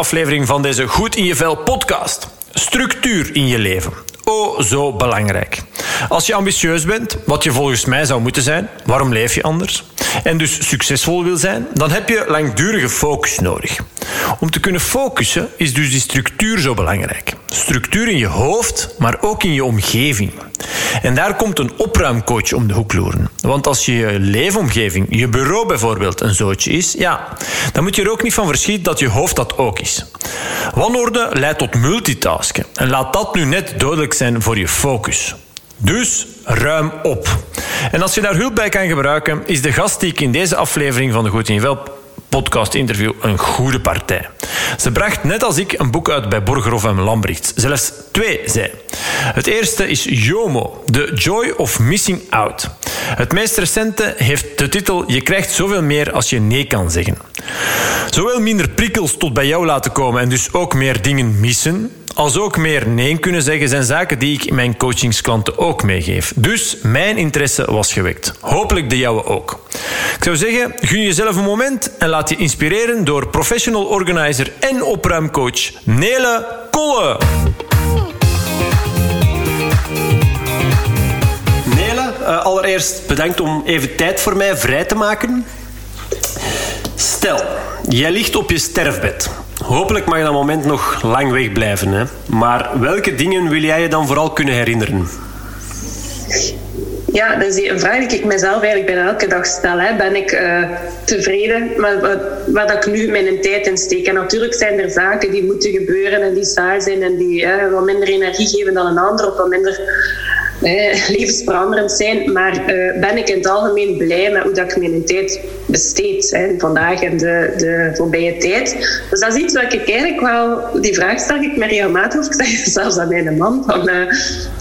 aflevering van deze Goed in je Vel podcast. Structuur in je leven. Oh, zo belangrijk. Als je ambitieus bent, wat je volgens mij zou moeten zijn, waarom leef je anders? En dus succesvol wil zijn, dan heb je langdurige focus nodig. Om te kunnen focussen is dus die structuur zo belangrijk. Structuur in je hoofd, maar ook in je omgeving. En daar komt een opruimcoach om de hoek loeren. Want als je leefomgeving, je bureau bijvoorbeeld, een zootje is, ja, dan moet je er ook niet van verschieten dat je hoofd dat ook is. Wanorde leidt tot multitasken. En laat dat nu net duidelijk zijn voor je focus. Dus ruim op. En als je daar hulp bij kan gebruiken, is de gast die ik in deze aflevering van de Goed in Vel podcast interview een goede partij. Ze bracht net als ik een boek uit bij Borgerhoff en Lambrecht. Zelfs twee, zei. Het eerste is Jomo, The Joy of Missing Out. Het meest recente heeft de titel Je krijgt zoveel meer als je nee kan zeggen. Zowel minder prikkels tot bij jou laten komen en dus ook meer dingen missen, als ook meer nee kunnen zeggen zijn zaken die ik mijn coachingsklanten ook meegeef. Dus mijn interesse was gewekt. Hopelijk de jouwe ook. Ik zou zeggen, gun jezelf een moment en laat je inspireren door professional organizer en opruimcoach Nele Kolle. Uh, allereerst bedankt om even tijd voor mij vrij te maken. Stel, jij ligt op je sterfbed. Hopelijk mag dat moment nog lang wegblijven. Hè? Maar welke dingen wil jij je dan vooral kunnen herinneren? Ja, dat is een vraag die ik mezelf eigenlijk bijna elke dag stel. Hè. Ben ik uh, tevreden met wat, wat ik nu mijn tijd in steek? En natuurlijk zijn er zaken die moeten gebeuren en die saai zijn en die wat minder energie geven dan een ander of wat minder eh, levensveranderend zijn. Maar uh, ben ik in het algemeen blij met hoe dat ik mijn tijd besteed. Hè, vandaag en de, de voorbije tijd. Dus dat is iets wat ik eigenlijk wel... Die vraag stel ik me regelmatig. Of ik zeg zelfs aan mijn man. Van, uh,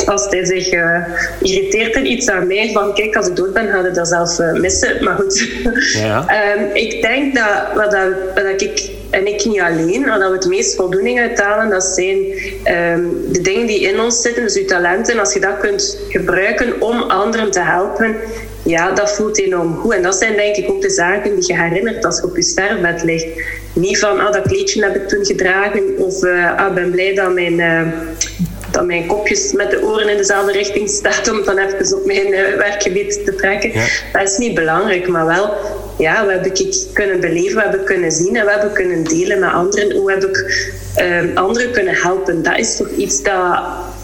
als hij zich uh, irriteert er iets aan mij. Van kijk, als ik dood ben, ga je dat zelf missen. Maar goed. Ja. um, ik denk dat wat, dat, wat ik en ik niet alleen, maar dat we het meest voldoening uithalen, dat zijn um, de dingen die in ons zitten, dus je talenten. Als je dat kunt gebruiken om anderen te helpen, ja, dat voelt enorm goed. En dat zijn denk ik ook de zaken die je herinnert als je op je sterfbed ligt. Niet van, ah, dat kleedje heb ik toen gedragen, of uh, ah, ben blij dat mijn... Uh, dat mijn kopjes met de oren in dezelfde richting staat om dan even op mijn uh, werkgebied te trekken. Ja. Dat is niet belangrijk, maar wel ja, we hebben ik kunnen beleven, we hebben kunnen zien en we hebben kunnen delen met anderen. Hoe heb ik uh, anderen kunnen helpen? Dat is toch iets dat,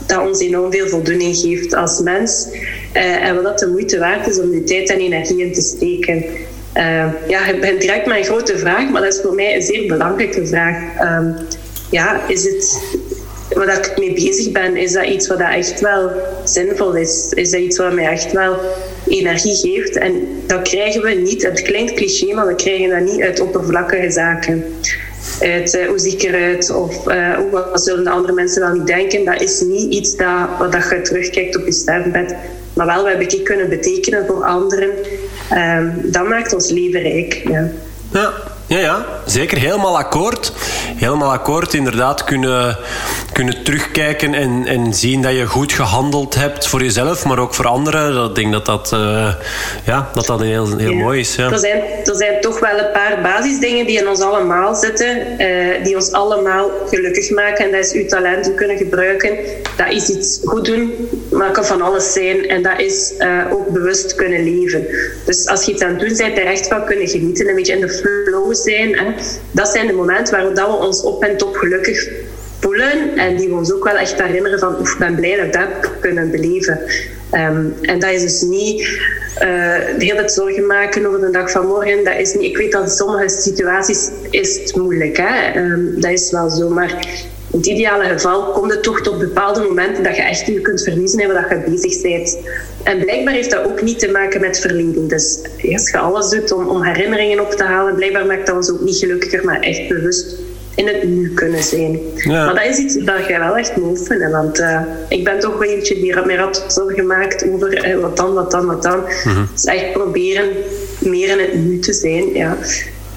dat ons enorm veel voldoening geeft als mens. Uh, en wat dat de moeite waard is om die tijd en energie in te steken. Uh, ja, het begint direct een grote vraag, maar dat is voor mij een zeer belangrijke vraag. Um, ja, is het, waar ik mee bezig ben, is dat iets wat echt wel zinvol is? Is dat iets wat mij echt wel energie geeft? En dat krijgen we niet, het klinkt cliché, maar we krijgen dat niet uit oppervlakkige zaken. Uit uh, hoe zie ik eruit of uh, wat zullen de andere mensen wel niet denken. Dat is niet iets dat, wat dat je terugkijkt op je sterfbed. Maar wel, wat heb ik kunnen betekenen voor anderen. Um, dat maakt ons leven rijk. Ja. ja. Ja, ja, zeker. Helemaal akkoord. Helemaal akkoord. Inderdaad, kunnen, kunnen terugkijken en, en zien dat je goed gehandeld hebt voor jezelf, maar ook voor anderen. Ik denk dat dat, uh, ja, dat, dat heel, heel mooi is. Ja. Er, zijn, er zijn toch wel een paar basisdingen die in ons allemaal zitten, uh, die ons allemaal gelukkig maken. En dat is uw talent kunnen gebruiken. Dat is iets goed doen, maar kan van alles zijn. En dat is uh, ook bewust kunnen leven. Dus als je iets aan het doen bent, er echt van kunnen genieten, een beetje in de flow zijn. Hè. Dat zijn de momenten waarop dat we ons op en top gelukkig voelen en die we ons ook wel echt herinneren van ik ben blij dat ik dat kunnen beleven. Um, en dat is dus niet de hele tijd zorgen maken over de dag van morgen. Dat is niet, ik weet dat in sommige situaties is het moeilijk. Hè? Um, dat is wel zo. Maar in het ideale geval komt het toch tot bepaalde momenten dat je echt je kunt verliezen in wat je bezig bent. En blijkbaar heeft dat ook niet te maken met verleden. Dus als je alles doet om, om herinneringen op te halen, blijkbaar maakt dat ons ook niet gelukkiger, maar echt bewust in het nu kunnen zijn. Ja. Maar dat is iets dat je wel echt moet oefenen. Want uh, ik ben toch wel eentje die meer had zorgen maakt over uh, wat dan, wat dan, wat dan. Mm-hmm. Dus echt proberen meer in het nu te zijn. Ja.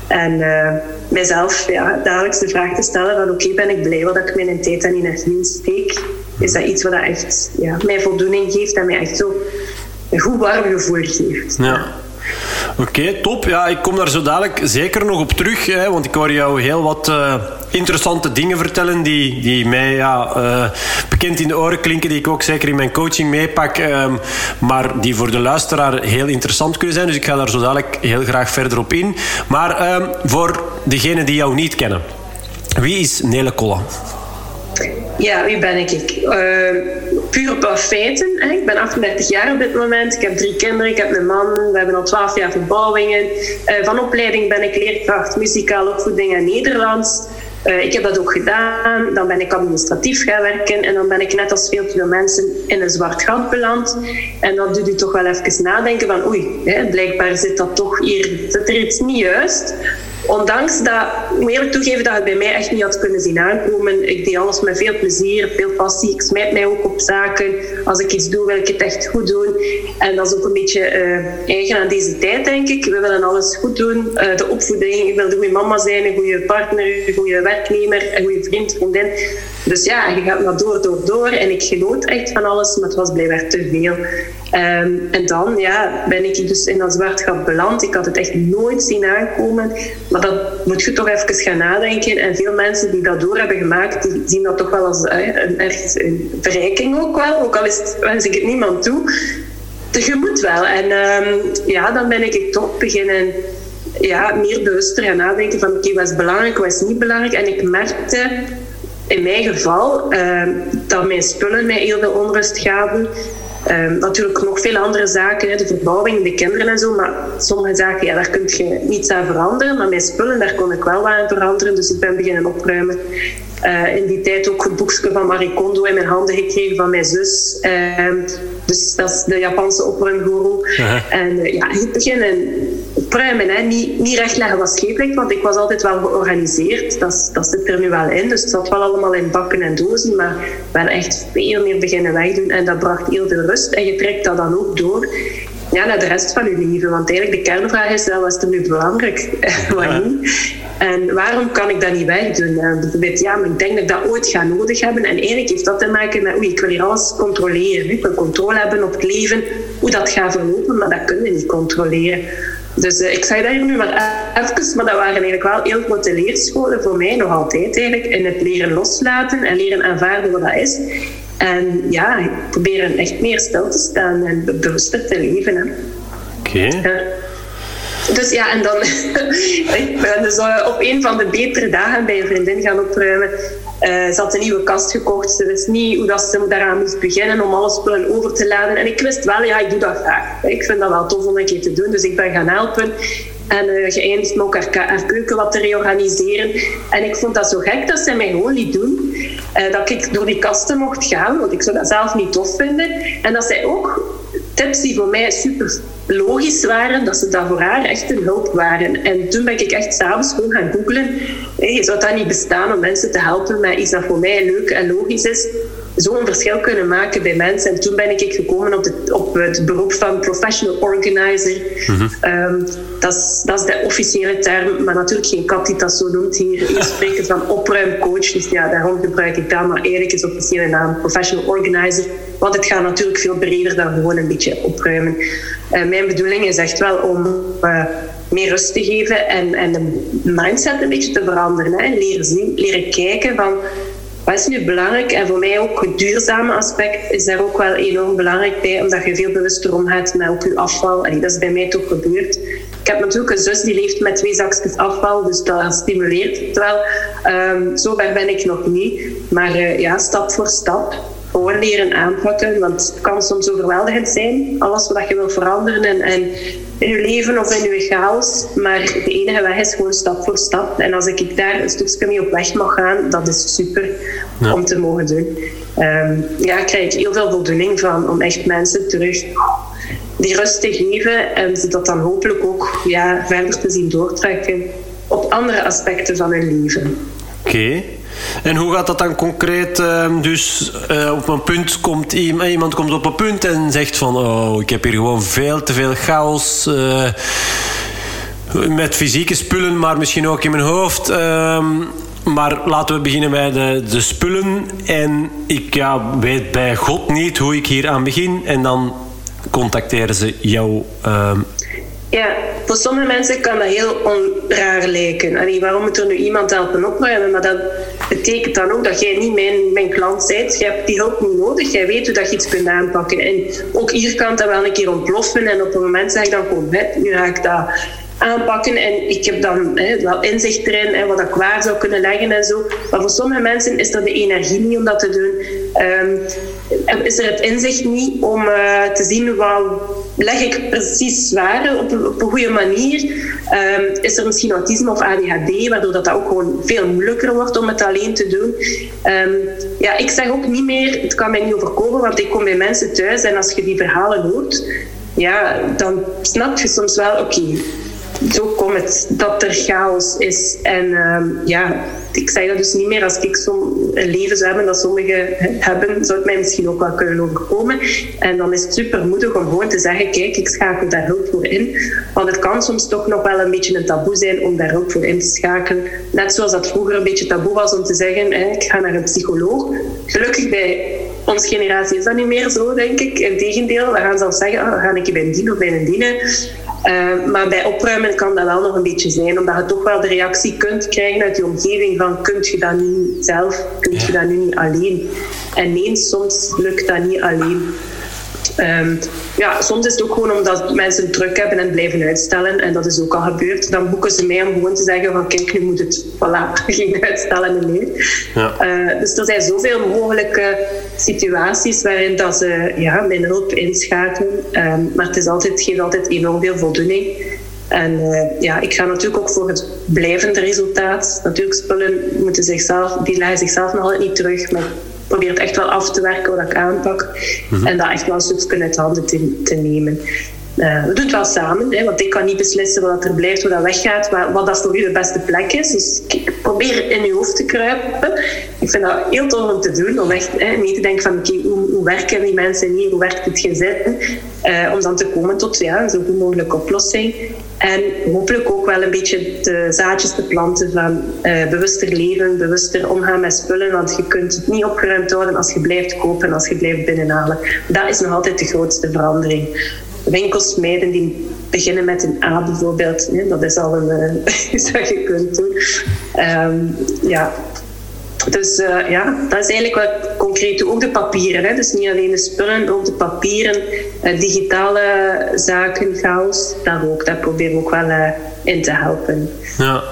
En uh, mijzelf ja, dagelijks de vraag te stellen van oké, ben ik blij wat ik mijn tijd en energie steek? Is dat iets wat dat echt ja, mij voldoening geeft en mij echt zo een goed warm gevoel geeft? Ja. Oké, top. Ja, ik kom daar zo dadelijk zeker nog op terug. Hè, want ik hoor jou heel wat uh, interessante dingen vertellen die, die mij ja, uh, bekend in de oren klinken, die ik ook zeker in mijn coaching meepak, um, maar die voor de luisteraar heel interessant kunnen zijn. Dus ik ga daar zo dadelijk heel graag verder op in. Maar um, voor degenen die jou niet kennen, wie is Nele Kolla? Ja, wie ben ik? Uh, puur op feiten. Hè. Ik ben 38 jaar op dit moment. Ik heb drie kinderen. Ik heb een man. We hebben al 12 jaar verbouwingen. Uh, van opleiding ben ik leerkracht muzikale opvoeding en Nederlands. Uh, ik heb dat ook gedaan. Dan ben ik administratief gaan werken. En dan ben ik net als veel veel mensen in een zwart gat beland. En dan doet u toch wel even nadenken van oei, hè, blijkbaar zit dat toch hier, zit er iets niet juist. Ondanks dat, ik moet eerlijk toegeven dat het bij mij echt niet had kunnen zien aankomen. Ik deed alles met veel plezier, veel passie. Ik smijt mij ook op zaken. Als ik iets doe, wil ik het echt goed doen. En dat is ook een beetje uh, eigen aan deze tijd, denk ik. We willen alles goed doen. Uh, de opvoeding, ik wil een goede mama zijn, een goede partner, een goede werknemer, een goede vriend, vriendin. Dus ja, je gaat maar door, door, door. En ik genoot echt van alles, maar het was blijkbaar te veel. Um, en dan ja, ben ik dus in dat zwart gat beland. Ik had het echt nooit zien aankomen. Maar dat moet je toch even gaan nadenken. En veel mensen die dat door hebben gemaakt, die zien dat toch wel als een, een verrijking ook wel. Ook al is wens ik het niemand toe. Je moet wel. En um, ja, dan ben ik toch beginnen ja, meer bewuster gaan nadenken van oké, wat is belangrijk, wat is niet belangrijk. En ik merkte in mijn geval uh, dat mijn spullen mij heel veel onrust gaven. Um, natuurlijk nog veel andere zaken, de verbouwing, de kinderen en zo. Maar sommige zaken, ja, daar kun je niets aan veranderen. Maar mijn spullen, daar kon ik wel aan veranderen. Dus ik ben beginnen opruimen. Uh, in die tijd ook het boekje van Marie Kondo in mijn handen gekregen van mijn zus. Uh, dus dat is de Japanse opruimgoeroe. Uh-huh. En uh, ja, ik beginnen opruimen. Hè. Niet, niet recht leggen wat scheef ligt, want ik was altijd wel georganiseerd. Dat, dat zit er nu wel in. Dus het zat wel allemaal in bakken en dozen. Maar wel echt veel meer beginnen wegdoen. En dat bracht heel veel rust. En je trekt dat dan ook door ja, naar de rest van je leven. Want eigenlijk de kernvraag is, wat is er nu belangrijk? wat niet? En waarom kan ik dat niet wegdoen? Bijvoorbeeld, ja, maar ik denk dat ik dat ooit ga nodig hebben. En eigenlijk heeft dat te maken met, oei, ik wil hier alles controleren. Ik wil controle hebben op het leven, hoe dat gaat verlopen, maar dat kunnen we niet controleren. Dus uh, ik zei dat hier nu maar even, maar dat waren eigenlijk wel heel grote leerscholen voor mij, nog altijd eigenlijk, in het leren loslaten en leren aanvaarden wat dat is. En ja, proberen echt meer stil te staan en bewuster te leven. Oké. Okay. Ja. Dus ja, en dan ik ben dus uh, op een van de betere dagen bij een vriendin gaan opruimen. Uh, ze had een nieuwe kast gekocht. Ze wist niet hoe dat ze daaraan moest beginnen om alle spullen over te laden. En ik wist wel, ja, ik doe dat graag. Ik vind dat wel tof om een keer te doen. Dus ik ben gaan helpen. En uh, geëindigd met ook haar, haar, keuken wat te reorganiseren. En ik vond dat zo gek dat ze mij gewoon liet doen. Uh, dat ik door die kasten mocht gaan, want ik zou dat zelf niet tof vinden. En dat zij ook tips die voor mij super logisch waren, dat ze dat voor haar echt een hulp waren. En toen ben ik echt s'avonds gewoon gaan googlen. Hey, zou dat niet bestaan om mensen te helpen met iets dat voor mij leuk en logisch is? Zo'n verschil kunnen maken bij mensen. En toen ben ik gekomen op, de, op het beroep van professional organizer. Mm-hmm. Um, dat, is, dat is de officiële term, maar natuurlijk geen kat die dat zo noemt hier. Hier spreken van opruimcoach, dus ja, daarom gebruik ik dat. Maar eigenlijk is de officiële naam professional organizer. Want het gaat natuurlijk veel breder dan gewoon een beetje opruimen. Uh, mijn bedoeling is echt wel om uh, meer rust te geven en, en de mindset een beetje te veranderen. Hè. Leren zien, leren kijken van wat is nu belangrijk? En voor mij ook het duurzame aspect is daar ook wel enorm belangrijk bij, omdat je veel bewuster omgaat met ook je afval. En dat is bij mij toch gebeurd. Ik heb natuurlijk een zus die leeft met twee zakjes afval, dus dat stimuleert het wel. Um, zo ver ben ik nog niet. Maar uh, ja, stap voor stap gewoon leren aanpakken. Want het kan soms overweldigend zijn, alles wat je wil veranderen en, en in je leven of in je chaos. Maar de enige weg is gewoon stap voor stap. En als ik daar een stukje mee op weg mag gaan, dat is super ja. om te mogen doen. Um, ja, krijg ik heel veel voldoening van om echt mensen terug die rust te geven en ze dat dan hopelijk ook ja, verder te zien doortrekken op andere aspecten van hun leven. Oké. Okay. En hoe gaat dat dan concreet? Uh, dus uh, op een punt komt iemand, iemand komt op een punt en zegt van... Oh, ik heb hier gewoon veel te veel chaos... Uh, met fysieke spullen, maar misschien ook in mijn hoofd. Uh, maar laten we beginnen bij de, de spullen. En ik ja, weet bij God niet hoe ik hier aan begin. En dan contacteren ze jou. Ja, voor sommige mensen kan dat heel onraar lijken. Allee, waarom moet er nu iemand helpen opruimen? Maar dat betekent dan ook dat jij niet mijn, mijn klant bent. Je hebt die hulp niet nodig. Jij weet hoe dat je iets kunt aanpakken. En ook hier kan dat wel een keer ontploffen. En op een moment zeg ik dan gewoon, nu ga ik dat aanpakken. En ik heb dan hè, wel inzicht erin en wat ik waar zou kunnen leggen en zo. Maar voor sommige mensen is er de energie niet om dat te doen. Um, is er het inzicht niet om uh, te zien wat leg ik precies waar op, op een goede manier. Um, is er misschien autisme of ADHD, waardoor dat, dat ook gewoon veel moeilijker wordt om het alleen te doen. Um, ja, ik zeg ook niet meer, het kan mij niet overkomen, want ik kom bij mensen thuis en als je die verhalen hoort, ja, dan snap je soms wel, oké, zo komt het dat er chaos is. En ehm, ja, ik zeg dat dus niet meer als ik zo'n leven zou hebben dat sommigen hebben, zou het mij misschien ook wel kunnen overkomen. En dan is het super moedig om gewoon te zeggen, kijk, ik schakel daar hulp voor in. Want het kan soms toch nog wel een beetje een taboe zijn om daar hulp voor in te schakelen. Net zoals dat vroeger een beetje taboe was om te zeggen, ik ga naar een psycholoog. Gelukkig bij onze generatie is dat niet meer zo, denk ik. Integendeel, we gaan zelfs zeggen, oh, ga ik bij een dien of bij een dienen. Uh, maar bij opruimen kan dat wel nog een beetje zijn, omdat je toch wel de reactie kunt krijgen uit je omgeving van kunt je dat nu zelf, kunt je dat nu niet alleen. En nee, soms lukt dat niet alleen. Um, ja, soms is het ook gewoon omdat mensen druk hebben en blijven uitstellen. En dat is ook al gebeurd. Dan boeken ze mij om gewoon te zeggen van kijk, nu moet het, voilà, geen uitstellen meer. Ja. Uh, dus er zijn zoveel mogelijke situaties waarin dat ze ja, mijn hulp inschakelen. Um, maar het, is altijd, het geeft altijd enorm veel voldoening. En uh, ja, ik ga natuurlijk ook voor het blijvende resultaat. Natuurlijk, spullen moeten zichzelf, die leggen zichzelf nog altijd niet terug. Maar probeer het echt wel af te werken wat ik aanpak. Mhm. En dat echt wel een stukje uit handen te, te nemen. Uh, we doen het wel samen, hè, want ik kan niet beslissen wat er blijft, hoe dat weggaat, maar wat dat voor u de beste plek is. Dus probeer in uw hoofd te kruipen. Ik vind dat heel tof om te doen, om echt hè, mee te denken van hoe, werken die mensen hier, hoe werkt het gezin? Uh, om dan te komen tot ja, zo goed mogelijke oplossing. En hopelijk ook wel een beetje de zaadjes te planten van uh, bewuster leven, bewuster omgaan met spullen. Want je kunt het niet opgeruimd houden als je blijft kopen, als je blijft binnenhalen. Dat is nog altijd de grootste verandering. Winkels mijden die beginnen met een A bijvoorbeeld. Dat is al een iets wat je kunt doen. Um, ja, dus uh, ja, dat is eigenlijk wat concreet. Ook de papieren. Hè? Dus niet alleen de spullen, ook de papieren, uh, digitale zaken, chaos. Daar ook. Daar proberen we ook wel uh, in te helpen. Ja.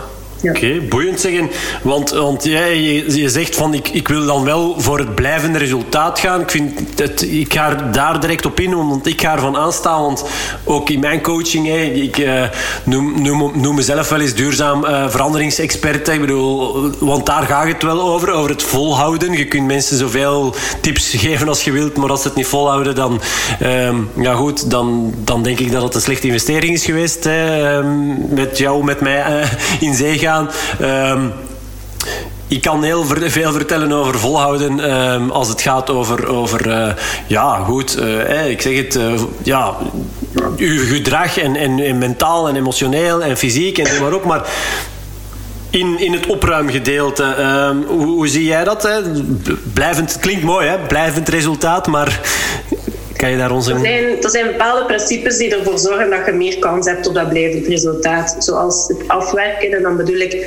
Oké, boeiend zeggen. Want, want jij, je, je, zegt van ik, ik wil dan wel voor het blijvende resultaat gaan. Ik, vind het, ik ga daar direct op in, want ik ga ervan aanstaan. Want ook in mijn coaching, hey, ik uh, noem, noem, noem, mezelf wel eens duurzaam uh, veranderingsexpert. Ik bedoel, want daar gaat het wel over, over het volhouden. Je kunt mensen zoveel tips geven als je wilt, maar als ze het niet volhouden, dan, uh, ja goed, dan, dan denk ik dat het een slechte investering is geweest. Hè, ehm, met jou, met mij eh, in zee gaan. Um, ik kan heel veel vertellen over volhouden um, als het gaat over, over uh, ja, goed, uh, ik zeg het, uh, ja, uw gedrag en, en, en, mentaal en emotioneel en fysiek en maar ook, maar in, in het opruimgedeelte, um, hoe, hoe, zie jij dat? Hè? Blijvend, het klinkt mooi, hè? blijvend resultaat, maar kan je daar ons er, zijn, er zijn bepaalde principes die ervoor zorgen dat je meer kans hebt op dat blijvend resultaat. Zoals het afwerken. En dan bedoel ik,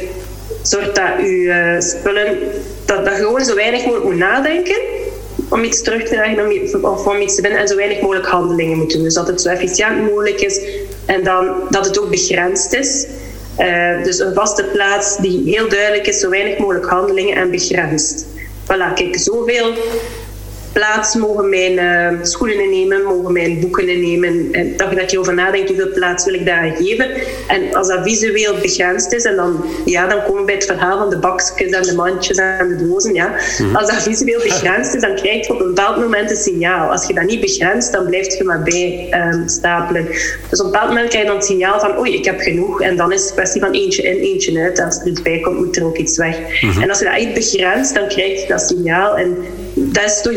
zorg dat je uh, spullen... Dat, dat gewoon zo weinig mogelijk moet nadenken om iets terug te krijgen of om iets te vinden en zo weinig mogelijk handelingen moet doen. Dus dat het zo efficiënt mogelijk is en dan dat het ook begrensd is. Uh, dus een vaste plaats die heel duidelijk is, zo weinig mogelijk handelingen en begrensd. Voilà, kijk, zoveel plaats mogen mijn uh, schoenen innemen, mogen mijn boeken innemen. En dat je dat je over nadenkt, hoeveel plaats wil ik daar geven. En als dat visueel begrensd is, en dan, ja, dan komen we bij het verhaal van de bakjes en de mandjes en de dozen. Ja. Mhm. Als dat visueel begrensd is, dan krijg je op een bepaald moment een signaal. Als je dat niet begrenst, dan blijf je maar bij um, stapelen. Dus op een bepaald moment krijg je dan het signaal van oei, ik heb genoeg. En dan is het kwestie van eentje in, eentje uit. Als er iets bij komt, moet er ook iets weg. Mhm. En als je dat echt begrenst, dan krijg je dat signaal. En dat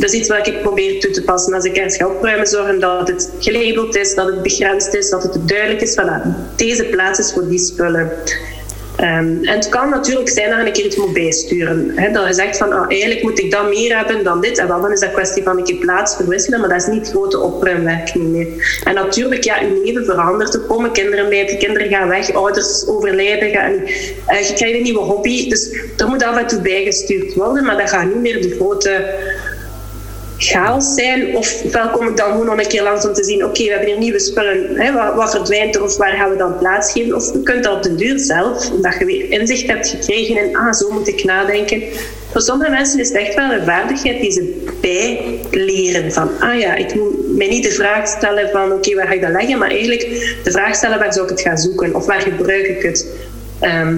is iets, wat ik probeer toe te passen. Als ik ergens ga opruimen, zorgen dat het gelabeld is, dat het begrensd is, dat het duidelijk is van deze plaats is voor die spullen. Ehm, en het kan natuurlijk zijn dat je een keer iets moet bijsturen. Dat je zegt van ah, eigenlijk moet ik dat meer hebben dan dit. En dan is dat kwestie van een keer plaats verwisselen, maar dat is niet grote opruimwerk meer. En natuurlijk, ja, je leven verandert. Er komen kinderen bij, de kinderen gaan weg, ouders overlijden. Gaan, uh, je krijgt een nieuwe hobby. Dus er moet af en toe bijgestuurd worden, maar dat gaat niet meer de grote chaos zijn. Ofwel kom ik dan gewoon nog een keer langs om te zien, oké, we hebben hier nieuwe spullen, hè, wat, wat, verdwijnt er of waar gaan we dan plaatsgeven? Of je kunt dat op de duur zelf, omdat je weer inzicht hebt gekregen en ah, zo moet ik nadenken. Voor sommige mensen is het echt wel een vaardigheid die ze bijleren. Van, ah ja, ik moet mij niet de vraag stellen van, oké, waar ga ik dat leggen? Maar eigenlijk de vraag stellen, waar zou ik het gaan zoeken? Of waar gebruik ik het? Ehm,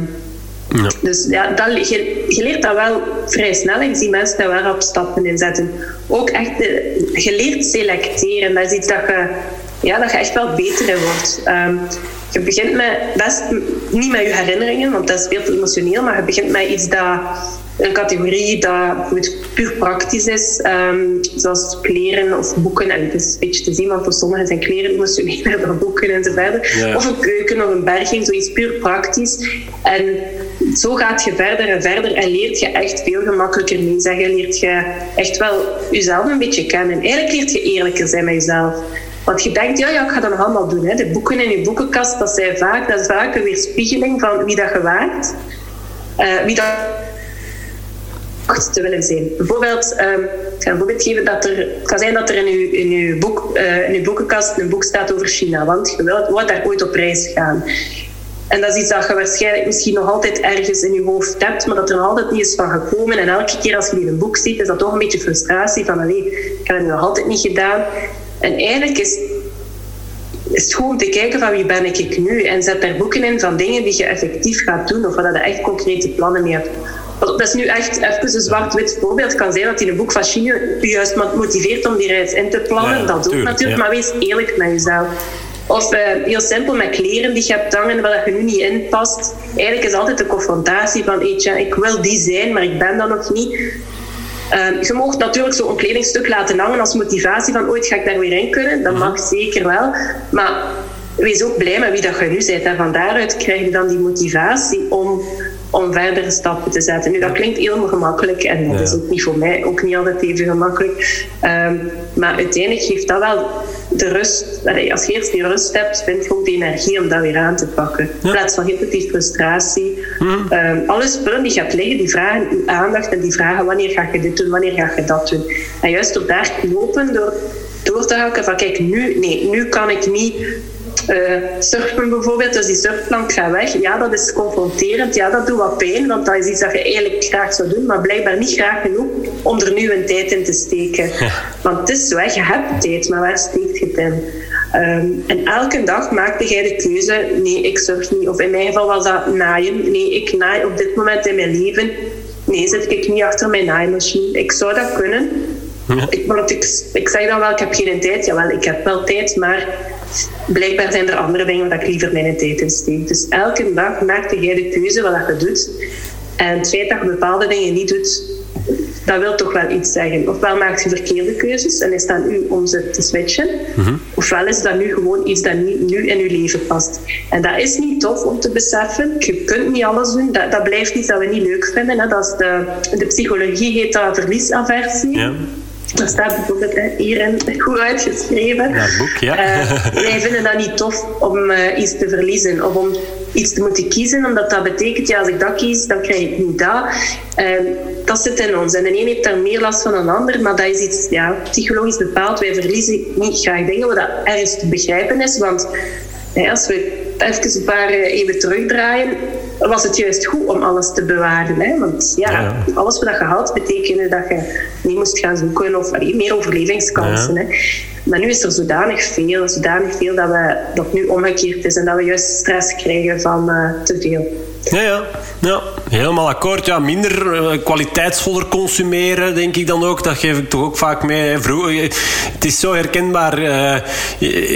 ja. Dus ja, dat, je, je, leert dat wel vrij snel en je ziet mensen daar wel op stappen in zetten. Ook echt de, geleerd selecteren, dat is iets dat je, ja, dat je echt wel beter in wordt. Um, je begint met best niet met je herinneringen, want dat is veel te emotioneel, maar je begint met iets dat een categorie dat puur praktisch is, um, zoals kleren of boeken. En het is een beetje te zien, want voor sommigen zijn kleren emotioneler dan boeken enzovoort. Ja. Of een keuken of een berging, zoiets puur praktisch. En zo gaat je verder en verder en leert je echt veel gemakkelijker mee zeggen. Leert je echt wel jezelf een beetje kennen. Eigenlijk leert je eerlijker zijn met jezelf. Want je denkt, ja, ja, ik ga dat nog allemaal doen. Hè. De boeken in je boekenkast, dat, zijn vaak, dat is vaak een weerspiegeling van wie dat je waart. Uh, wie dat te willen zijn. Bijvoorbeeld, um, ik ga een voorbeeld geven dat er, het kan zijn dat er in uw, in uw, boek, uh, in uw boekenkast een boek staat over China, want je wilt, daar ooit op reis gaan. En dat is iets dat je waarschijnlijk misschien nog altijd ergens in je hoofd hebt, maar dat er nog altijd niet is van gekomen. En elke keer als je in een boek ziet, is dat toch een beetje frustratie van, allee, ik heb het nog altijd niet gedaan. En eigenlijk is, is het gewoon te kijken van wie ben ik nu en zet daar boeken in van dingen die je effectief gaat doen of waar je echt concrete plannen mee hebt. Dat is nu echt even een zwart-wit voorbeeld. Het kan zijn dat in een boek van Chine je juist motiveert om die reis in te plannen. dat doet natuurlijk, maar wees eerlijk met jezelf. Of uh, heel simpel met kleren die je hebt hangen waar je nu niet in past. Eigenlijk is altijd de confrontatie van, ik wil die zijn, maar ik ben dat nog niet. Uh, je mag natuurlijk zo'n kledingstuk laten hangen als motivatie van ooit ga ik daar weer in kunnen. Dat mag zeker wel. Maar wees ook blij met wie dat je nu bent. En van daaruit krijg je dan die motivatie om om verdere stappen te zetten. Nu, dat klinkt helemaal gemakkelijk en dat is ook niet voor mij ook niet altijd even gemakkelijk. Um, maar uiteindelijk geeft dat wel de rust. Als je eerst die rust hebt, vind je ook de energie om dat weer aan te pakken. In plaats van heel die frustratie. Mm. Um, alle spullen die je hebt liggen, die vragen uw aandacht en die vragen wanneer ga je dit doen, wanneer ga je dat doen. En juist door daar knopen, door door te hakken van kijk, nu, nee, nu kan ik niet uh, surfen bijvoorbeeld, dus die surfplank gaat weg. Ja, dat is confronterend. Ja, dat doet wat pijn, want dat is iets dat je eigenlijk graag zou doen, maar blijkbaar niet graag genoeg om er nu een tijd in te steken. Want het is weg, je hebt tijd, maar waar steekt je het in? Ehm, en elke dag maakte jij de keuze, nee, ik surf niet. Of in mijn geval was dat naaien. Nee, ik naai op dit moment in mijn leven. Nee, zit ik niet achter mijn naaimachine. Ik zou dat kunnen. Ik, want ik, ik zeg dan wel, ik heb geen tijd. Jawel, ik heb wel tijd, maar blijkbaar zijn er andere dingen waar ik liever mijn tijd in steek. Dus elke dag maakte jij de keuze wat je doet. En het feit dat je bepaalde dingen niet doet, dat wil toch wel iets zeggen. Ofwel maak je verkeerde keuzes en is het aan u om ze te switchen. Mhm. Ofwel is dat nu gewoon iets dat niet nu in uw leven past. En dat is niet tof om te beseffen. Je kunt niet alles doen. Dat, dat blijft iets dat we niet leuk vinden. Hè. Dat is de, de psychologie heet dat verliesaversie. Ja. Dat staat bijvoorbeeld hierin goed uitgeschreven. Ja, boek, ja. Uh, wij vinden dat niet tof om uh, iets te verliezen of om iets te moeten kiezen, omdat dat betekent, ja, als ik dat kies, dan krijg ik niet dat. Uh, dat zit in ons. En de een heeft daar meer last van dan de ander, maar dat is iets ja, psychologisch bepaald. Wij verliezen niet graag dingen, wat dat ergens te begrijpen is, want als we even een paar eeuwen terugdraaien, was het juist goed om alles te bewaren. Hè? Want ja, alles wat je had, betekende dat je niet moest gaan zoeken of meer overlevingskansen. Hè? Maar nu is er zodanig veel, zodanig veel dat, we, dat nu omgekeerd is en dat we juist stress krijgen van uh, te veel. Ja, ja, ja, helemaal akkoord. Ja, minder uh, kwaliteitsvoller consumeren, denk ik dan ook. Dat geef ik toch ook vaak mee. Vroeger, het is zo herkenbaar. Uh,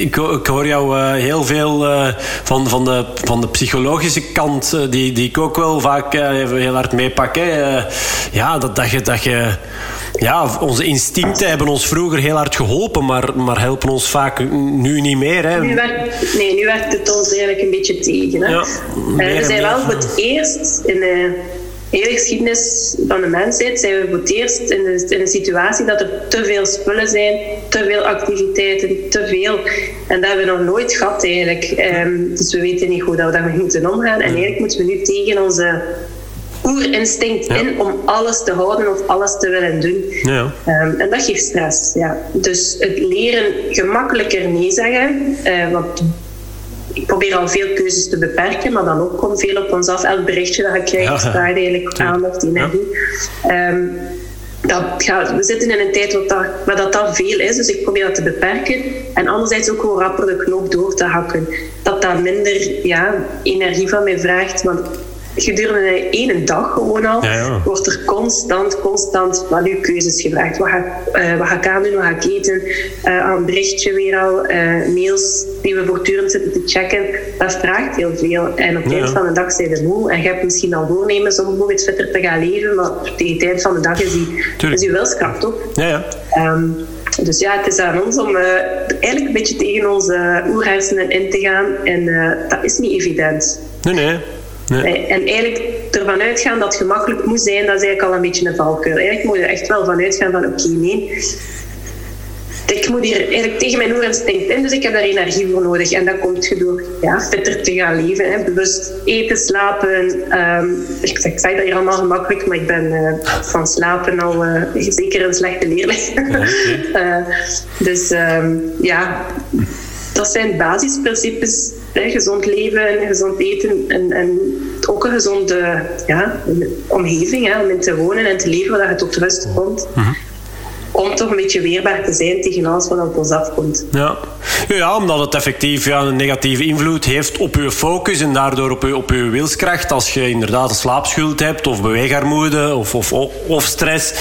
ik, hoor jou heel veel van, van, de, van de psychologische kant, die, die ik ook wel vaak heel hard meepak. ja, dat, dat je. Dat je ja, onze instincten hebben ons vroeger heel hard geholpen, maar, maar helpen ons vaak nu niet meer. Hè? Nu werkt, nee, nu werkt het ons eigenlijk een beetje tegen. Hè? Ja, uh, we zijn wel voor het eerst in de hele geschiedenis van de mensheid zijn we voor het eerst in, de, in een situatie dat er te veel spullen zijn, te veel activiteiten, te veel. En dat hebben we nog nooit gehad eigenlijk. Um, dus we weten niet hoe dat we daarmee moeten omgaan. En eigenlijk moeten we nu tegen onze oerinstinct in om alles te houden of alles te willen doen. Ja. Um, en dat geeft stress. Ja. Dus het leren gemakkelijker nee zeggen, uh, want ik probeer al veel keuzes te beperken, maar dan ook komt veel op ons af. Elk berichtje dat ik krijg ja, vraagt eigenlijk aandacht, energie. Ja. Um, dat gaat, we zitten in een tijd waar dat, waar dat, dat veel is, dus ik probeer dat te beperken. En anderzijds ook gewoon rapper de knoop door te hakken. Dat dat minder ja, energie van mij vraagt. Want gedurende één dag gewoon al, wordt er constant, constant keuzes gevraagd. Wat ga, uh, wat ga ik aandoen, wat ga ik eten? Uh, een berichtje weer al, uh, mails die we voortdurend zitten te checken. Dat vraagt heel veel. En op het eind van de dag zijn we moe. En je hebt misschien al voornemens om bijvoorbeeld fitter te gaan leven, maar tegen het eind van de dag is die, is die wilskracht op. Ja, ja. Um, dus ja, het is aan ons om uh, eigenlijk een beetje tegen onze oerhersenen in te gaan. En uh, dat is niet evident. Nee, nee. Nee. En eigenlijk ervan uitgaan dat het gemakkelijk moet zijn, dat is eigenlijk al een beetje een valkuil. Eigenlijk moet je er echt wel van uitgaan van oké, nee. Ik moet hier eigenlijk tegen mijn oerinstinct in, dus ik heb daar energie voor nodig. En dat komt je door ja, fitter te gaan leven. Hè. Bewust eten, slapen. Um, ik, zeg, ik zeg dat hier allemaal gemakkelijk, maar ik ben uh, van slapen al uh, zeker een slechte leerling. uh, dus um, ja, dat zijn basisprincipes gezond leven, gezond eten en, en ook een gezonde ja, omgeving hè, om in te wonen en te leven waar je tot rust komt. Mhm. Om toch een beetje weerbaar te zijn tegen alles wat op ons afkomt. Ja, ja omdat het effectief ja, een negatieve invloed heeft op je focus en daardoor op je, op je wilskracht. Als je inderdaad een slaapschuld hebt of beweegarmoede of, of, of stress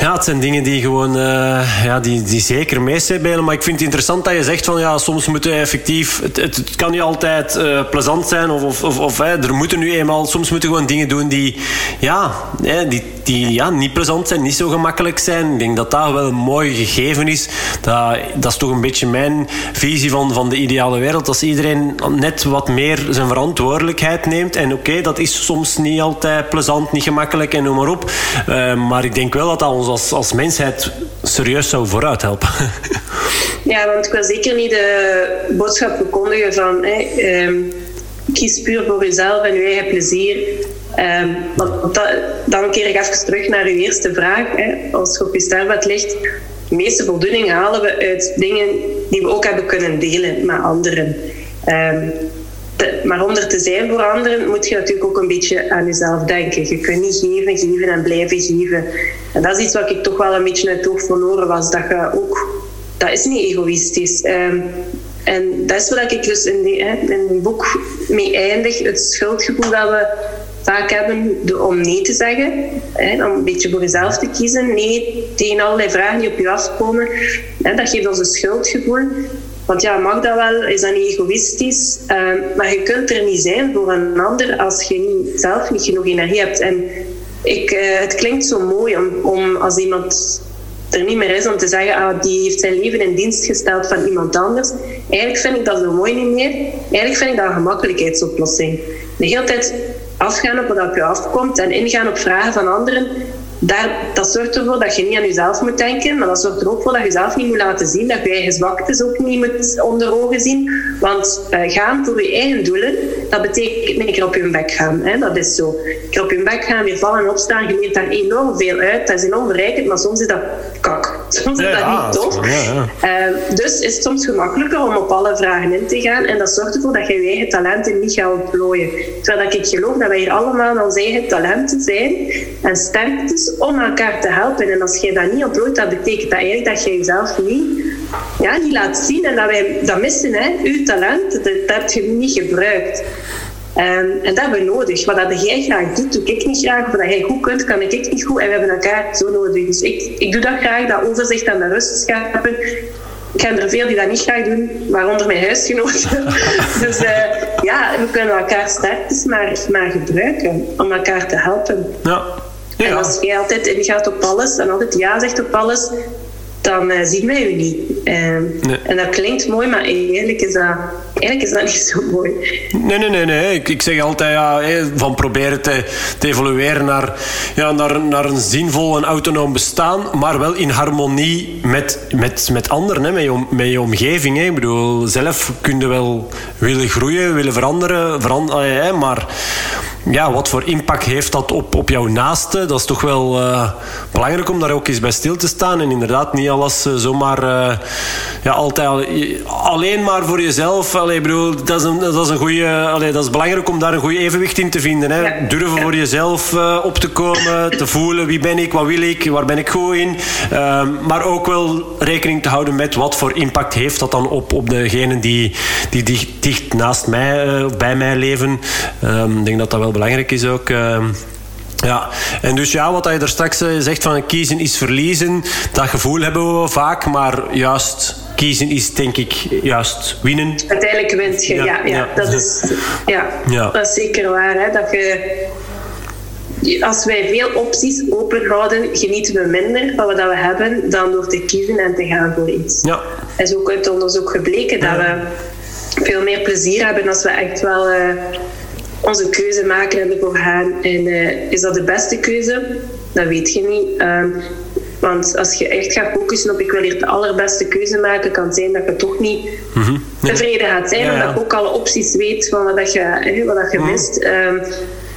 ja, het zijn dingen die gewoon uh, ja, die, die zeker meespelen. Maar ik vind het interessant dat je zegt van ja, soms moeten effectief. Het, het, kan niet altijd uh, plezant zijn. Of, of, of, of er moeten nu eenmaal. Soms moeten gewoon dingen doen die, ja, hè, die, die ja, niet plezant zijn, niet zo gemakkelijk zijn. Ik denk dat dat wel een mooi gegeven is. Dat, dat is toch een beetje mijn visie van, van de ideale wereld. Als iedereen net wat meer zijn verantwoordelijkheid neemt. En oké, dat is soms niet altijd plezant, niet gemakkelijk en noem maar op. Uh, maar ik denk wel dat dat ons als, als mensheid serieus zou vooruit helpen. Ja, want ik wil zeker niet de boodschap verkondigen van um, kies puur voor jezelf en je eigen plezier. Dat, dan keer ik even terug naar uw eerste vraag. Hè. Als je op je sterfbed ligt, de meeste voldoening halen we uit dingen die we ook hebben kunnen delen met anderen. Um, maar om er te zijn voor anderen moet je natuurlijk ook een beetje aan jezelf denken. Je kunt niet geven, geven en blijven geven. En dat is iets wat ik toch wel een beetje uit het oog verloren was. Dat je ook... Dat is niet egoïstisch. Um, en dat is wat ik dus in, die, in boek mee eindig. Het schuldgevoel dat we vaak hebben om nee te zeggen. Hè, om een beetje voor jezelf te kiezen. Nee tegen allerlei vragen die op je afkomen. Hè, dat geeft ons een schuldgevoel. Want ja, mag dat wel? Is dat niet egoïstisch? Ehm, maar je kunt er niet zijn voor een ander als je niet, zelf niet genoeg energie hebt. En ik, uh, het klinkt zo mooi om als iemand er niet meer is om te zeggen, ah, die heeft zijn leven in dienst gesteld van iemand anders. Eigenlijk vind ik dat zo mooi niet meer. Eigenlijk vind ik dat een gemakkelijkheidsoplossing. De hele tijd afgaan op wat op je afkomt en ingaan op vragen van anderen, daar, dat zorgt ervoor dat je niet aan jezelf moet denken, maar dat zorgt er ook voor dat je zelf niet moet laten zien, dat je eigen zwaktes ook niet moet onder ogen zien. Want uh, gaan voor je eigen doelen, dat betekent een keer op je bek gaan. Hè? Dat is zo. Een keer op je bek gaan, weer vallen en opstaan, je leert daar enorm veel uit. Dat is enorm verrijkend, maar soms is dat kak. Soms is dat niet tof. Uh, dus is het soms gemakkelijker om op alle vragen in te gaan en dat zorgt ervoor dat je je eigen talenten niet gaat ontplooien. Terwijl ik geloof dat wij hier allemaal onze eigen talenten zijn en sterktes om elkaar te helpen. En als jij dat niet ontplooit, dat betekent dat eigenlijk dat je jezelf niet, ja, niet laat zien. En dat wij dat missen, hè. Uw talent, dat, dat heb je niet gebruikt. Um, en dat hebben we nodig. Wat dat jij graag doet, doe ik niet graag. Of dat jij goed kunt, kan ik niet goed. En we hebben elkaar zo nodig. Dus ik, ik doe dat graag, dat overzicht en de rust scheppen. Ik ken er veel die dat niet graag doen, waaronder mijn huisgenoten. dus uh, ja, we kunnen elkaar sterktes maar, maar gebruiken om elkaar te helpen. Ja, En als jij altijd ingaat op alles en altijd ja zegt op alles, dan uh, ziet mij u niet. Ehm, en dat klinkt mooi, maar eigenlijk is dat, eigenlijk is dat niet zo mooi. Nee, nee, nee. nee. Ik, ik zeg altijd ja, van proberen te, te evolueren naar, ja, naar, naar een zinvol en autonoom bestaan, maar wel in harmonie met, met, met anderen, hè, met, je, met je omgeving. Hè. Ik bedoel, zelf kun je wel willen groeien, willen veranderen, veranderen maar ja, wat voor impact heeft dat op, op jouw naaste? Dat is toch wel uh, belangrijk om daar ook eens bij stil te staan. En inderdaad niet alles uh, zomaar uh, ja, altijd alleen maar voor jezelf. Allee, bedoel, dat, is een, dat, is een goede, allee, dat is belangrijk om daar een goed evenwicht in te vinden. Hè? Ja. Durven voor jezelf op te komen, te voelen wie ben ik, wat wil ik, waar ben ik goed in. Ehm, maar ook wel rekening te houden met wat voor impact heeft dat dan op, op degenen die, die dicht, dicht naast mij, bij mij leven. Um, ik denk dat dat wel belangrijk is ook. Uh, ja, en dus ja, wat je er straks eh, zegt van kiezen is verliezen, dat gevoel hebben we vaak, maar juist kiezen is denk ik juist winnen. Uiteindelijk wint je, ja, ja, Dat, is, ja, ja. dat is zeker waar. Hè, dat je, als wij veel opties openhouden, genieten we minder van wat we hebben dan door te kiezen en te gaan voor iets. Ja. Is ook uit onderzoek gebleken dat we veel meer plezier hebben als we echt wel... Uh, onze keuze maken en ervoor gaan. En uh, is dat de beste keuze? Dat weet je niet. Um, want als je echt gaat focussen op ik wil hier de allerbeste keuze maken, kan het zijn dat je toch niet mm -hmm. tevreden gaat zijn. Ja, ja. Omdat je ook alle opties weet van wat, dat je, wat dat je mm mist. Um,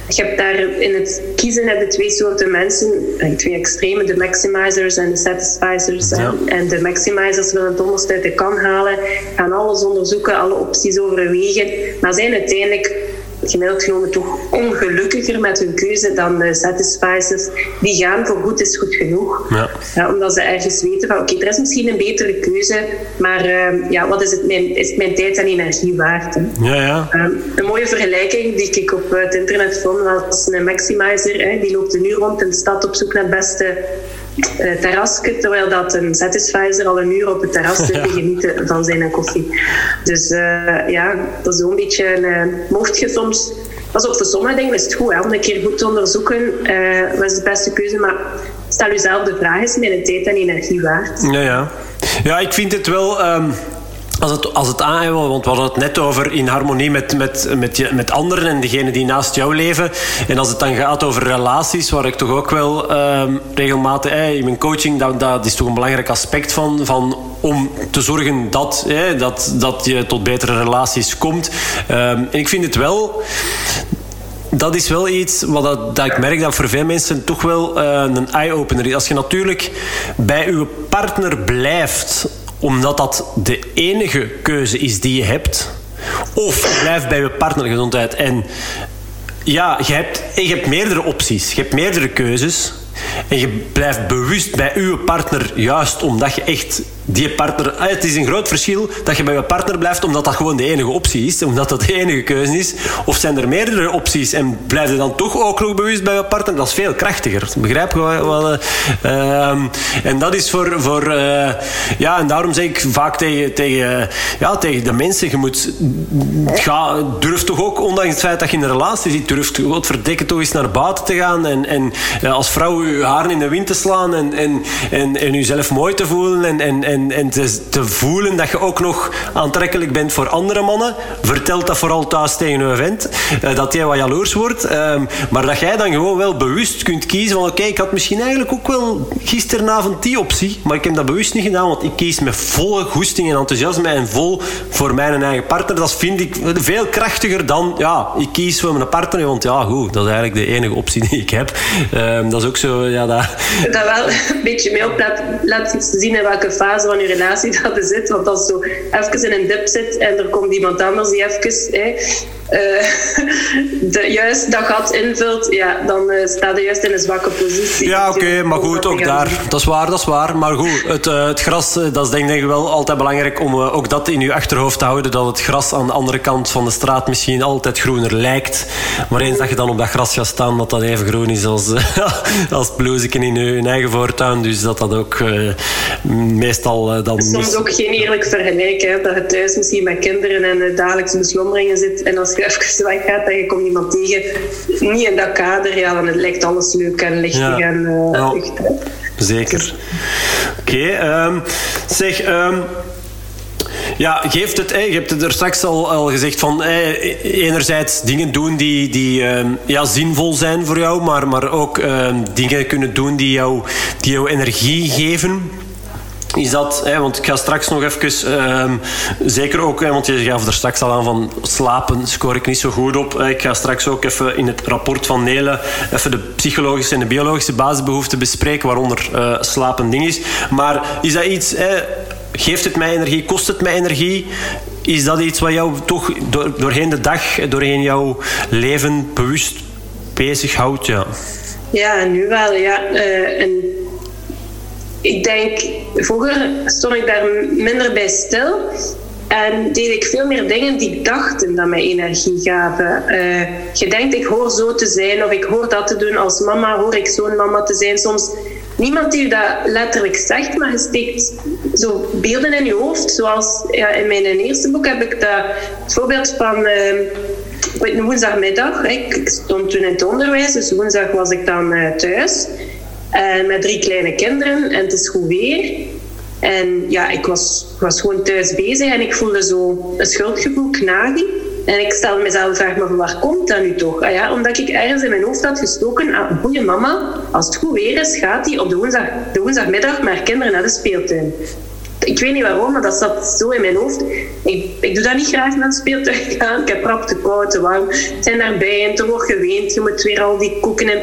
je hebt daar in het kiezen heb je twee soorten mensen, twee extreme, de maximizers en de satisficers. Ja. En de maximizers willen het onderste uit de kan halen, gaan alles onderzoeken, alle opties overwegen, maar zijn uiteindelijk gemiddeld genomen toch ongelukkiger met hun keuze dan de satisficers. Die gaan voor goed is goed genoeg. Ja. ja omdat ze ergens weten van oké, er is misschien een betere keuze, maar uh, ja, wat is het mijn, is mijn tijd en energie waard? Hè? Ja, ja. Uh, een mooie vergelijking die ik op het internet vond was een maximizer. Hè, die loopt een uur rond in de stad op zoek naar het beste uh, terrasje, terwijl dat een satisfizer al een uur op het terras zit te genieten van zijn koffie. Dus uh, ja, dat is zo'n beetje een uh, mocht je soms... Pas op, voor sommige dingen is het goed hè, om een keer goed te onderzoeken wat is de beste keuze, maar stel jezelf de vraag, is mijn tijd en energie waard? Ja, ja. ja ik vind het wel... Um als het, als het aan, want we hadden het net over in harmonie met, met, met, met anderen en degenen die naast jou leven. En als het dan gaat over relaties, waar ik toch ook wel um, regelmatig in mijn coaching, dat, dat is toch een belangrijk aspect van, van om te zorgen dat, dat, dat je tot betere relaties komt. Um, en ik vind het wel dat is wel iets wat dat, dat, ik merk dat voor veel mensen toch wel uh, een eye-opener is. Als je natuurlijk bij je partner blijft omdat dat de enige keuze is die je hebt. Of blijf bij je partnergezondheid. En ja, je hebt, je hebt meerdere opties. Je hebt meerdere keuzes. En je blijft bewust bij uw partner, juist omdat je echt die partner... Ah, het is een groot verschil dat je bij je partner blijft omdat dat gewoon de enige optie is. Omdat dat de enige keuze is. Of zijn er meerdere opties en blijf je dan toch ook nog bewust bij je partner? Dat is veel krachtiger. Begrijp je wel? Uh, en dat is voor... voor uh, ja, en daarom zeg ik vaak tegen, tegen, ja, tegen de mensen, je moet... Ga, durf toch ook, ondanks het feit dat je in een relatie zit, durf toch verdekken toch eens naar buiten te gaan en, en als vrouw je haren in de wind te slaan en, en, en, en jezelf mooi te voelen en, en en, en te, te, voelen dat je ook nog aantrekkelijk bent voor andere mannen. Vertelt dat vooral thuis tegen een vent. Uh, dat jij wat jaloers wordt. Uh, maar dat jij dan gewoon wel bewust kunt kiezen van... Oké, ik had misschien eigenlijk ook wel gisteravond die optie. Maar ik heb dat bewust niet gedaan. Want ik kies met volle goesting en enthousiasme en vol voor mijn eigen partner. Dat vind ik veel krachtiger dan... Ja, ik kies voor mijn partner. Want ja, goed, dat is eigenlijk de enige optie die ik heb. Uh, dat is ook zo... Ja, dat... dat wel een beetje mee op laat, laat zien in welke fase van je relatie dat er zit. Want als zo even in een dip zit en er komt iemand anders die even hè, uh, de, juist dat gat invult, ja, dan uh, staat hij juist in een zwakke positie. Ja, oké, maar goed, ook daar. Dat is waar, dat is waar. Maar goed, het, uh, het gras, dat is denk ik wel altijd belangrijk om ook dat in je achterhoofd te houden. Dat het gras aan de andere kant van de straat misschien altijd groener lijkt. Maar eens dat je dan op dat gras gaat staan, dat dat even groen is als, als bloeseken in je, in eigen voortuin. Dus dat dat ook meestal dan... Soms ook geen eerlijk vergelijken. Dat je thuis misschien met kinderen en de dagelijkse beslommeringen zit. En als je even weggaat en je komt iemand tegen, niet in dat kader, ja, dan lijkt alles leuk en lichtig en uh, ja. Zeker. Oké, ehm, zeg... Um, ja, geeft het, je hebt het er straks al, gezegd van enerzijds dingen doen die, die uh, ja, zinvol zijn voor jou, maar, maar ook uh, dingen kunnen doen die jou, die jou energie geven is dat, hè, want ik ga straks nog even, uh, zeker ook, hè, want je gaf er straks al aan van slapen score ik niet zo goed op. Ik ga straks ook even in het rapport van Nele even de psychologische en de biologische basisbehoeften bespreken, waaronder uh, slapen ding is. Maar is dat iets, hè, geeft het mij energie, kost het mij energie? Is dat iets wat jou toch door, doorheen de dag, doorheen jouw leven bewust bezighoudt? Ja, ja nu wel, ja. En ik denk, vroeger stond ik daar minder bij stil. En deed ik veel meer dingen die dachten dat mij energie gaven. Uh, je denkt, ik hoor zo te zijn of ik hoor dat te doen. Als mama hoor ik zo'n mama te zijn. Soms niemand die dat letterlijk zegt, maar je steekt zo beelden in je hoofd. Zoals ja, in mijn eerste boek heb ik dat, het voorbeeld van uh, woensdagmiddag. Ik stond toen in het onderwijs, dus woensdag was ik dan uh, thuis. Uh, met drie kleine kinderen en het is goed weer. En ja, ik was, was gewoon thuis bezig en ik voelde zo een schuldgevoel knagen. En ik stelde mezelf de vraag, maar waar komt dat nu toch? Ah ja, omdat ik ergens in mijn hoofd had gestoken, ah, goede mama, als het goed weer is, gaat hij op de, woensdag, de woensdagmiddag met kinderen naar de speeltuin. Ik weet niet waarom, maar dat zat zo in mijn hoofd. Ik, ik doe dat niet graag naar de speeltuin gaan. Ik heb rap te koud, te warm. Het zijn daarbij en te wordt geweend. Je moet weer al die koeken en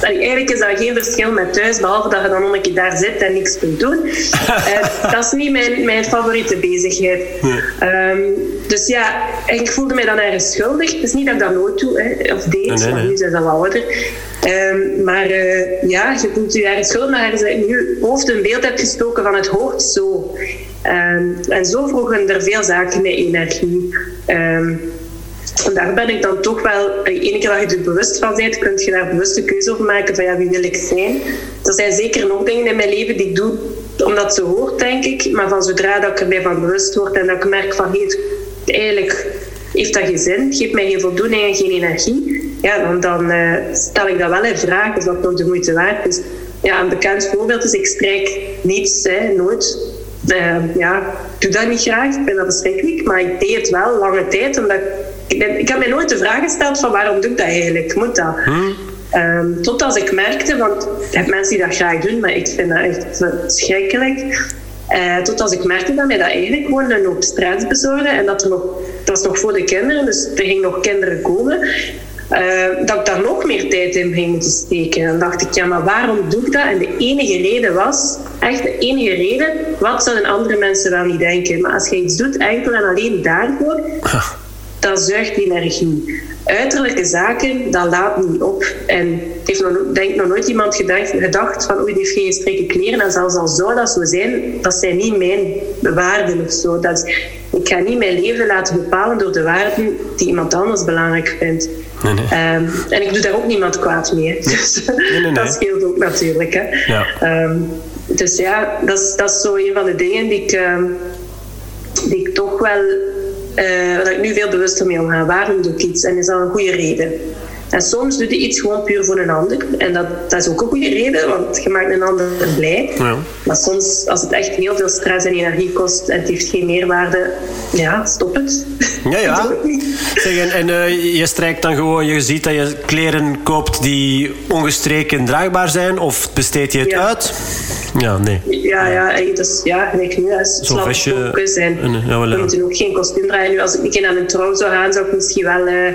eigenlijk is dat geen verschil met thuis, behalve dat je dan nog een keer daar zit en niks kunt doen. uh, dat is niet mijn, mijn favoriete bezigheid. Um, dus ja, ik voelde mij dan ergens schuldig. Het is niet dat ik dat nooit doe, hè, of deed, nee, nee, nu zijn ze wel ouder. Um, maar uh, ja, je voelt je ergens schuldig, maar je in je hoofd een beeld hebt gestoken van het hoort zo. Um, en zo vroegen er veel zaken met energie. Um, en daar ben ik dan toch wel, ene keer dat je er bewust van bent, kun je daar bewuste keuze over maken van ja, wie wil ik zijn. Er zijn zeker nog dingen in mijn leven die ik doe omdat ze hoort, denk ik. Maar van zodra dat ik erbij van bewust word en dat ik merk van hey, eigenlijk heeft dat geen zin, geeft mij geen voldoening en geen energie, ja, dan, dan uh, stel ik dat wel in vraag, is dat nog de moeite waard is. Ja, een bekend voorbeeld is, ik strijk niets, hè, nooit. Uh, ja, ik doe dat niet graag, ik vind dat verschrikkelijk, maar ik deed het wel lange tijd, omdat ik, ben, ik heb mij nooit de vraag gesteld van waarom doe ik dat eigenlijk? Moet dat? Hmm. Um, tot als ik merkte, want ik heb mensen die dat graag doen, maar ik vind dat echt verschrikkelijk. Uh, tot als ik merkte dat mij dat eigenlijk gewoon een hoop stress bezorgde en dat er nog, dat was nog voor de kinderen, dus er gingen nog kinderen komen. Uh, dat ik daar nog meer tijd in ging moeten steken. En dan dacht ik, ja, maar waarom doe ik dat? En de enige reden was, echt de enige reden, wat zouden andere mensen wel niet denken? Maar als je iets doet enkel en alleen daarvoor, dat zuigt energie. Uiterlijke zaken, dat laat niet op. En heeft nog, denk nog nooit iemand gedacht, gedacht van oei, die heeft geen gestreken kleren. En zelfs al zou dat zo zijn, dat zijn niet mijn waarden of zo. Dat ik ga niet mijn leven laten bepalen door de waarden die iemand anders belangrijk vindt. Nee, nee. Um, en ik doe daar ook niemand kwaad mee. Dus nee, dat scheelt ook natuurlijk. Hè. Ja. Um, dus ja, dat is, dat is zo een van de dingen die ik, um, die ik toch wel uh, dat ik nu veel bewuster mee omga. Waarom doe ik iets? En is dat een goede reden? En soms doe je iets gewoon puur voor een ander. En dat, dat is ook een goede reden, want je maakt een ander blij. Ja. Maar soms, als het echt heel veel stress en energie kost en het heeft geen meerwaarde, ja, stop het. Ja, ja. zeg, en, en uh, je strijkt dan gewoon, je ziet dat je kleren koopt die ongestreken draagbaar zijn, of besteed je het ja. uit? Ja, nee. Ja, ja, dus, ja gelijk nu. Als het slaap zijn. Ja, moeten ook geen kostuum dragen. Nu, als ik keer naar een trouw zou gaan, zou ik misschien wel... Uh,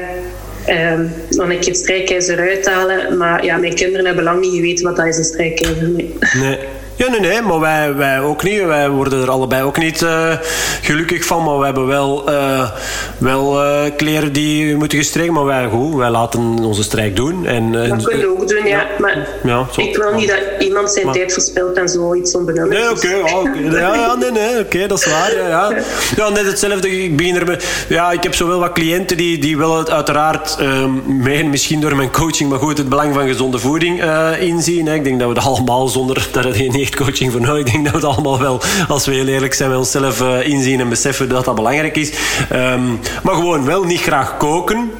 um, dan keer het strijkijzer uithalen. Maar ja, mijn kinderen hebben lang niet geweten wat dat is, een strijkijzer. Nee. nee. Ja, nee, nee, maar wij, wij ook niet. Wij worden er allebei ook niet uh, gelukkig van. Maar we hebben wel, uh, wel uh, kleren die moeten gestreken. Maar wij, goed, wij laten onze strijk doen. En, dat kunnen we ook doen, ja. ja. Maar ja, ik wil niet dat iemand zijn maar, tijd verspilt en zoiets onbenullig Nee, oké. Okay, oh, okay. ja, ja, nee, nee, oké, okay, dat is waar. Ja, ja. ja, net hetzelfde. Ik begin er Ja, ik heb zowel wat cliënten die, die wel uiteraard um, mee, misschien door mijn coaching, maar goed, het belang van gezonde voeding inzien. Hè. Ik denk dat we dat allemaal zonder dat het een coaching voor nodig. Ik denk dat we het allemaal wel, als we heel eerlijk zijn, met onszelf uh, inzien en beseffen dat dat belangrijk is. Um, maar gewoon wel niet graag koken.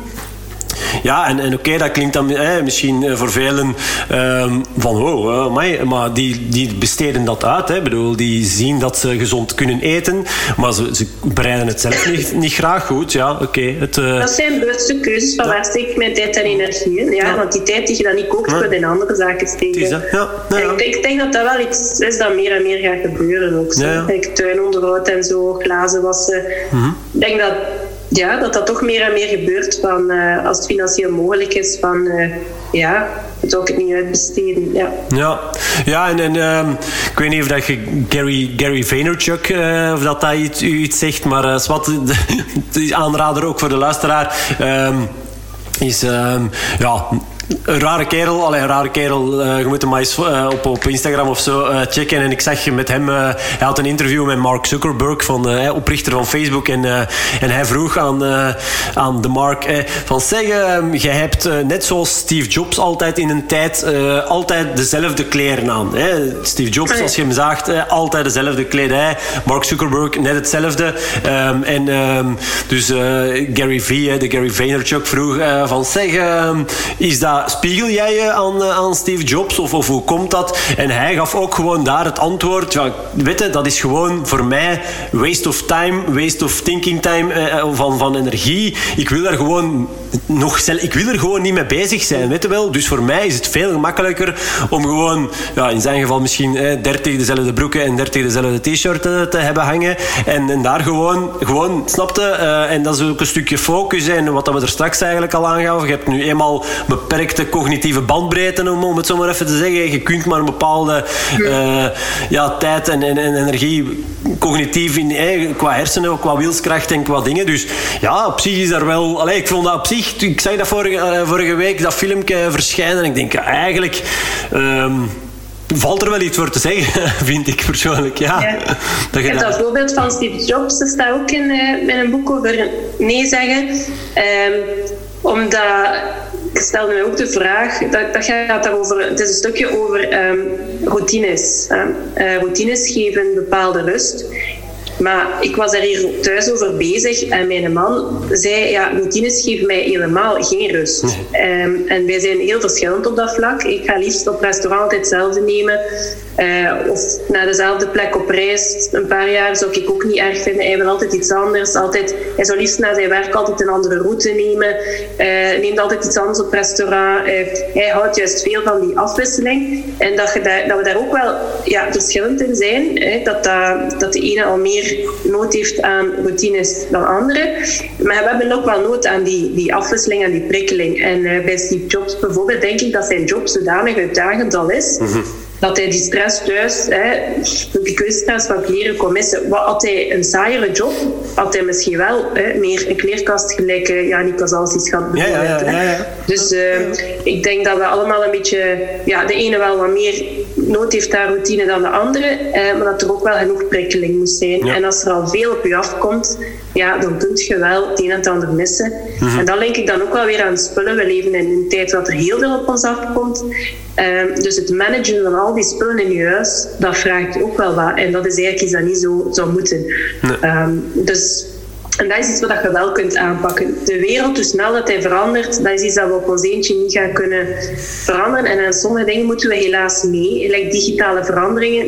Ja, en, en oké, dat klinkt dan eh, misschien eh, voor velen um, van oh, uh, maar die, die besteden dat uit. Hè. bedoel, die zien dat ze gezond kunnen eten, maar ze, ze bereiden het zelf niet, niet graag goed. Ja, oké. het. uh, dat zijn bewuste keuzes van waar steek ik mijn tijd en energie in. Ja, ja, Want die tijd die je dan niet kookt, ja. in andere zaken steken. Ja. Ja. Ik, ik, denk dat dat wel iets is dat meer en meer gaat gebeuren. Ook, zo. Ja, ja. tuinonderhoud en zo, glazen wassen. Mm -hmm. Ik denk dat ja, dat dat toch meer en meer gebeurt van, uh, als het financieel mogelijk is, van uh, ja, het ook het niet uitbesteden. Ja, ja. ja en, um, ik weet niet of dat je Gary, Gary Vaynerchuk, uh, of dat dat iets, u iets zegt, maar wat, de aanrader ook voor de luisteraar, um, is um, ja een rare kerel, allee, een rare kerel. Uh, je moet hem maar eens uh, op, op Instagram of zo uh, checken. En ik zag met hem, hij had een interview met Mark Zuckerberg, van, oprichter van Facebook. En, en hij vroeg aan, aan de Mark: van zeg, je hebt net zoals Steve Jobs altijd in een tijd altijd dezelfde kleren aan. Hè? Steve Jobs, als je hem zaagt, altijd dezelfde kledij. Mark Zuckerberg, net hetzelfde. Um, en um, dus Gary V, de Gary Vaynerchuk, vroeg van zeg, is dat spiegel jij je aan, eh, aan Steve Jobs of, of hoe komt dat? En hij gaf ook gewoon daar het antwoord. Ja, weet je, dat is gewoon voor mij waste of time, waste of thinking time eh, eh van, van energie. Ik wil er gewoon nog ik wil er gewoon niet mee bezig zijn, weet je wel. Dus voor mij is het veel gemakkelijker om gewoon, ja, in zijn geval misschien eh, 30 dezelfde broeken en 30 dezelfde t-shirt te, te, hebben hangen. En, en daar gewoon, gewoon snapte, en dat is ook een stukje focus. En wat we er straks eigenlijk al aangaven. Je hebt nu eenmaal beperkt beperkte cognitieve bandbreedte, om, om het zo maar even te zeggen. Je kunt maar een bepaalde uh, ja, tijd en, en, en, energie cognitief in, eh, qua hersenen, qua wilskracht en qua dingen. Dus ja, op zich is daar wel... Allee, ik vond dat op zich... Ik zag dat vorige, uh, vorige week, dat filmpje verschijnen. En ik denk, eigenlijk... Um, valt er wel iets voor te zeggen, vind ik persoonlijk. Ja. ja. Dat je dat voorbeeld van Steve Jobs, dat staat ook in uh, mijn boek over nee zeggen. Um, omdat ik stel me ook de vraag, dat, dat gaat daarover, het is een stukje over um, routines. Uh, routines geven bepaalde rust. Maar ik was er hier thuis over bezig en mijn man zei, ja, routines geven mij helemaal geen rust. Um, en wij zijn heel verschillend op dat vlak. Ik ga liefst op restaurant altijd hetzelfde nemen. Uh, of naar dezelfde plek op reis. Een paar jaar zou ik ook niet erg vinden. Hij wil altijd iets anders. Altijd, hij zou liefst naar zijn werk altijd een andere route nemen. Uh, neemt altijd iets anders op restaurant. Uh, hij houdt juist veel van die afwisseling. En dat, je daar, dat we daar ook wel ja, verschillend in zijn. Hè? Dat, dat, dat de ene al meer nood heeft aan routines dan andere. Maar we hebben ook wel nood aan die, die afwisseling en die prikkeling. En bij Steve Jobs bijvoorbeeld denk ik dat zijn job zodanig uitdagend al is. Mm dat hij die stress thuis, hè, de keuzestress van kleren kon missen. Wat had hij een saaiere job, had hij misschien wel hè, meer een kleerkast gelijk uh, Janik Kazalsis gaat bijvoorbeeld. Ja, ja, ja, dus uh, ik denk dat we allemaal een beetje, ja, de ene wel wat meer nood heeft aan routine dan de andere, eh, maar dat er ook wel genoeg prikkeling moet zijn. En als er al veel op je afkomt, ja, dan kun je wel het een en het ander missen. Mhm. En dan denk ik dan ook wel weer aan spullen. We leven in een tijd dat er heel veel op ons afkomt. Um, dus het managen van al die spullen in je huis, dat vraagt ook wel wat. En dat is eigenlijk iets dat niet zo zou moeten. Um, dus en dat is iets wat je wel kunt aanpakken. De wereld, hoe snel dat hij verandert, dat is iets dat we op ons eentje niet gaan kunnen veranderen. En aan sommige dingen moeten we helaas mee. Like digitale veranderingen,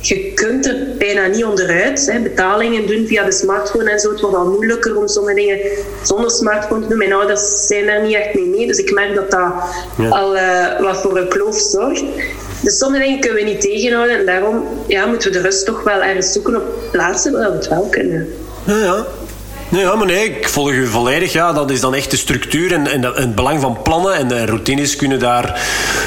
je kunt er bijna niet onderuit. Hè. Betalingen doen via de smartphone en zo. Het wordt al moeilijker om sommige dingen zonder smartphone te doen. Mijn ouders zijn daar niet echt mee mee. Dus ik merk dat dat al uh, wat voor een kloof zorgt. Sommige dingen kunnen we niet tegenhouden. En daarom ja, moeten we de rust toch wel ergens zoeken op plaatsen waar we het wel kunnen. Ja, ja. Nee, ja, maar nee, ik volg u volledig. Ja, dat is dan echt de structuur en, en, het belang van plannen. En de routines kunnen daar,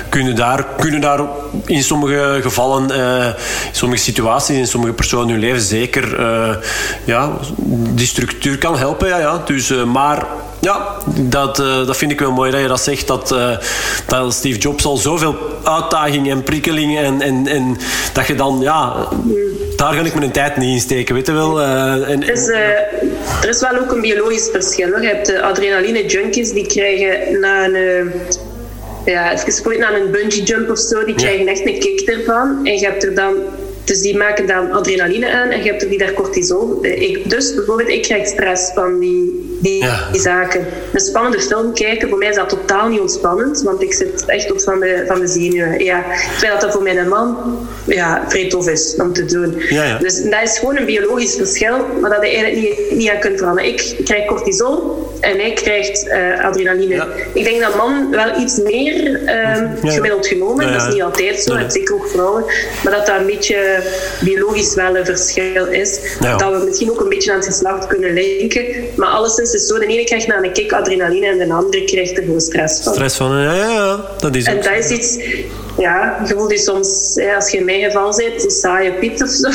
kunnen daar, kunnen daar in sommige gevallen, uh, in sommige situaties, in sommige personen in hun leven zeker, uh, ja, die structuur kan helpen. Ja, ja. Dus, maar ja, dat, uh, dat vind ik wel mooi dat je dat zegt. Dat, uh, dat Steve Jobs al zoveel uitdaging en prikkeling en, en, en dat je dan, ja, daar ga ik mijn tijd niet in steken, weet je wel. Uh, en, dus, er is wel ook een biologisch verschil. Hoor. Je hebt de adrenaline junkies die krijgen na een ja, even aan een bungee jump of zo, die krijgen echt een kick ervan. En je hebt er dan dus die maken dan adrenaline aan en je hebt er die daar cortisol. Ik, dus bijvoorbeeld, ik krijg stress van die, die, zaken. Een spannende film kijken, voor mij is dat totaal niet ontspannend, want ik zit echt op van de, van de zenuwen. Ja, terwijl dat, dat voor mijn man ja, vrij tof is om te doen. Ja, ja. Dus dat is gewoon een biologisch verschil, maar dat je eigenlijk niet, niet aan kunt veranderen. Ik krijg cortisol en hij krijgt uh, adrenaline. Ik denk dat man wel iets meer uh, gemiddeld genomen, dat is niet altijd zo, en zeker ook vrouwen, maar dat dat een beetje biologisch wel een verschil is. Dat we misschien ook een beetje aan het geslacht kunnen linken. Maar alleszins is zo, de ene krijgt na een kick adrenaline en de andere krijgt er gewoon stress van. Stress van, ja, ja, dat is En dat is iets... Ja, je voelt je soms, als je in mijn geval zit, een saaie piet of zo.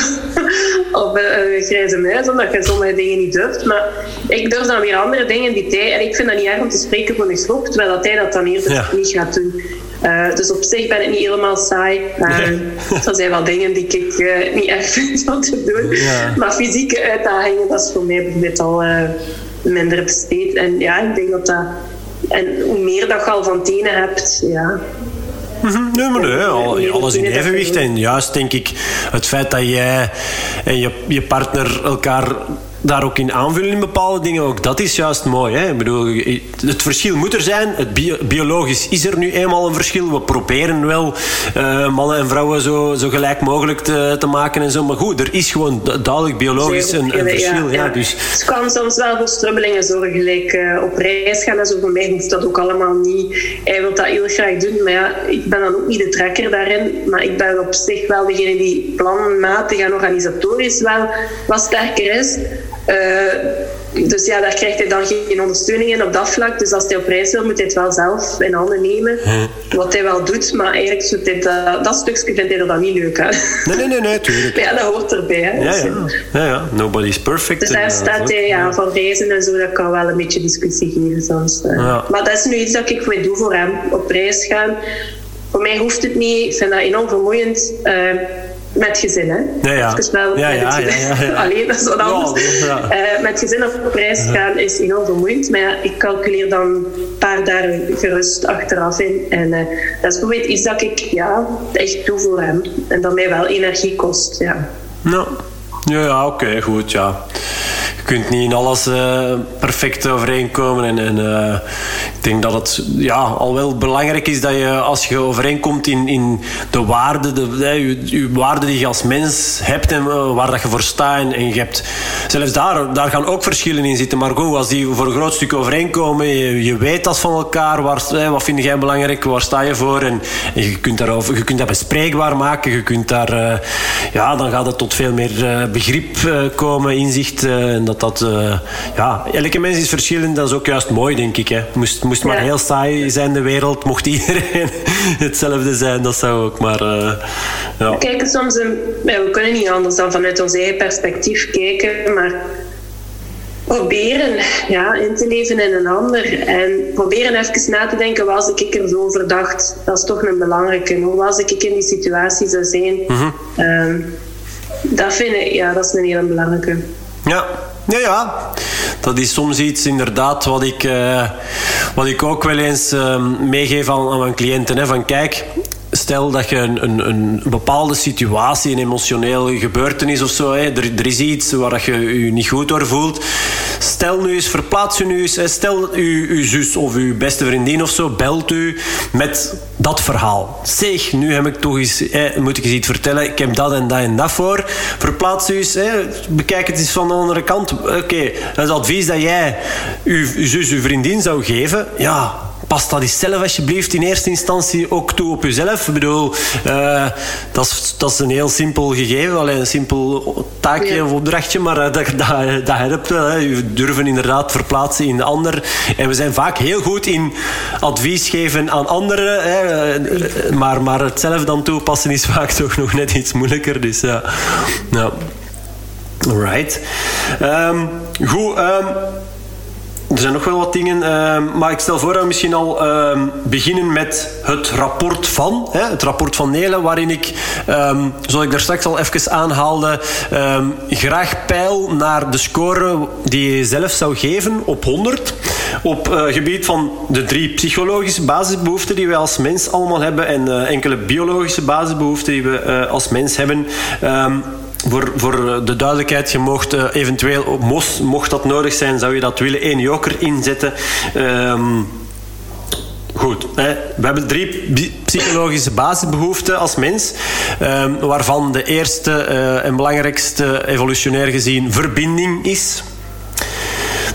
of een, grijze muis, omdat je sommige dingen niet durft. Maar ik durf dan weer andere dingen die hij... En ik vind dat niet erg om te spreken voor een groep, terwijl dat hij dat dan eerder niet gaat doen. Uh, dus op zich ben ik niet helemaal saai. Maar er zijn wel dingen die ik uh, niet erg vind om te doen. Ja. Maar fysieke uitdagingen, dat is voor mij bijvoorbeeld al uh, minder besteed. En ja, ik denk dat dat... En hoe meer dat je al van tenen hebt, ja... Mhm. Nee, maar nee, alles in evenwicht. En juist denk ik het feit dat jij en je, je partner elkaar daar ook in aanvullen in bepaalde dingen. Ook dat is juist mooi. Hè? Ik bedoel, het verschil moet er zijn. Het biologisch is er nu eenmaal een verschil. We proberen wel uh, mannen en vrouwen zo, zo gelijk mogelijk te, te, maken en zo. Maar goed, er is gewoon duidelijk biologisch een, een verschil. Ja, ja. Dus... Het kan soms wel voor strubbelingen zorgen. Gelijk uh, op reis gaan en zo. Voor mij hoeft dat ook allemaal niet. Hij wil dat heel graag doen. Maar ja, ik ben dan ook niet de trekker daarin. Maar ik ben op zich wel degene die planmatig en organisatorisch wel wat sterker is. Uh, dus ja, daar krijgt hij dan geen ondersteuning in op dat vlak. Dus als hij op reis wil, moet hij het wel zelf in handen nemen. Hm. Wat hij wel doet, maar eigenlijk doet hij dat, dat stukje vindt hij er dan niet leuk aan. Nee, nee, nee, nee tuurlijk. ja, dat hoort erbij. Hè. Ja, ja. ja, ja. Nobody's perfect. Dus daar staat hij ja, van reizen en zo, dat kan wel een beetje discussie geven soms. Ja. Maar dat is nu iets dat ik voor doe voor hem, op reis gaan. Voor mij hoeft het niet. Ik vind dat enorm vermoeiend. Uh, met gezin, hè? Ja, ja. wel ja, ja, ja, Alleen, dat is wat anders. Uh, met gezin op reis gaan is enorm vermoeiend. Maar ja, ik calculeer dan een paar dagen gerust achteraf in. En uh, dat is bijvoorbeeld iets dat ik ja, echt doe voor hem. En dat mij wel energie kost, ja. Nou, ja, ja oké, goed, ja je kunt niet in alles uh, perfect overeenkomen. En, en uh, ik denk dat het ja, al wel belangrijk is dat je als je overeenkomt in, in de waarden, de, je, waarden die je als mens hebt en uh, waar dat je voor staat. En, en, je hebt, zelfs daar, daar gaan ook verschillen in zitten. Maar goed, als die voor een groot stuk overeenkomen, je, je weet dat van elkaar. Waar, wat vind jij belangrijk? Waar sta je voor? En, en, je, kunt daarover, je kunt dat bespreekbaar maken. Je kunt daar, ja, dan gaat het tot veel meer begrip komen, inzicht. en dat dat... Ja, elke mens is verschillend. Dat is ook juist mooi, denk ik. Hè. Moest, moest maar heel saai zijn, de wereld. Mocht iedereen hetzelfde zijn. Dat zou ook maar... Ja. Kijk, soms... Een, we kunnen niet anders dan vanuit ons eigen perspectief kijken. Maar proberen ja, in te leven in een ander. En proberen even na te denken, was ik er zo verdacht? Dat is toch een belangrijke. Hoe was ik in die situatie zou zijn? Mm -hmm. um, dat vind ik, ja, dat is een hele belangrijke. Ja, ja, ja. Dat is soms iets inderdaad wat ik, uh, wat ik ook wel eens uh, meegeef aan, aan mijn cliënten. Hè, van kijk, stel dat je een, een, een, bepaalde situatie, een emotioneel gebeurtenis of zo, hè, er, er, is iets waar je je niet goed door voelt. Stel nu eens, verplaats u nu eens, stel uw, uw zus of uw beste vriendin of zo belt u met dat verhaal. Zeg, nu heb ik toch eens, moet ik eens iets vertellen, ik heb dat en dat en dat voor. Verplaats u eens, bekijk het eens van de andere kant. Oké, dat is advies dat jij uw, uw zus, uw vriendin zou geven. Ja, pas dat eens zelf alsjeblieft in eerste instantie ook toe op jezelf. Ik bedoel, uh, dat, is, dat is een heel simpel gegeven, alleen een simpel taakje ja. of opdrachtje, maar uh, dat, dat, dat helpt wel. Hè. Je durven inderdaad verplaatsen in de ander. En we zijn vaak heel goed in advies geven aan anderen, hè. Maar, maar het zelf dan toepassen is vaak toch nog net iets moeilijker. Dus ja. Alright. Um, goed. Um, zijn nog wel wat dingen. Ehm, maar ik stel voor dat we misschien al ehm, beginnen met het rapport van. Hè, het rapport van Nelen, waarin ik, um, zoals ik daar straks al even aanhaalde, graag peil naar de score die je zelf zou geven op 100. Op uh, gebied van de drie psychologische basisbehoeften die wij als mens allemaal hebben en uh, enkele biologische basisbehoeften die we uh, als mens hebben voor, voor de duidelijkheid, je mocht uh, eventueel, mocht, mocht dat nodig zijn, zou je dat willen één joker inzetten. Um, Goed, we hebben drie psychologische basisbehoeften als mens, um, waarvan de eerste uh, en belangrijkste evolutionair gezien verbinding is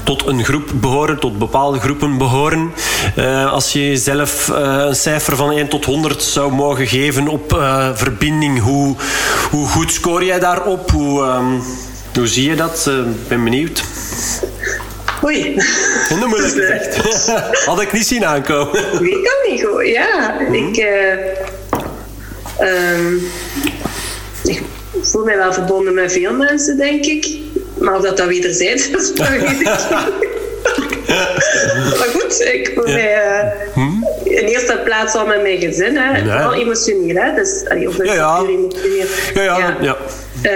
tot een groep behoren, tot bepaalde groepen behoren. Uh, als je jezelf uh, een cijfer van 1 tot 100 zou mogen geven op uh, verbinding, hoe, hoe goed scoor jij daarop? Hoe, um, hoe zie je dat? Ik ben benieuwd. Oei. Dat moeilijk gezegd. Had ik niet zien aankomen. Weet dat niet goed, ja. Mm -hmm. Ik... Um, ik voel mij wel verbonden met veel mensen, denk ik. Maar of dat dat wederzijds is, dat weet ik maar goed, ik voel mij uh, hm? in eerste plaats al met mijn gezin. Hè. Vooral emotioneel. Hè. Dus, of ja, ja. emotioneel. Ja, ja. ja. ja.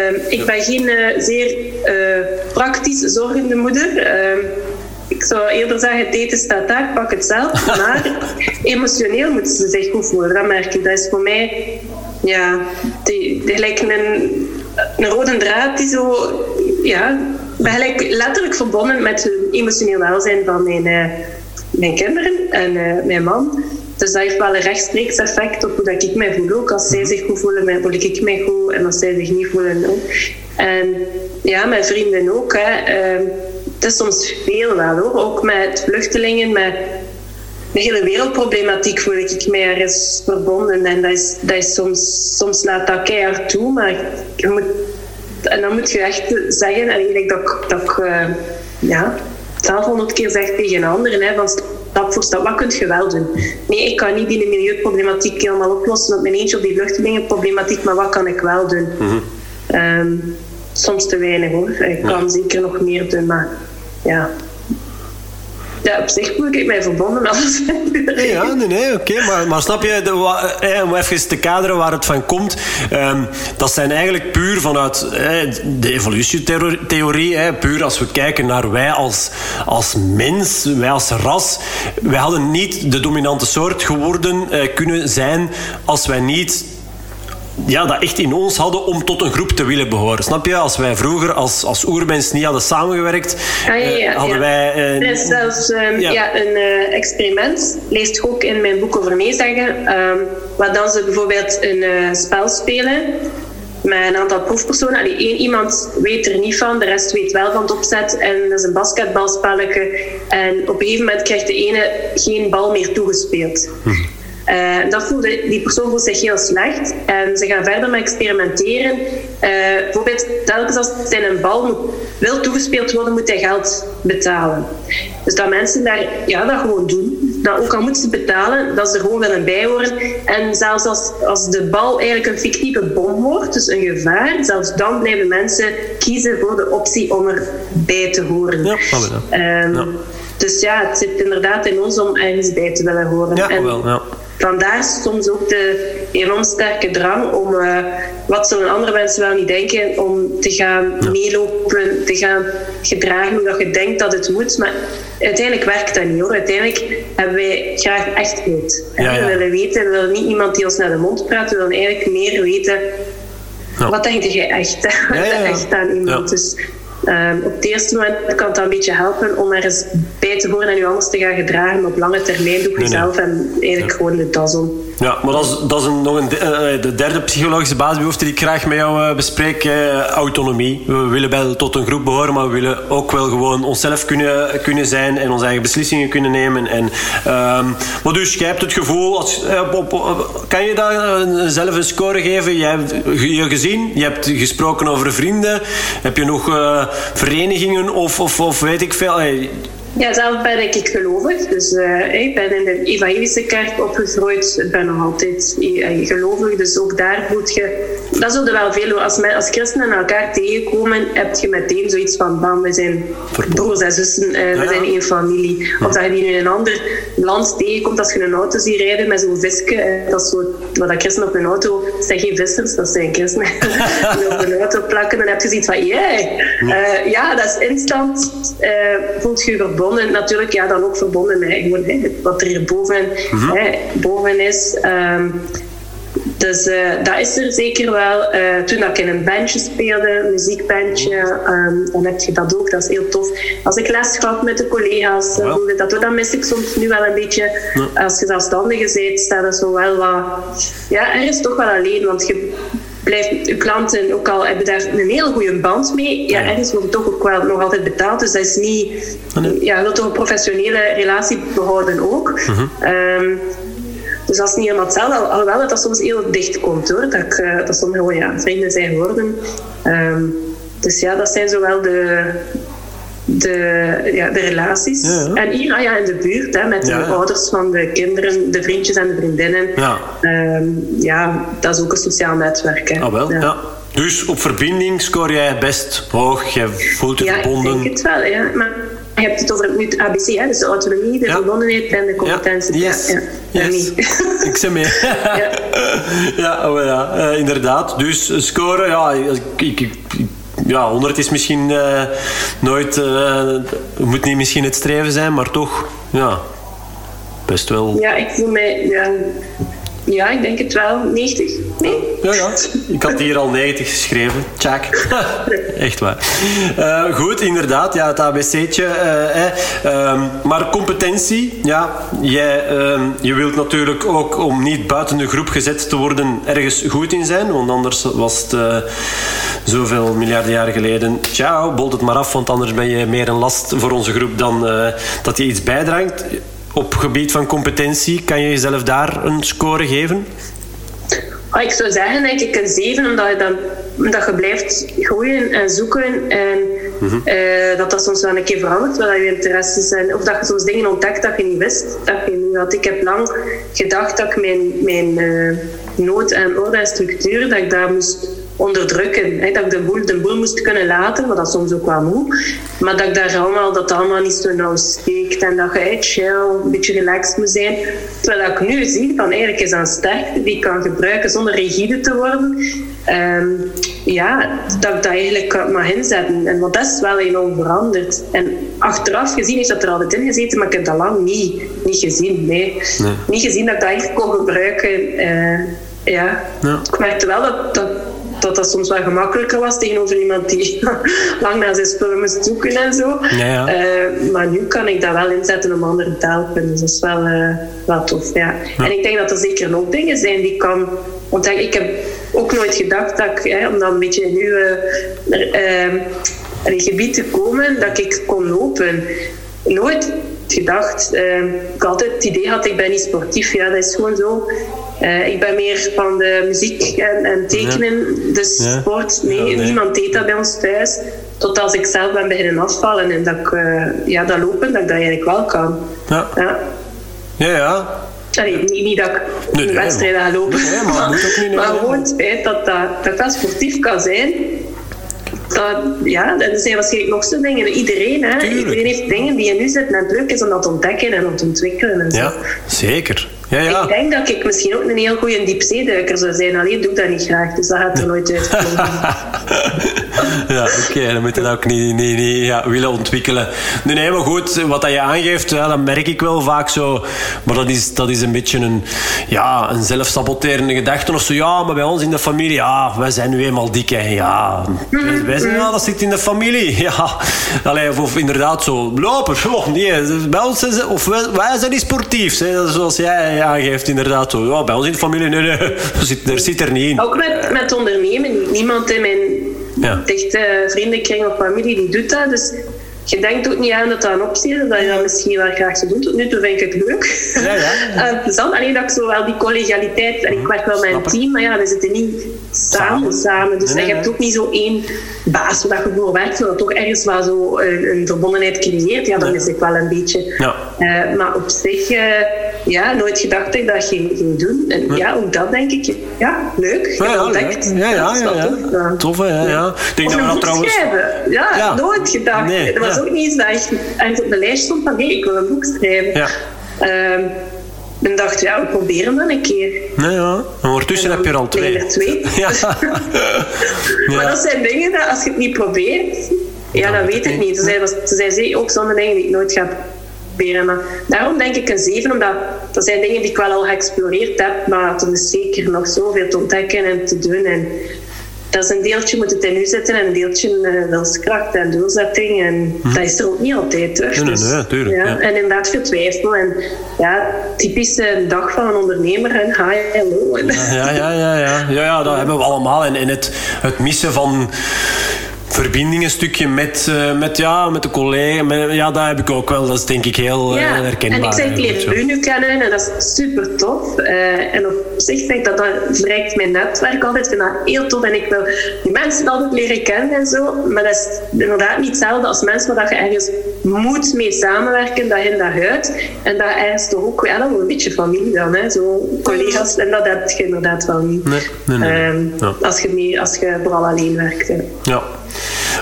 Um, ik ben geen uh, zeer uh, praktisch zorgende moeder. Um, ik zou eerder zeggen, het eten staat daar, pak het zelf. Maar emotioneel moeten ze zich goed voelen. Dat merk ik. Dat is voor mij ja, die, die gelijk een, een rode draad die zo ja, ben gelijk letterlijk verbonden met het emotioneel welzijn van mijn, uh, mijn kinderen en uh, mijn man. Dus dat heeft wel een rechtstreeks effect op hoe dat ik mij voel ook. Als zij zich goed voelen, voel ik mij goed. En als zij zich niet voelen ook. En ja, mijn vrienden ook. Hè. Uh, het is soms veel wel hoor. Ook met vluchtelingen, met de hele wereldproblematiek voel ik mij ergens verbonden. En dat is, dat is soms, soms laat dat keihard toe. Maar je moet en dan moet je echt zeggen, en ik denk dat, dat ik uh, ja, zelf honderd keer zeg tegen anderen, hè, van stap voor stap, wat kun je wel doen? Nee, ik kan niet die milieuproblematiek helemaal oplossen op mijn eentje op die vluchtelingenproblematiek, maar wat kan ik wel doen? Mm um, soms te weinig hoor. Ik kan ja. zeker nog meer doen, maar ja, op zich voel ik mij verbonden alles. Ja, nee, nee, oké. Maar, maar snap je, de, eh, om even te kaderen waar het van komt, um, dat zijn eigenlijk puur vanuit eh, de evolutietheorie, puur als we kijken naar wij als, als mens, wij als ras, wij hadden niet de dominante soort geworden eh, kunnen zijn als wij niet ja, dat echt in ons hadden om tot een groep te willen behoren. Snap je? Als wij vroeger als, als oermens niet hadden samengewerkt, ah, ja, ja, hadden wij... Uh, er is zelfs um, ja. een uh, experiment, leest ook in mijn boek over meezeggen, um, ehm, waar dan ze bijvoorbeeld een uh, spel spelen met een aantal proefpersonen. Allee, één iemand weet er niet van, de rest weet wel van het opzet. En dat is een basketbalspelletje. En op een gegeven moment krijgt de ene geen bal meer toegespeeld. Hm. Uh, dat voelde, die persoon voelt zich heel slecht en ze gaan verder met experimenteren. Uh, bijvoorbeeld, telkens als zijn een bal moet, wil toegespeeld worden, moet hij geld betalen. Dus dat mensen daar, ja, dat gewoon doen. Dat ook al moeten ze betalen, dat ze er gewoon willen bij horen. En zelfs als, als de bal eigenlijk een fictieve bom wordt, dus een gevaar, zelfs dan blijven mensen kiezen voor de optie om erbij te horen. Ja, um, ja. Dus ja, het zit inderdaad in ons om ergens bij te willen horen. Ja, en, wel, ja. Vandaar soms ook de enorm sterke drang om, uh, wat zullen andere mensen wel niet denken, om te gaan meelopen, te gaan gedragen hoe dat je denkt dat het moet. Maar uiteindelijk werkt dat niet hoor. Uiteindelijk hebben wij graag echtheid. Ja, ja. We willen weten, we willen niet iemand die ons naar de mond praat, we willen eigenlijk meer weten. Wat denk je echt, echt aan iemand? Dus Um, op het eerste moment kan het een beetje helpen om er eens bij te horen en je anders te gaan gedragen. Maar op lange termijn doe je zelf en eigenlijk gewoon de das om. Ja, maar dat is, dat is een, nog een, de derde psychologische basisbehoefte die ik graag met jou uh, bespreek. Autonomie. We willen wel tot een groep behoren, maar we willen ook wel gewoon onszelf kunnen, kunnen zijn en onze eigen beslissingen kunnen nemen. En, um, maar dus, jij hebt het gevoel, als, kan je daar zelf een score geven? Jij hebt je gezien, je hebt gesproken over vrienden. Heb je nog verenigingen of, of, of weet ik veel? Ja, zelf ben ik gelovig. Dus uh, ik ben in de evangelische kerk opgegroeid. Ik ben nog altijd eh, gelovig. Dus ook daar moet je... Dat zullen wel veel... Als, als christenen elkaar tegenkomen, heb je meteen zoiets van... Bam, we zijn broers en zussen. Uh, we zijn één familie. Of dat je die in een ander land tegenkomt. Als je een auto ziet rijden met zo'n visje. dat is zo, wat dat christenen op een auto... Dat zijn geen vissers, dat zijn christenen. die op een auto plakken. Dan heb je zoiets van... Yeah. ja, dat is instant... voelt je verbonden Natuurlijk, ja, dan ook verbonden met gewoon, hè, wat er hier boven, mm hè, boven is. Um, dus uh, dat is er zeker wel. Uh, toen ik in een bandje speelde, een muziekbandje, um, dan heb je dat ook. Dat is heel tof. Als ik les gaf met de collega's, uh, dat, dat mis ik soms nu wel een beetje. Als je zelfstandige bent, staat dat zo wel wat... Ja, er is toch wel alleen, want je blijft je klanten, ook al hebben daar een heel goede band mee, ja, ergens wordt toch ook wel nog altijd betaald. Dus dat is niet... Ja, je wilt toch een professionele relatie behouden ook. Mhm. Ehm, dus dat is niet helemaal hetzelfde, alhoewel dat, dat soms heel dicht komt hoor. Dat, ik, uh, dat soms gewoon ja, vrienden zijn geworden. Um, dus ja, dat zijn zowel de, de, ja, de relaties. En hier ah ja, in de buurt, hè, met de ouders van de kinderen, de vriendjes en de vriendinnen. Ja, ehm, ja dat is ook een sociaal netwerk. Hè. Ah, wel, ja. Dus op verbinding scoor jij best hoog, je voelt je verbonden. Ja, ik denk het wel, ja. Maar je hebt het over het ABC, hè? dus de autonomie, de verbondenheid en de competentie. Ja, yes. ja. Yes. ik zeg mee. ja, ja, oh ja uh, inderdaad. Dus scoren, ja, ik, ik ja, 100 is misschien uh, nooit, uh, moet niet misschien het streven zijn, maar toch, ja, best wel. Ja, ik voel mij, ja, ja, ik denk het wel. 90? Nee? Ja, ja. Ik had hier al 90 geschreven. Tjak. Echt waar. Uh, goed, inderdaad. Ja, het ABC'tje. Uh, uh, maar competentie. Ja, jij, ehm, je wilt natuurlijk ook om niet buiten de groep gezet te worden ergens goed in zijn. Want anders was het eh, zoveel miljarden jaren geleden. Ciao, bolt het maar af. Want anders ben je meer een last voor onze groep dan dat je iets bijdraagt op gebied van competentie, kan je jezelf daar een score geven? Oh, ik zou zeggen, denk ik, een 7, omdat je, dan, omdat je blijft groeien en zoeken. En mhm. eh, dat dat soms wel een keer verandert, wat je interesse zijn. Of dat je soms dingen ontdekt dat je niet wist, dat je niet had. Ik heb lang gedacht dat ik mijn, mijn uh, nood en orde en structuur, dat ik daar moest onderdrukken. Hè, dat ik de boel, de boel moest kunnen laten, wat dat soms ook wel moet. Maar dat ik daar allemaal, dat allemaal niet zo nauw steekt en dat je hey, chill, een beetje relaxed moet zijn. Terwijl ik nu zie van eigenlijk is dat een sterkte die ik kan gebruiken zonder rigide te worden. Um, ja, dat ik dat eigenlijk mag inzetten. En wat dat is wel enorm veranderd. En achteraf gezien is dat er altijd in gezeten, maar ik heb dat lang niet, niet gezien. Nee. nee. Niet gezien dat ik dat echt kon gebruiken. Uh, ja. ja. Ik merkte wel dat, dat dat dat soms wel gemakkelijker was tegenover iemand die lang naar zijn spullen moest zoeken en zo. Ja, ja. Uh, maar nu kan ik dat wel inzetten om anderen te helpen. Dus dat is wel, uh, wel tof. Ja. En ik denk dat er zeker nog dingen zijn die kan. Want ik heb ook nooit gedacht dat ik, hè, om dan een beetje in uw uh, gebied te komen, dat ik kon lopen. Nooit gedacht. ik altijd het idee had, ik ben niet sportief. Ja, dat is gewoon zo. Uh, ik ben meer van de muziek en, en tekenen, dus sport. Nee, niemand deed dat bij ons thuis. Tot als ik zelf ben beginnen afvallen en dat ik uh, ja, dat lopen, dat ik dat eigenlijk wel kan. Ja. Ja, ja. Allee, niet, niet dat ik nee, wedstrijden ga lopen. Nee, maar, maar, niet maar gewoon het feit dat, dat, dat sportief kan zijn. Dat, ja, er zijn waarschijnlijk nog zo dingen. Iedereen, hè? Iedereen heeft dingen die je nu zit en het leuk is om dat te ontdekken en om te ontwikkelen. En zo. Ja, zeker. Ja, ja. Ik denk dat ik misschien ook een heel goede diepzeeduiker zou zijn. Alleen doe ik dat niet graag, dus dat gaat er nooit uitkomen. ja, oké, dan moet je dat ook niet, niet, niet ja, willen ontwikkelen. Nee, nee, maar goed, wat dat je aangeeft, ja, dat merk ik wel vaak zo. Maar dat is, dat is een beetje een, ja, een zelfsaboterende gedachte of zo. Ja, maar bij ons in de familie, ja, wij zijn nu eenmaal dik. Hè. Ja, wij zijn, ja, dat zit in de familie. Ja, Allee, of, of inderdaad zo, lopen, oh, nee, bij ons zijn ze, of wij, wij zijn niet sportief, hè, zoals jij aangeeft, inderdaad. Zo, ja, bij ons in de familie, nee, nee, zit, er zit er niet in. Ook met, met ondernemen. Niemand in mijn ja. dichte vriendenkring of familie die doet dat. Dus je denkt ook niet aan dat dat een optie is, dat je dat misschien wel graag zou doen. Tot nu toe vind ik het leuk. Ja, ja. Uh, plezant. Alleen dat ik zo wel die collegialiteit... En ik werk wel met een team, maar ja, we zitten niet samen. samen. Dus Nee, je nee, hebt ook niet zo één baas waar je voor werkt, dat toch ergens wel zo een, een verbondenheid creëert. Ja, dat is ik wel een beetje. Ja. Eh, maar op zich, eh, ja, nooit gedacht dat ik dat ging, ging doen. En ja, ook dat denk ik, ja, leuk. Ja, ja, ontdekt. ja, ja, ja, ja. tof, ja. Tof, hè, ja, denk dat we trouwens... schrijven. Ja, nooit gedacht. Nee, dat was ook niet iets dat echt op mijn lijst stond van nee, ik wil een boek schrijven. Ja. Ehm, en dacht, ja, we proberen dat een keer. Nee, ja. En ondertussen En heb je er al dan twee. er twee. Ja. Maar dat zijn dingen dat als je het niet probeert, ja, dan weet het niet. Ze zei, ze zei ze ook zo'n dingen die ik nooit ga proberen. Maar daarom denk ik een zeven, omdat dat zijn dingen die ik wel al geëxploreerd heb, maar er is zeker nog zoveel te ontdekken en te doen. En dat is een deeltje moet het in u zitten en een deeltje uh, wilskracht en doelzetting. En dat is er ook niet altijd. Mhm. Nee, nee, nee, tuurlijk, ja. En inderdaad veel twijfel. En ja, typische dag van een ondernemer. En hi, hello. Ja, ja, ja, ja. ja, ja dat hebben we allemaal. En, en het, het missen van verbinding stukje met, uh, met, ja, met de collega. Met, ja, dat heb ik ook wel. Dat is denk ik heel uh, ja. herkenbaar. En ik zeg, ik leer u nu kennen en dat is super tof. Uh, en op zich vind ik dat dat verrijkt mijn netwerk altijd. Ik vind dat heel tof en ik wil die mensen altijd leren kennen en zo. Maar dat is inderdaad niet hetzelfde als mensen waar je ergens moet mee samenwerken, dag in dag uit. En dat ergens toch ook, ja, dat wordt een beetje familie dan, hè. Zo collega's. En dat heb je inderdaad wel niet. Nee, nee, nee. Um, ja. als, je mee, als je vooral alleen werkt. Hè. Ja.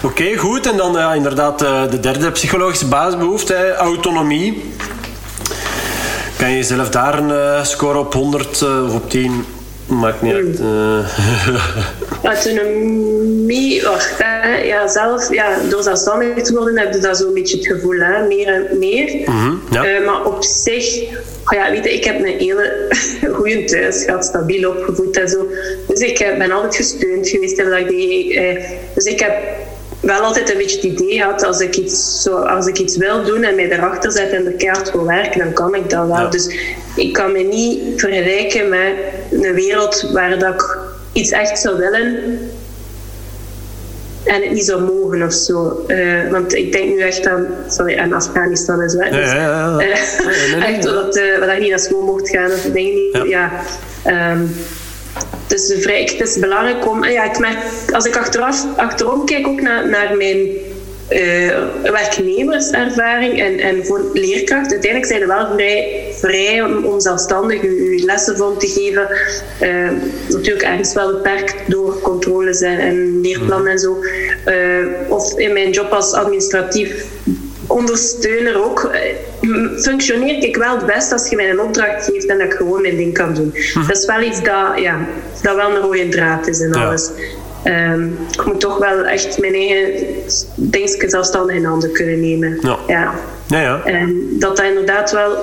Oké, okay, goed. En dan ja, inderdaad uh, de derde psychologische basisbehoefte, hè, autonomie. Kan je jezelf daar een uh, score op 100 uh, of op 10? Maakt niet uit. Autonomie, wacht, hè. ja, zelf, ja, door zelfstandig te worden heb je dat zo'n beetje het gevoel, hè. meer en meer. Mm -hmm, ja. uh, maar op zich, oh ja, weet je, ik heb een hele goede thuis gehad, stabiel opgevoed en zo. Dus ik ben altijd gesteund geweest in dat ik deed. Dus ik heb wel altijd een beetje het idee gehad, als ik iets, zo, als ik iets wil doen en mij erachter zet en de kaart wil werken, dan kan ik dat wel. Ja. Dus ik kan me niet vergelijken met een wereld waar dat ik iets echt zou willen en het niet zou mogen of zo. Uh, want ik denk nu echt aan, sorry, aan Afghanistan en zo. Dus, ja, ja, ja. Echt dat, uh, dat je niet naar school mocht gaan of dingen niet. Ja. ja um, dus vrij, het is belangrijk om... Ja, ik merk, als ik achteraf, achterom kijk ook naar, naar mijn uh, werknemerservaring en, en voor leerkracht, uiteindelijk zijn er wel vrij, vrij om, zelfstandig je lessen vorm te geven. Uh, natuurlijk ergens wel beperkt door controles en, en leerplannen en zo. Uh, of in mijn job als administratief ondersteuner ook, functioneer ik wel het best als je mij een opdracht geeft en dat ik gewoon mijn ding kan doen. Hm. Dat is wel iets dat, ja, dat wel een rode draad is en alles. Um, ik moet toch wel echt mijn eigen dingetje zelfstandig in handen kunnen nemen. Ja. ja. ja, ja. En dat dat inderdaad wel...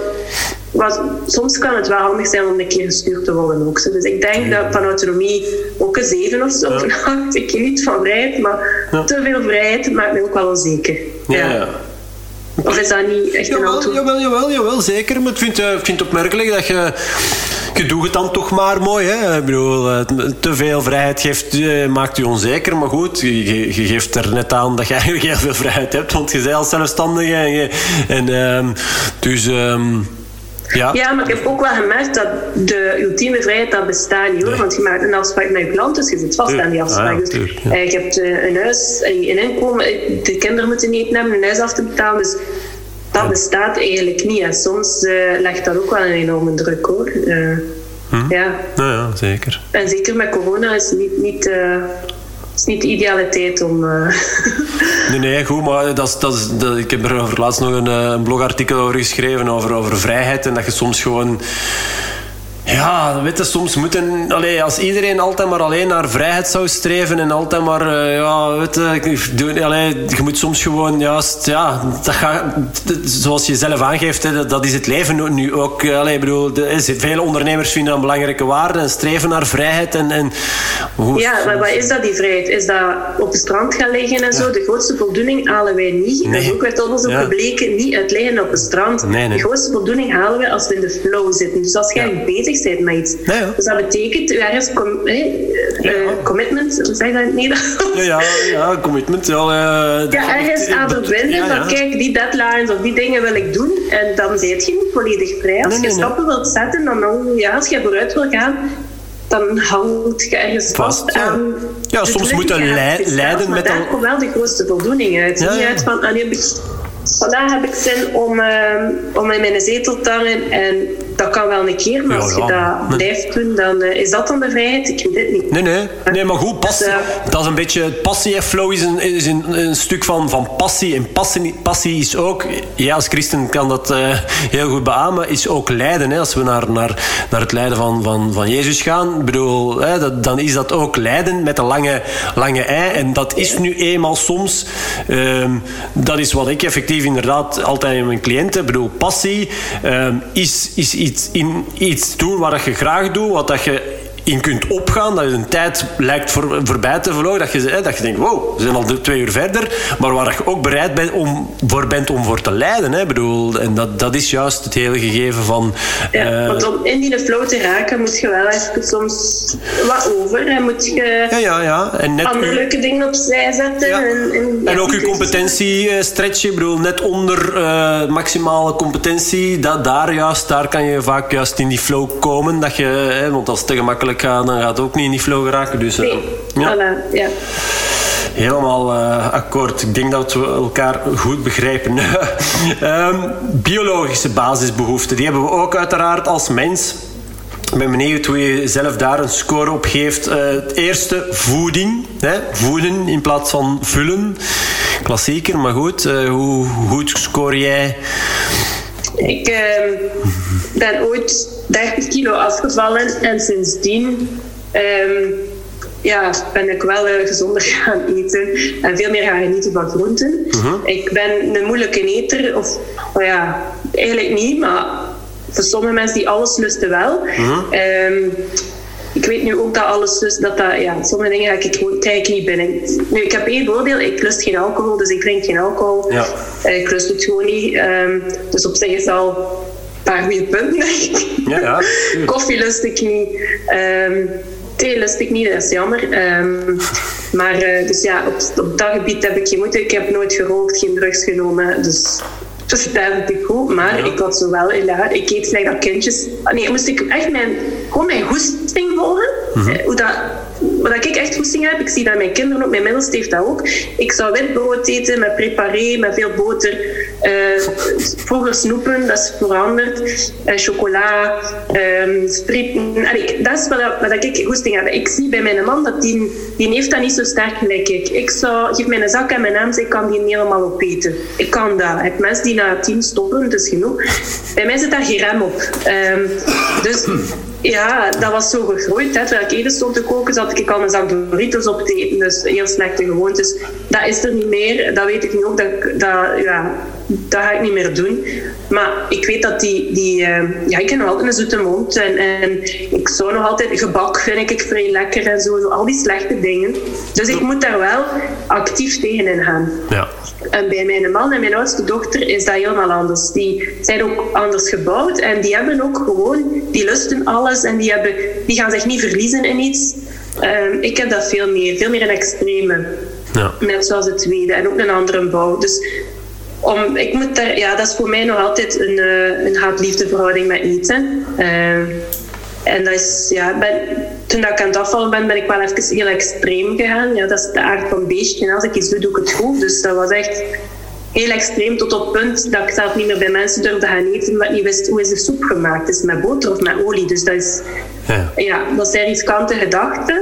Was, soms kan het wel handig zijn om een keer gestuurd te worden ook. Dus ik denk dat van autonomie ook een 7 of zo. Ja. ik niet van vrijheid, maar te veel vrijheid maakt me ook wel onzeker. Ja, ja. Of is dat niet echt jawel, een auto? Jawel, jawel, jawel, zeker. Maar ik vind, vind het opmerkelijk dat je... Je doet het dan toch maar mooi, hè? Ik bedoel, uh, te veel vrijheid geeft, uh, maakt je onzeker. Maar goed, je, je, geeft er net aan dat je eigenlijk heel veel vrijheid hebt. Want je bent als zelfstandige. En, je, en um, dus... Um, ja. ja, maar ik heb ook wel gemerkt dat de ultieme vrijheid dat bestaat niet hoor. Nee. Want je maakt een afspraak met je klant, dus je zit vast aan die afspraak. Ah, ja, dus, tuur, ja. uh, je hebt uh, een huis, een inkomen, de kinderen moeten niet hebben, een huis af te betalen. Dus dat bestaat eigenlijk niet. En soms uh, legt dat ook wel een enorme druk hoor. Hm? Ja. Nou ja, zeker. En zeker met corona is het niet. Niet is niet de ideale tijd om. Uh... nee, nee, goed, maar dat is, dat is, dat, ik heb er laatst nog een, een blogartikel over geschreven, over, over vrijheid. En dat je soms gewoon. Ja, weet je, soms moeten... Allee, als iedereen altijd maar alleen naar vrijheid zou streven en altijd maar... Uh, ja, weet je, allee, je moet soms gewoon juist... Ja, dat gaat, zoals je zelf aangeeft, hè, dat, dat is het leven nu ook. Allee, ik bedoel, de, vele ondernemers vinden dat een belangrijke waarde en streven naar vrijheid. En, en, hoe, ja, maar wat is dat, die vrijheid? Is dat op het strand gaan liggen en ja. zo? De grootste voldoening halen wij niet. Nee. Dat ook werd onderzoek ja. gebleken, niet het liggen op het strand. Nee, nee. De grootste voldoening halen we als we in de flow zitten. Dus als jij ja. bezig bent met iets. Ja, ja. Dus dat betekent, ergens uh, commitment, hoe zeg je dat in het Nederlands? Ja, ja, ja commitment. Ja, uh, ja ergens aan verbinden ja, ja. van kijk, die deadlines of die dingen wil ik doen. En dan zit je niet volledig vrij. Als nee, je nee, stappen wilt zetten, dan, dan ja, als je vooruit wil gaan, dan hangt je ergens vast, vast ja. aan. Ja, soms moet je leiden met... daar komt wel de grootste voldoening uit. Niet uit van, ah, nu heb ik, vandaag heb ik zin om, uh, om in mijn zetel te hangen en dat kan wel een keer, maar als je dat blijft doen, dan uh, is dat dan de vrijheid? Ik weet het niet. Nee, nee. nee maar goed, passie, dus, dat is een beetje... Passie en flow is een, is een, een, stuk van, van passie. En passie, passie is ook... Ja, als christen kan dat uh, heel goed beamen. Is ook lijden. Hè. Als we naar, naar, naar het lijden van, van, van Jezus gaan, ik bedoel, hè, dat, dan is dat ook lijden met een lange, lange ei. En dat is nu eenmaal soms... Um, dat is wat ik effectief inderdaad altijd in mijn cliënten... Ik bedoel, passie um, is, is iets, in iets doen wat je graag doet, wat dat je in kunt opgaan, dat je een tijd lijkt voor, voorbij te vlogen, dat je, dat je denkt, wow, we zijn al twee uur verder, maar waar je ook bereid bent om, voor bent om voor te lijden. Hè. Bedoel, en dat, dat is juist het hele gegeven van... Ja, uh, want om in die flow te raken moet je wel even soms wat over. En moet je ja, ja, ja. En net andere leuke dingen opzij zetten. Ja. En, en, en, ook je competentie uh, stretchen. Ik bedoel, net onder uh, maximale competentie, dat, daar juist, daar kan je vaak juist in die flow komen. Dat je, want dat is te gemakkelijk gaan, dan gaat het ook niet in die flow geraken. Dus, nee, ja. Voilà, ja. Helemaal uh, akkoord. Ik denk dat we elkaar goed begrijpen. um, biologische basisbehoeften, die hebben we ook uiteraard als mens. Ik ben benieuwd hoe je zelf daar een score op geeft. Uh, het eerste, voeding. Hè? Voeden in plaats van vullen. Klassieker, maar goed. Uh, hoe goed score jij? Ik ben ooit 30 kilo afgevallen en sindsdien um, ja, ben ik wel uh, gezonder gaan eten en veel meer gaan genieten van groenten. Uh-huh. Ik ben een moeilijke eter, of oh ja, eigenlijk niet, maar voor sommige mensen die alles lusten wel. Uh-huh. Um, ik weet nu ook dat alles dus dat dat ja sommige dingen ga ik gewoon ik niet binnen. Nu ik heb één voordeel, ik lust geen alcohol, dus ik drink geen alcohol. Ja. Uh, ik lust het gewoon niet. Um, dus op zich is al paar goede punten, denk ik. Ja, ja. Koffie lust ik niet. Um, thee lust ik niet, dat is jammer. Um, maar uh, dus ja, op, op dat gebied heb ik geen moeite. Ik heb nooit gerookt, geen drugs genomen. Dus dus dat is ik goed. Maar ja. ik had zo wel, ja, ik eet gelijk dat kindjes. Ah, nee, moest ik echt mijn, gewoon mijn goesting volgen. Mm-hmm. Hoe dat wat ik echt goesting heb, ik zie dat mijn kinderen ook, mijn middelste heeft dat ook. Ik zou witbrood eten met preparé, met veel boter. Uh, vroeger snoepen, dat is veranderd. Uh, chocola, um, dat is wat, wat ik goesting heb. Ik zie bij mijn man dat die, die heeft dat niet zo sterk gelijk ik. Ik zou, geef mij een zak en mijn naam, ik kan die niet helemaal opeten. Ik kan dat. Ik mensen die na tien stoppen, dat is genoeg. Bij mij zit daar geen rem op. Um, dus ja, dat was zo gegroeid. Hè. Terwijl ik eten stond te koken, zat ik al een zak op te eten. Dus heel slechte gewoontes. Dat is er niet meer. Dat weet ik nu ook. Dat, dat, ja, dat ga ik niet meer doen. Maar ik weet dat die... die uh, ja, ik heb nog altijd een zoete mond. En, en ik zou nog altijd... Gebak vind ik vrij lekker en zo. Al die slechte dingen. Dus ik moet daar wel actief tegen in gaan. Ja. En bij mijn man en mijn oudste dochter is dat helemaal anders. Die zijn ook anders gebouwd en die hebben ook gewoon, die lusten alles en die, hebben, die gaan zich niet verliezen in iets. Um, ik heb dat veel meer, veel meer in extreme. Ja. Net zoals de tweede en ook een andere bouw. Dus om, ik moet daar, ja, dat is voor mij nog altijd een, uh, een haat-liefde verhouding met eten. Uh, en dat is, ja, ben, toen ik aan het afvallen ben, ben ik wel even heel extreem gegaan. Ja, dat is de aard van beestje. Als ik iets doe, doe ik het goed. Dus dat was echt heel extreem tot op het punt dat ik zelf niet meer bij mensen durfde gaan eten, omdat ik niet wist hoe is de soep gemaakt. Is het met boter of met olie? Dus dat is, ja, ja dat zijn riskante gedachten.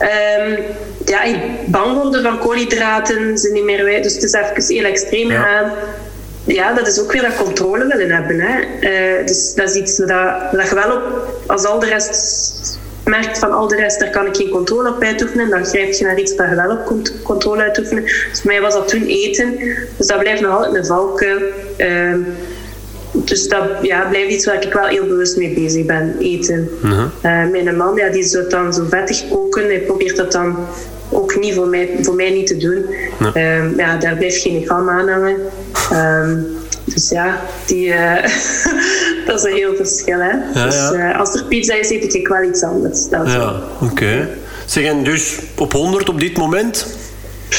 Um, ja, ik bang worden van koolhydraten, ze niet meer wij. Dus het is even heel extreem ja. gaan ja, dat is ook weer dat controle willen hebben. Hè. Uh, dus dat is iets dat, dat je wel op, als al de rest merkt van al de rest, daar kan ik geen controle op uitoefenen. Dan grijp je naar iets waar je wel op controle uitoefenen. Dus voor mij was dat toen eten. Dus dat blijft nog altijd een valkuil. Uh, dus dat ja, blijft iets waar ik wel heel bewust mee bezig ben, eten. Uh-huh. Uh, mijn man ja, die zou dan zo vettig koken. Hij probeert dat dan ook niet voor mij, voor mij niet te doen. Um, ja daar blijft geen gram aan hangen. Um, dus ja, die, uh, dat is een heel verschil. Hè? Ja, dus uh, als er pizza is, eet ik wel iets anders. Dat ja, oké. Okay. Zeg, en dus op 100 op dit moment?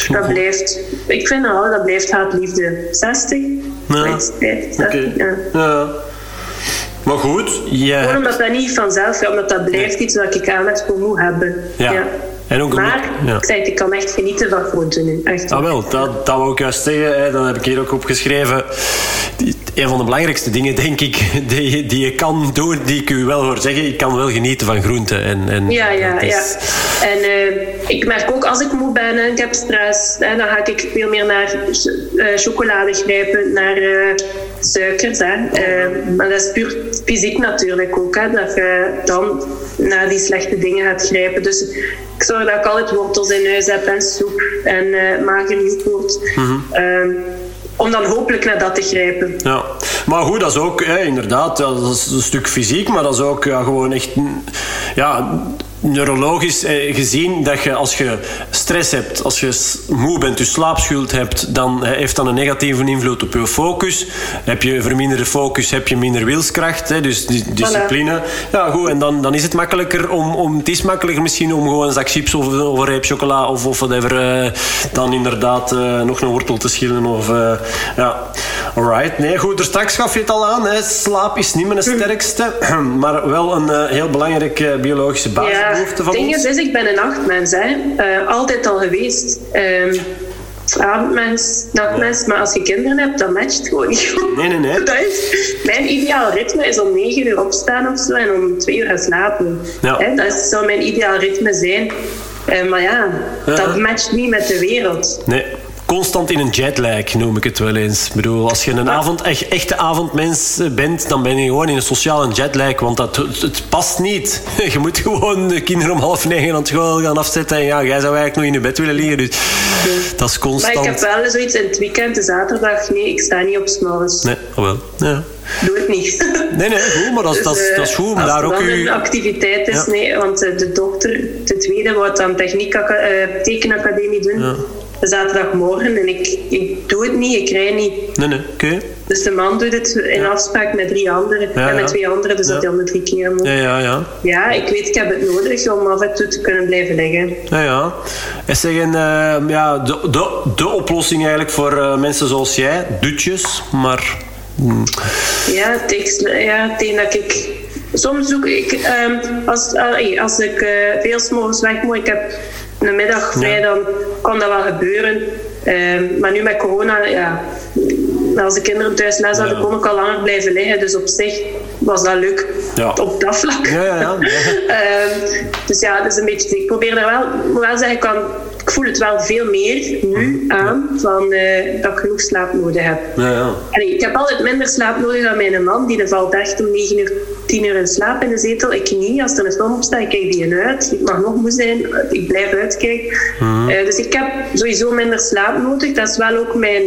Dat blijft, ik vind al, dat blijft haat-liefde. 60? Ja. 50, Oké. ja. Ja. Maar goed, Gewoon je... omdat dat niet vanzelf gaat, omdat dat blijft iets wat ik aandacht voor moet hebben. Ja. En ook maar, ja. ik zeg, het, ik kan echt genieten van groenten. Echt. Ah, wel, dat, dat wou ik juist zeggen. Hè. Dat heb ik hier ook opgeschreven. Een van de belangrijkste dingen, denk ik, die, je- die je kan doen, die ik u wel hoor zeggen. Ik kan wel genieten van groenten. En, en Ja, ja, is- ja. En eh, ik merk ook als ik moe ben en ik heb stress, hè, dan ga ik veel meer naar eh, chocolade grijpen, naar eh, suikers. Hè. Maar dat is puur fysiek natuurlijk ook, hè, dat je dan naar die slechte dingen gaat grijpen. Dus ik zorg dat ik altijd wortels in huis heb en soep en eh mager yoghurt. Ehm, om dan hopelijk naar dat te grijpen. Ja, maar goed, dat is ook hè, inderdaad, dat is een stuk fysiek, maar dat is ook ja, gewoon echt ja, neurologisch eh, gezien dat je als je stress hebt, als je moe bent, je slaapschuld hebt, dan eh, heeft dat een negatieve invloed op je focus. Heb je verminderde focus, heb je minder wilskracht, dus discipline. Ja, goed, en dan, dan is het makkelijker om, om, het is makkelijker misschien om gewoon een zak chips of, of een reep chocola of, of whatever, eh, dan inderdaad nog een wortel te schillen of, ja. Alright, nee, goed, er straks gaf je het al aan, hè. slaap is niet mijn sterkste, maar wel een heel belangrijke biologische Ja, basisbehoefte van het ding ons. is, is, ik ben een nachtmens, hè. Eh, altijd al geweest. Ehm, avondmens, nachtmens, maar als je kinderen hebt, dan matcht het gewoon niet. Nee, nee, nee. Dat is, mijn ideaal ritme is om 9 uur opstaan of zo en om 2 uur gaan slapen. Ja. Hè, dat zou mijn ideaal ritme zijn. Eh, maar ja, Ja. dat matcht niet met de wereld. Nee, constant in een jetlag noem ik het wel eens. Ik bedoel, als je een avond, echt, echte avondmens bent, dan ben je gewoon in een sociale jetlag, want dat, het, het past niet. Je moet gewoon de kinderen om half negen aan school gaan afzetten en ja, jij zou eigenlijk nog in je bed willen liggen. Dus dat is Maar constant. ik heb wel zoiets in het weekend, de zaterdag, nee, ik sta niet op s'morgens. Nee, oh wel. Ja. Doe het niet. Nee, nee, goed, maar dat, is- dat, Dus, dat is eh, goed om daar ook u... een activiteit is, Ja. nee, want eh, de dochter, de tweede, het aan techniek eh, tekenacademie doen. Ja. Zaterdagmorgen en ik, ik doe het niet, ik rij niet. Nee, nee, oké. Dus de man doet het in afspraak met drie anderen Ja, en met ja. twee anderen, dus Ja. dat hij om de drie keer moet. Ja, ja, ja. Ja, ik weet, ik heb het nodig om af en toe te kunnen blijven liggen. Ja, ja. En zeggen, eh, ja, de, de, de oplossing eigenlijk voor eh, mensen zoals jij, dutjes, maar... mm, Ja, tegen, ja, dat ik... Soms zoek ik... ehm, als, allee, als ik eh veel 's morgens weg moet, ik heb een middag vrij, dan kan dat wel gebeuren. Ehm, maar nu met corona, ja... Als de kinderen thuis les hadden, kon ik al langer blijven liggen. Dus op zich was dat leuk. Ja. Op dat vlak. Ja, ja, ja. Ehm, dus ja, dat is een beetje... Ik probeer er wel... Wel zeggen, ik, kan, ik voel het wel veel meer nu aan van, eh, dat ik genoeg slaap nodig heb. Ja, ja. Ik heb altijd minder slaap nodig dan mijn man. Die valt echt om 9 uur, 10 uur in slaap in de zetel. Ik niet. Als er een film op staat, ik kijk die uit. Ik mag nog moe zijn. Ik blijf uitkijken. Eh, dus ik heb sowieso minder slaap nodig. Dat is wel ook mijn...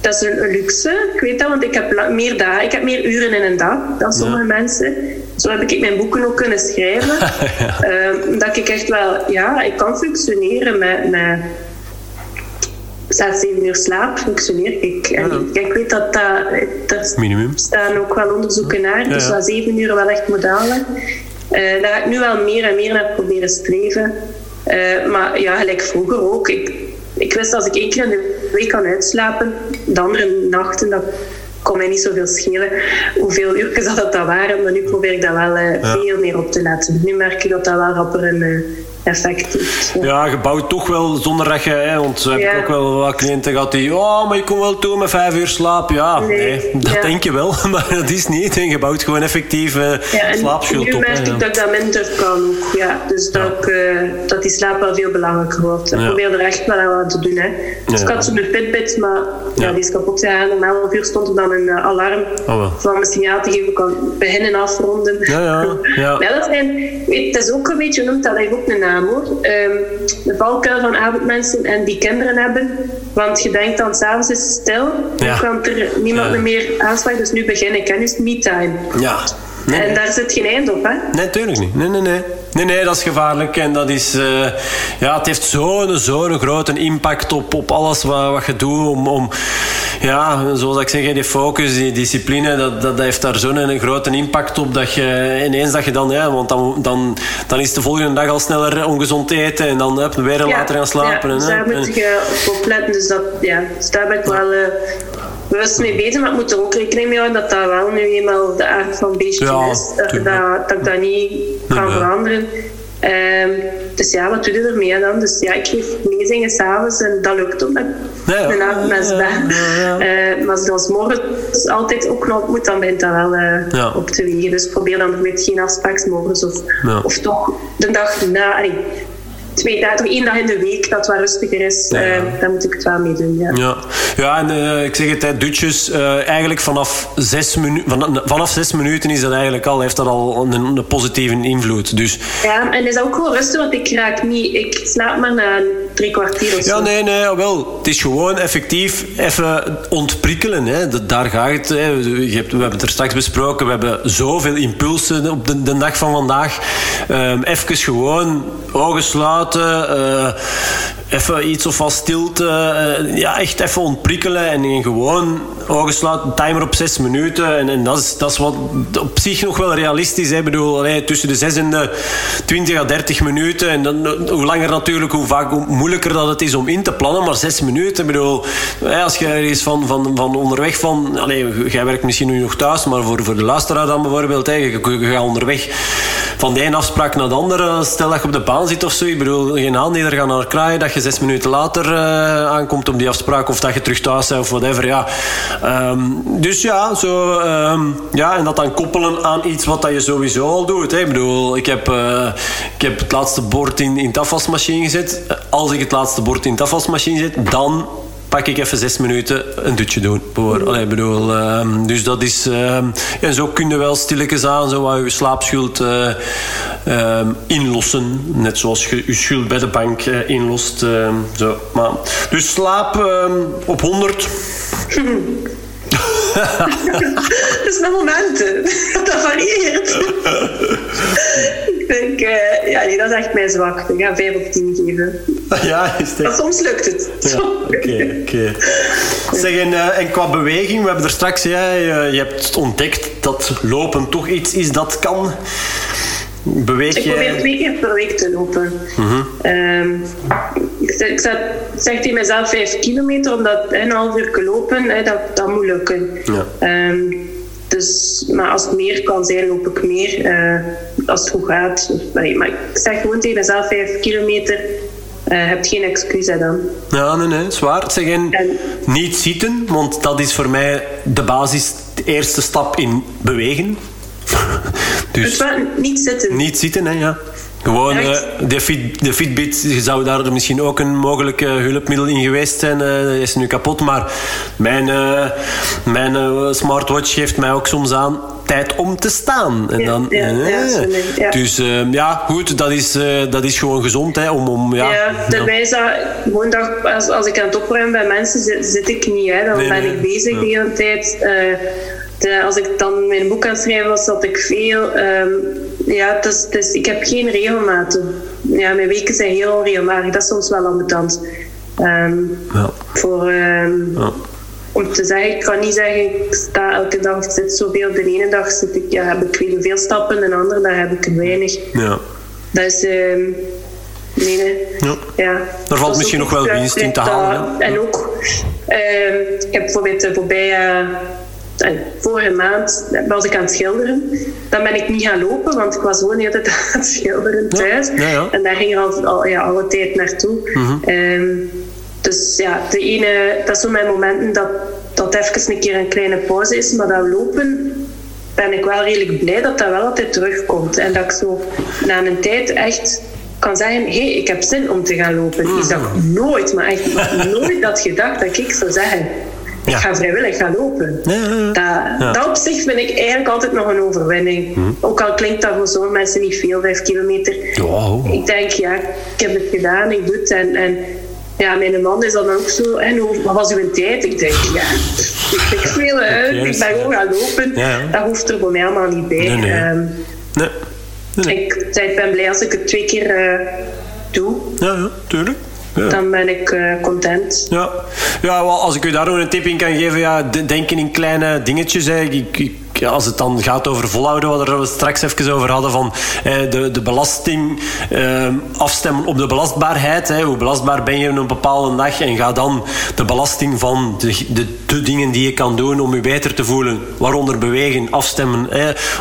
Dat is een, luxe. Ik weet dat, want ik heb meer dagen. Ik heb meer uren in een dag dan sommige mensen. Zo heb ik mijn boeken ook kunnen schrijven. Eh, dat ik echt wel... Ja, ik kan functioneren met... met zes, zeven uur slaap functioneer ik. En ik, ik weet dat dat... Minimum. staan ook wel onderzoeken naar. Dus ja. dat zeven uur wel echt modaal leggen. Eh, daar ga ik nu wel meer en meer naar proberen streven. Eh, maar ja, gelijk vroeger ook. Ik, ik wist als ik één keer in de week kan uitslapen, de andere nachten, dat kon mij niet zoveel schelen hoeveel uurtjes dat, dat waren. Maar nu probeer ik dat wel eh, veel meer op te laten. Nu merk ik dat dat wel rapper een eh. Ja. Ja, je bouwt toch wel zonder dat je... Hè, want we hebben ook wel wat cliënten gehad die... Oh, maar je komt wel toe met vijf uur slaap. Ja, nee, Nee, dat ja. denk je wel. Maar dat is niet. En je bouwt gewoon effectief eh, Ja, en slaapschuld nu op. merk hè, ik dat ik dat minder kan ook. Ja, dus dat, ik, eh, dat die slaap wel veel belangrijker wordt. Ik probeer er echt wel aan te doen. Hè. Dus ik had zo'n Fitbit, maar ja. Die is kapot gegaan. Om 11 uur stond er dan een eh, alarm Oh, wel. van mijn signaal te geven. Ik kan beginnen afronden. Ja, ja, ja. dat zijn, weet, het is ook een beetje, noemt dat, dat heeft ook een naam hoor. Ehm, de valkuil van avondmensen en die kinderen hebben. Want je denkt dan, s'avonds is het stil. Ja. Dan kan er niemand Ja. meer aanslagen. Dus nu begin ik. En nu is me-time. Ja. Nee, en daar zit geen eind op, hè? Nee, natuurlijk niet. Nee, nee, nee. Nee, nee, dat is gevaarlijk. En dat is... Uh, ja, het heeft zo'n zo'n grote impact op, op alles wat, wat je doet. Om, om, ja, zoals ik zeg, die focus, die discipline, dat, dat heeft daar zo'n grote impact op dat je ineens dat je dan... Ja, want dan, dan, dan is de volgende dag al sneller ongezond eten en dan heb je weer later gaan slapen. Ja, dus daar moet je op opletten. Dus, dat, ja, dus daar ben ik wel... Uh, bewust mee bezig, maar ik moet er ook rekening mee houden dat dat wel nu eenmaal de aard van beestje ja, is. Dat, dat, dat, ik dat niet kan veranderen. Um, dus ja, wat doe je ermee dan? Dus ja, ik geef lezingen s'avonds en dat lukt ook met ja, ben. Uh, maar zoals morgen altijd ook nog moet, dan begint dat wel uh, op te wegen. Dus probeer dan met geen afspraaksmorgens of, of toch de dag na. Allee, twee dagen, één dag in de week dat wat rustiger is, ja. uh, daar moet ik het wel mee doen. Ja, ja. ja en uh, ik zeg het, hè, dutjes, uh, eigenlijk vanaf zes, minu van, vanaf zes minuten is dat eigenlijk al, heeft dat al een, een positieve invloed. Dus... Ja, en is ook wel rustig, want ik raak niet, ik slaap maar na drie kwartier of zo. Ja, nee, nee, wel. Het is gewoon effectief even ontprikkelen. Hè. Daar gaat het. Hè. Je hebt, we hebben het er straks besproken. We hebben zoveel impulsen op de, de dag van vandaag. Um, even gewoon ogen sluiten uh, even iets of van stilte. Uh, ja, echt even ontprikkelen en, gewoon ogen sluiten, timer op zes minuten. En, en dat, is, dat is wat op zich nog wel realistisch. Ik bedoel, allee, tussen de zes en de 20 à 30 minuten. En dan, hoe langer natuurlijk, hoe vaak hoe moeilijker dat het is om in te plannen. Maar zes minuten, bedoel, als je ergens van, van, van onderweg van... Allee, jij werkt misschien nu nog thuis, maar voor, voor de luisteraar dan bijvoorbeeld. Hè, je, je, gaat onderweg van de ene afspraak naar de andere. Stel dat je op de baan zit of zo. Ik bedoel, geen aanbieder gaan naar kraaien. Dat je zes minuten later uh, aankomt op die afspraak. Of dat je terug thuis bent of whatever. Ja. Um, dus ja, zo, um, ja, en dat dan koppelen aan iets wat dat je sowieso al doet. Hè. Ik bedoel, ik heb, uh, ik heb het laatste bord in, in de afwasmachine gezet. Als ik het laatste bord in de afwasmachine zet, dan pak ik even zes minuten een dutje doen. Allee, bedoel, uh, dus dat is... Uh, en zo kun je wel stilletjes aan zo wat je slaapschuld uh, inlossen. Net zoals je je schuld bij de bank inlost. Ehm, zo. Maar, dus slaap ehm, op 100. dat is een momenten. Dat varieert. ik denk, uh, ja, nee, dat is echt mijn zwak. Ik ga 5 op 10 geven. Ja, is het. Maar soms lukt het. Oké, oké. Okay, Zeg, en, uh, en, qua beweging, we hebben er straks, ja, je, je hebt ontdekt dat lopen toch iets is dat kan Beweeg ik probeer twee keer per week te lopen. Mm um, ik, ik zeg tegen mezelf vijf kilometer, omdat een half uur lopen, hè, dat, dat moet lukken. Ja. Um, dus, maar als het meer kan zijn, loop ik meer. Uh, als het goed gaat. Nee, maar ik zeg gewoon tegen mezelf vijf kilometer. Uh, hebt geen excuus dan. Ja, nee, nee, zwaar. Zeg, en, niet zitten, want dat is voor mij de basis, de eerste stap in bewegen. dus niet zitten. Niet zitten, hè, ja. Gewoon uh, de, fit, de Fitbit zou daar misschien ook een mogelijk uh, hulpmiddel in geweest zijn. Uh, is nu kapot. Maar mijn, mijn smartwatch geeft mij ook soms aan tijd om te staan. En dan, ja, ja, Dus ja, goed, dat is, dat is gewoon gezond. Hè, om, om, ja, ja, daarbij is dat gewoon dat als, als ik aan het opruimen bij mensen zit, zit ik niet. Hè, dan nee, ben ik bezig de hele tijd de, als ik dan mijn boek aan het schrijven was, dat ik veel. Um, ja, het is, het is, ik heb geen regelmaten. Ja, mijn weken zijn heel onregelmatig. Dat is soms wel ambetant. Um, ja. Voor, um, ja. Om te zeggen, ik kan niet zeggen, ik sta elke dag, ik zit zoveel. De ene dag zit ik, ja, heb ik veel stappen, de andere dag heb ik weinig. Ja. Dat is. Nee, nee. Ja. ja. Er valt misschien nog wel winst in te halen. En ook, ik heb bijvoorbeeld de voorbije vorige maand was ik aan het schilderen. Dan ben ik niet gaan lopen, want ik was gewoon altijd aan het schilderen thuis. Ja, ja, En daar ging er al, al alle tijd naartoe. Mm dus ja, de ene, dat zo mijn momenten dat, dat even een keer een kleine pauze is. Maar dat lopen ben ik wel redelijk blij dat dat wel altijd terugkomt. En dat ik zo na een tijd echt kan zeggen, hé, hey, ik heb zin om te gaan lopen. Is dat mhm. nooit, maar echt nooit dat gedacht dat ik zou zeggen ik ga vrijwillig gaan lopen. Dat, dat, op zich vind ik eigenlijk altijd nog een overwinning. Hm. Ook al klinkt dat voor zo'n mensen niet veel, vijf kilometer. Ik denk, ja, ik heb het gedaan, ik doe het. En, en ja, mijn man is dan ook zo. En wat was uw tijd? Ik denk, ja, ik, speel uit, ik ben gewoon gaan lopen. Dat hoeft er voor mij allemaal niet bij. Nee, nee. Ehm, Nee. Ik ben blij als ik het twee keer eh, doe. Ja, ja, tuurlijk. Ja. Dan ben ik eh, content. Ja. ja, wel, als ik u daar een tip in kan geven, ja, de- denken in kleine dingetjes. Hè. Ik, ik, ja, als het dan gaat over volhouden, wat we straks even over hadden, van eh, de, de belasting eh, afstemmen op de belastbaarheid. Hè. Hoe belastbaar ben je op een bepaalde dag? En ga dan de belasting van de, de, dingen die je kan doen om je beter te voelen, waaronder bewegen, afstemmen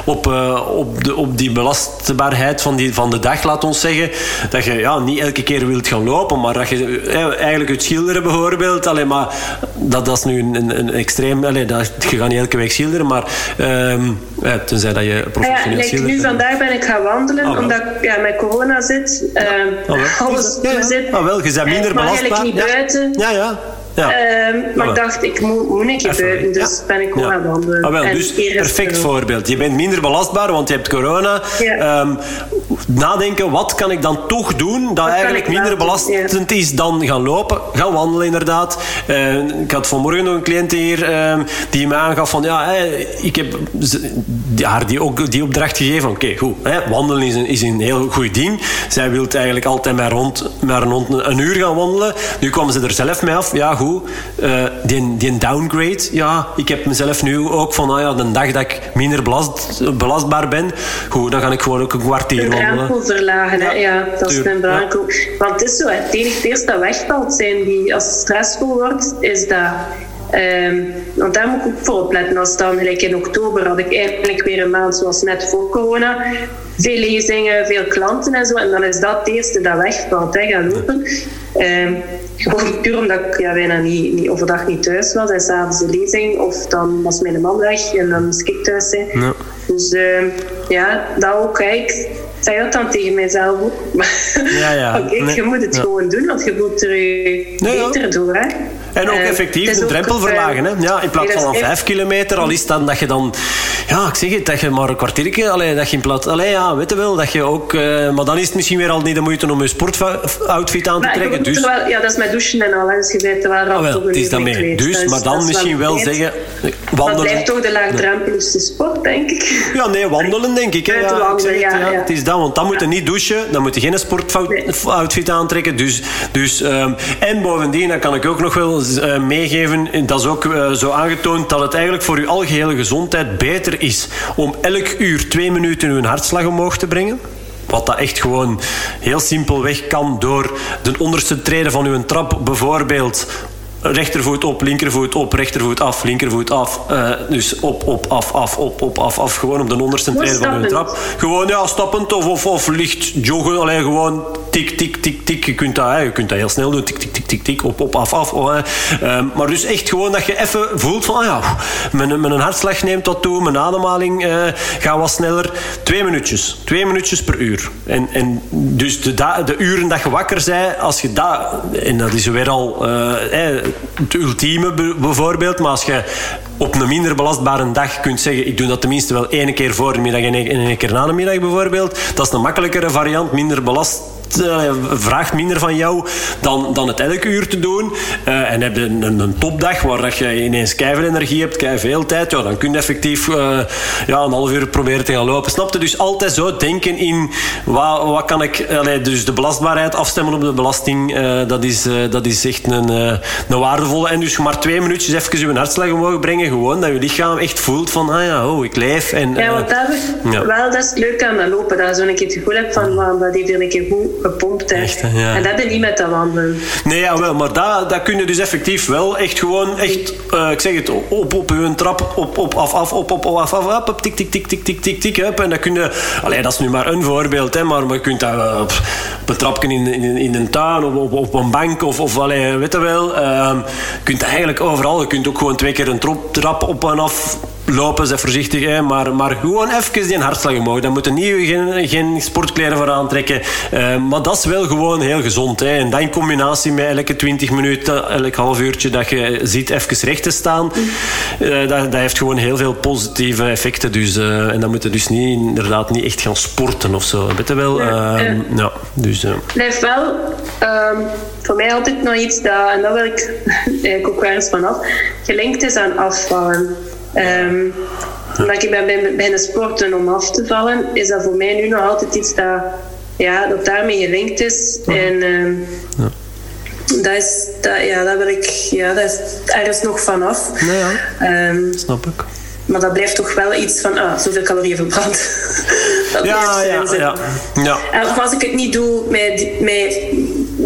op, eh, op, de, op die belastbaarheid van, die, van de dag, laat ons zeggen. Dat je ja, niet elke keer wilt gaan lopen, maar dat je eigenlijk het schilderen bijvoorbeeld. Allee, maar dat, dat is nu een, een, een extreem. Allee, dat, je gaat niet elke week schilderen, maar ehm, ja, tenzij dat je Ah ja, professioneel schildert. nu vandaag ben ik gaan wandelen, Ah, omdat ik ja, met corona zit. Ah, wel. alles Ja, ja. zit. Ah, wel, je bent minder ik mag eigenlijk belastbaar. niet Ja. buiten. Ja, ja. Ja. Ehm, maar ik dacht, ik moet, moet een keer Even, buiten, dus ben ik gewoon Ja. gaan wandelen. Ah, wel, En dus perfect het, voorbeeld. Je bent minder belastbaar, want je hebt corona. Ehm, nadenken, wat kan ik dan toch doen dat eigenlijk minder belastend is dan gaan lopen? Gaan wandelen, inderdaad. Eh, ik had vanmorgen nog een cliënt hier ehm, die me aangaf van... Ja, ik heb haar die, ook die opdracht gegeven. Oké, goed. Hè, wandelen is een, is een heel goed ding. Zij wil eigenlijk altijd maar rond, maar rond een, een uur gaan wandelen. Nu kwam ze er zelf mee af. Ja, goed. Eh, die, die downgrade. Ja, ik heb mezelf nu ook van... Ah ja, de dag dat ik minder belast, belastbaar ben... Goed, dan ga ik gewoon ook een kwartier De wandelen. verlagen. Ja, ja, dat is een belangrijke ook. Want het is zo, het enige eerste dat wegvalt zijn die, als het stressvol wordt, is dat... ehm, want daar moet ik ook voor opletten. Als dan, gelijk in oktober, had ik eigenlijk weer een maand zoals net voor corona. Veel lezingen, veel klanten en zo. En dan is dat het eerste dat wegvalt, hè, gaan lopen. Ehm, gewoon puur omdat ik ja, bijna niet, niet, overdag niet thuis was. En s'avonds de lezing. Of dan was mijn man weg en dan moest ik thuis zijn. Ja. Dus ehm, ja, dat ook. hè. Ik zeg dat dan tegen mijzelf ook. Ja, ja. Oké, Nee. je moet het gewoon doen, want je voelt er je beter door. Hè. En ook Eh, effectief de drempel eh, verlagen. Hè? Ja, in plaats dat van vijf kilometer, al is dan dat je dan... Ja, ik zeg het, dat je maar een kwartiertje... Allee, dat je in plaats... Allee, ja, weet je wel, dat je ook... eh, maar dan is het misschien weer al niet de moeite om je sportoutfit aan te Maar trekken. Dus, wel, ja, dat is met douchen en al. Dus je rap ah, wel, het is dan mee mee. kwijt. Dus, Dat maar dan dat wel misschien wel zeggen... eh, Wandelen. blijft toch de laagdrempeligste sport, denk ik. Ja, nee, wandelen denk ik. Hè. Ja, ik wandelen, zeg het, ja. Het is dat, want dan moet je niet douchen, dan moet je geen sportoutfit aantrekken. Dus, dus, ehm, en bovendien, dat kan ik ook nog wel eh, meegeven, dat is ook eh, zo aangetoond dat het eigenlijk voor je algehele gezondheid beter is om elk uur twee minuten uw hartslag omhoog te brengen. Wat dat echt gewoon heel simpelweg kan door de onderste treden van uw trap bijvoorbeeld rechtervoet op, linkervoet op, rechtervoet af, linkervoet af. Eh, dus op, op, af, af, op, op, af, af. Gewoon op de onderste treden van stappend. trap. Gewoon ja, stappend of, of, of licht joggen. Alleen gewoon tik, tik, tik, tik. Je kunt dat, hè, je kunt dat heel snel doen. Tik, tik, tik, tik, tik. Op, op, af, af. Oh. Ehm, maar dus echt gewoon dat je even voelt van... Ah ja, mijn, mijn hartslag neemt wat toe. Mijn ademhaling eh, gaat wat sneller. Twee minuutjes. Twee minuutjes per uur. En, en dus de, da- de uren dat je wakker bent, als je dat... En dat is weer al eh, het ultieme be- bijvoorbeeld. Maar als je op een minder belastbare dag kunt zeggen... Ik doe dat tenminste wel één keer voor de middag en één keer na de middag bijvoorbeeld. Dat is een makkelijkere variant. Minder belast eh, vraagt minder van jou dan, dan het elk uur te doen. Eh, en heb je een, een, een topdag waar dat je ineens keiveel energie hebt, veel tijd, ja, dan kun je effectief eh, ja, een half uur proberen te gaan lopen. Snap je? Dus altijd zo denken in wat, wat kan ik... allee, dus de belastbaarheid afstemmen op de belasting, dat, is, dat is echt een, een waardevolle. En dus maar twee minuutjes even je hartslag omhoog brengen, gewoon dat je lichaam echt voelt van, ah ja, oh, ik leef. En, Ja, want dat, is ja. wel, dat is het leuke aan dat lopen. Dat je zo'n keer het gevoel hebt van, dat heeft hier een keer goed gepompt. Echt, ja. En dat heb je niet met dat wandelen. Nee, jawel, maar dat, dat kun je dus effectief wel echt gewoon, echt, eh, ik zeg het, op, op uw trap, op, op, af, af, op, op, af, af, af, op, tik, tik, tik, tik, tik, tik, tik. En dat kun je, allee, dat is nu maar een voorbeeld, hè, maar je kunt dat eh, op, op een trapje in, in, in een tuin, of op, op een bank, of, of allee, weet je wel. ehm, je kunt dat eigenlijk overal, je kunt ook gewoon twee keer een trop, trap op en af lopen, zeg voorzichtig, hè, maar, maar gewoon even die hartslag omhoog. Dan moeten niet geen, geen sportkleren voor aantrekken. Uh, maar dat is wel gewoon heel gezond. Hè. En dat in combinatie met elke 20 minuten, elk half uurtje dat je ziet even recht te staan, uh, dat, dat heeft gewoon heel veel positieve effecten. Dus, uh, en dan moet je dus niet, inderdaad niet echt gaan sporten of zo. Weet je wel? Ja, ja. dus, heeft wel um, voor mij altijd nog iets dat, en dat wil ik eigenlijk ook wel eens vanaf, gelinkt is aan afvallen. Um, omdat ik ben de sporten om af te vallen, is dat voor mij nu nog altijd iets dat, ja, dat daarmee gelinkt is. En um, ja. dat is, dat, ja, dat wil ik, ja, dat is ergens nog vanaf. Ja, ja. Um, snap ik. Maar dat blijft toch wel iets van, ah, zoveel calorieën verbrand. dat ja, ja, ja, ja. En als ik het niet doe met, met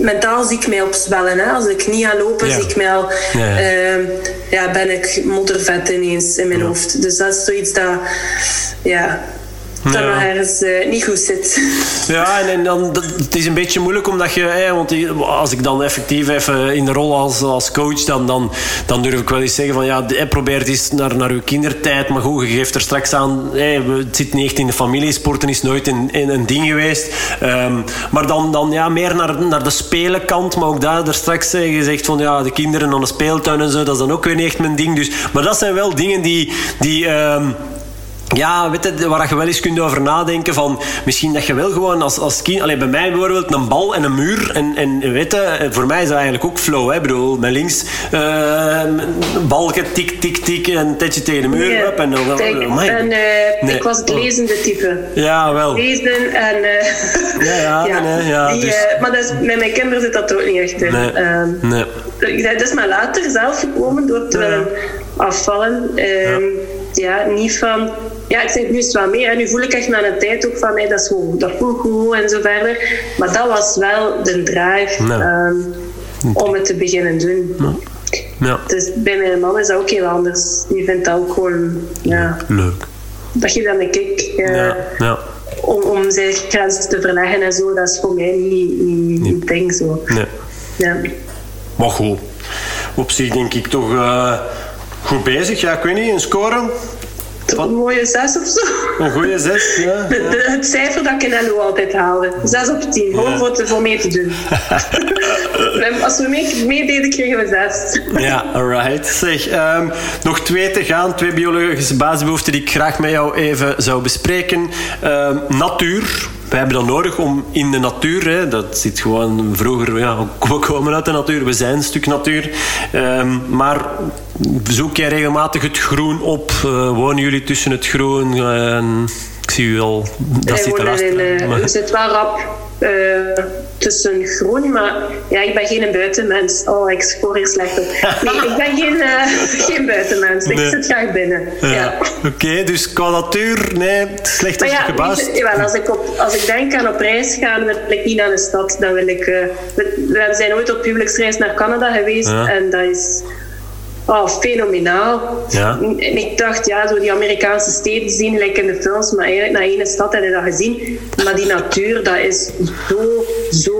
mentaal zie ik mij opzwellen. Hè. Als ik niet ga lopen, ja. zie ik mij al, ja. Uh, ja, ben ik moddervet ineens in mijn hoofd. Dus dat is zoiets dat, ja, dat ja. nog ergens uh, niet goed zit. Ja, en, en dan, dat, het is een beetje moeilijk omdat je, hè, want als ik dan effectief even in de rol als, als coach, dan, dan, dan durf ik wel eens zeggen van ja, probeer eens naar, naar uw kindertijd, maar goed, je geeft er straks aan, hè, het zit niet echt in de familie, sporten is nooit een, een, een ding geweest. Um, maar dan, dan ja, meer naar, naar de spelenkant, maar ook daar, daar straks hè, gezegd van ja, de kinderen aan de speeltuin en zo, dat is dan ook weer niet echt mijn ding. Dus, maar dat zijn wel dingen die, die um, ja, weet je, waar je wel eens kunt over nadenken van misschien dat je wel gewoon als, als kind, alleen bij mij bijvoorbeeld een bal en een muur en, en weet je, voor mij is dat eigenlijk ook flow, hè, ik bedoel, met links uh, balken, tik, tik, tik en een tijdje tegen de muur nee, en dan, oh, en, uh, nee. ik was het lezende type. Ja, wel. Lezen en uh, ja, ja, ja, nee, ja die, dus... maar dat is, met mijn kinderen zit dat ook niet echt in. Nee, nee. Dat is maar later zelf gekomen door te willen afvallen. Ja. ja, niet van ja, ik zeg nu is het wel meer. En nu voel ik echt na een tijd ook van, hey, dat is dat voelt goed en zo verder. Maar dat was wel de drive nee. um, om het te beginnen doen. Ja. Ja. Dus bij mijn man is dat ook heel anders. Die vindt dat ook gewoon, ja. Leuk. Dat je dan een kick. Uh, ja. Ja. Om, om zijn grenzen te verleggen en zo, dat is voor mij niet, niet, niet ding zo. Nee. Ja. Maar goed, op zich denk ik toch uh, goed bezig. Ja, ik weet niet, een score? Een mooie 6 of zo. Een goede 6, ja. De, de, het cijfer dat ik in LO altijd haalde. 6 op 10, gewoon ja. voor, te, voor mee te doen. Als we mee, meededen, kregen we 6. ja, alright. Zeg, um, nog twee te gaan. Twee biologische basisbehoeften die ik graag met jou even zou bespreken. Um, natuur. We hebben dat nodig om in de natuur, hè, dat zit gewoon vroeger, ja, we komen uit de natuur, we zijn een stuk natuur. Um, maar zoek jij regelmatig het groen op? Uh, wonen jullie tussen het groen? Ik zie u al, dat Wij zit wonen in, uh, maar... We zitten wel rap uh, tussen groen, maar ja, ik ben geen buitenmens. Oh, ik scoor hier slecht op. Nee, ik ben geen, uh, geen buitenmens. Ik nee. zit graag binnen. Ja. ja. Oké, okay, dus qua natuur, nee, slecht als ja, gebaasd. Als, ik op, als ik denk aan op reis gaan, wil ik niet naar de stad. Dan wil ik... Uh, we, we zijn ooit op huwelijksreis naar Canada geweest ja. en dat is... Oh, fenomenaal. Ja. En ik dacht, ja, zo die Amerikaanse steden zien, lijkt in de films, maar eigenlijk naar ene stad heb je dat gezien. Maar die natuur, dat is zo, zo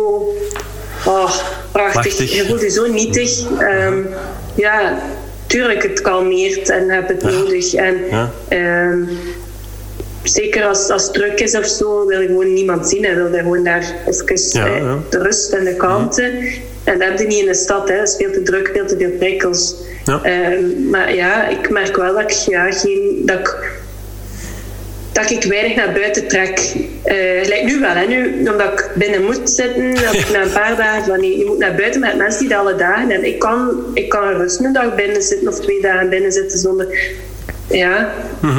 oh, prachtig. Prachtig. Je voelt je zo nietig. Um, ja, tuurlijk, het kalmeert en heb het Ja. nodig. En Ja. ehm, zeker als, als het druk is of zo, wil je gewoon niemand zien. Hij wil je gewoon daar even Ja, eh, ja. de rust en de kalmte. En dat heb je niet in de stad. Hè. Dat is veel te druk, veel te veel prikkels. Ja. Ehm, maar ja, ik merk wel dat ik, ja, geen, dat ik, dat ik weinig naar buiten trek. Eh lijkt nu wel, hè. Nu, omdat ik binnen moet zitten, dat ik na een paar dagen van nee, je moet naar buiten met mensen die dat alle dagen. En ik kan, ik kan rust een dag binnen zitten of twee dagen binnen zitten zonder. Ja,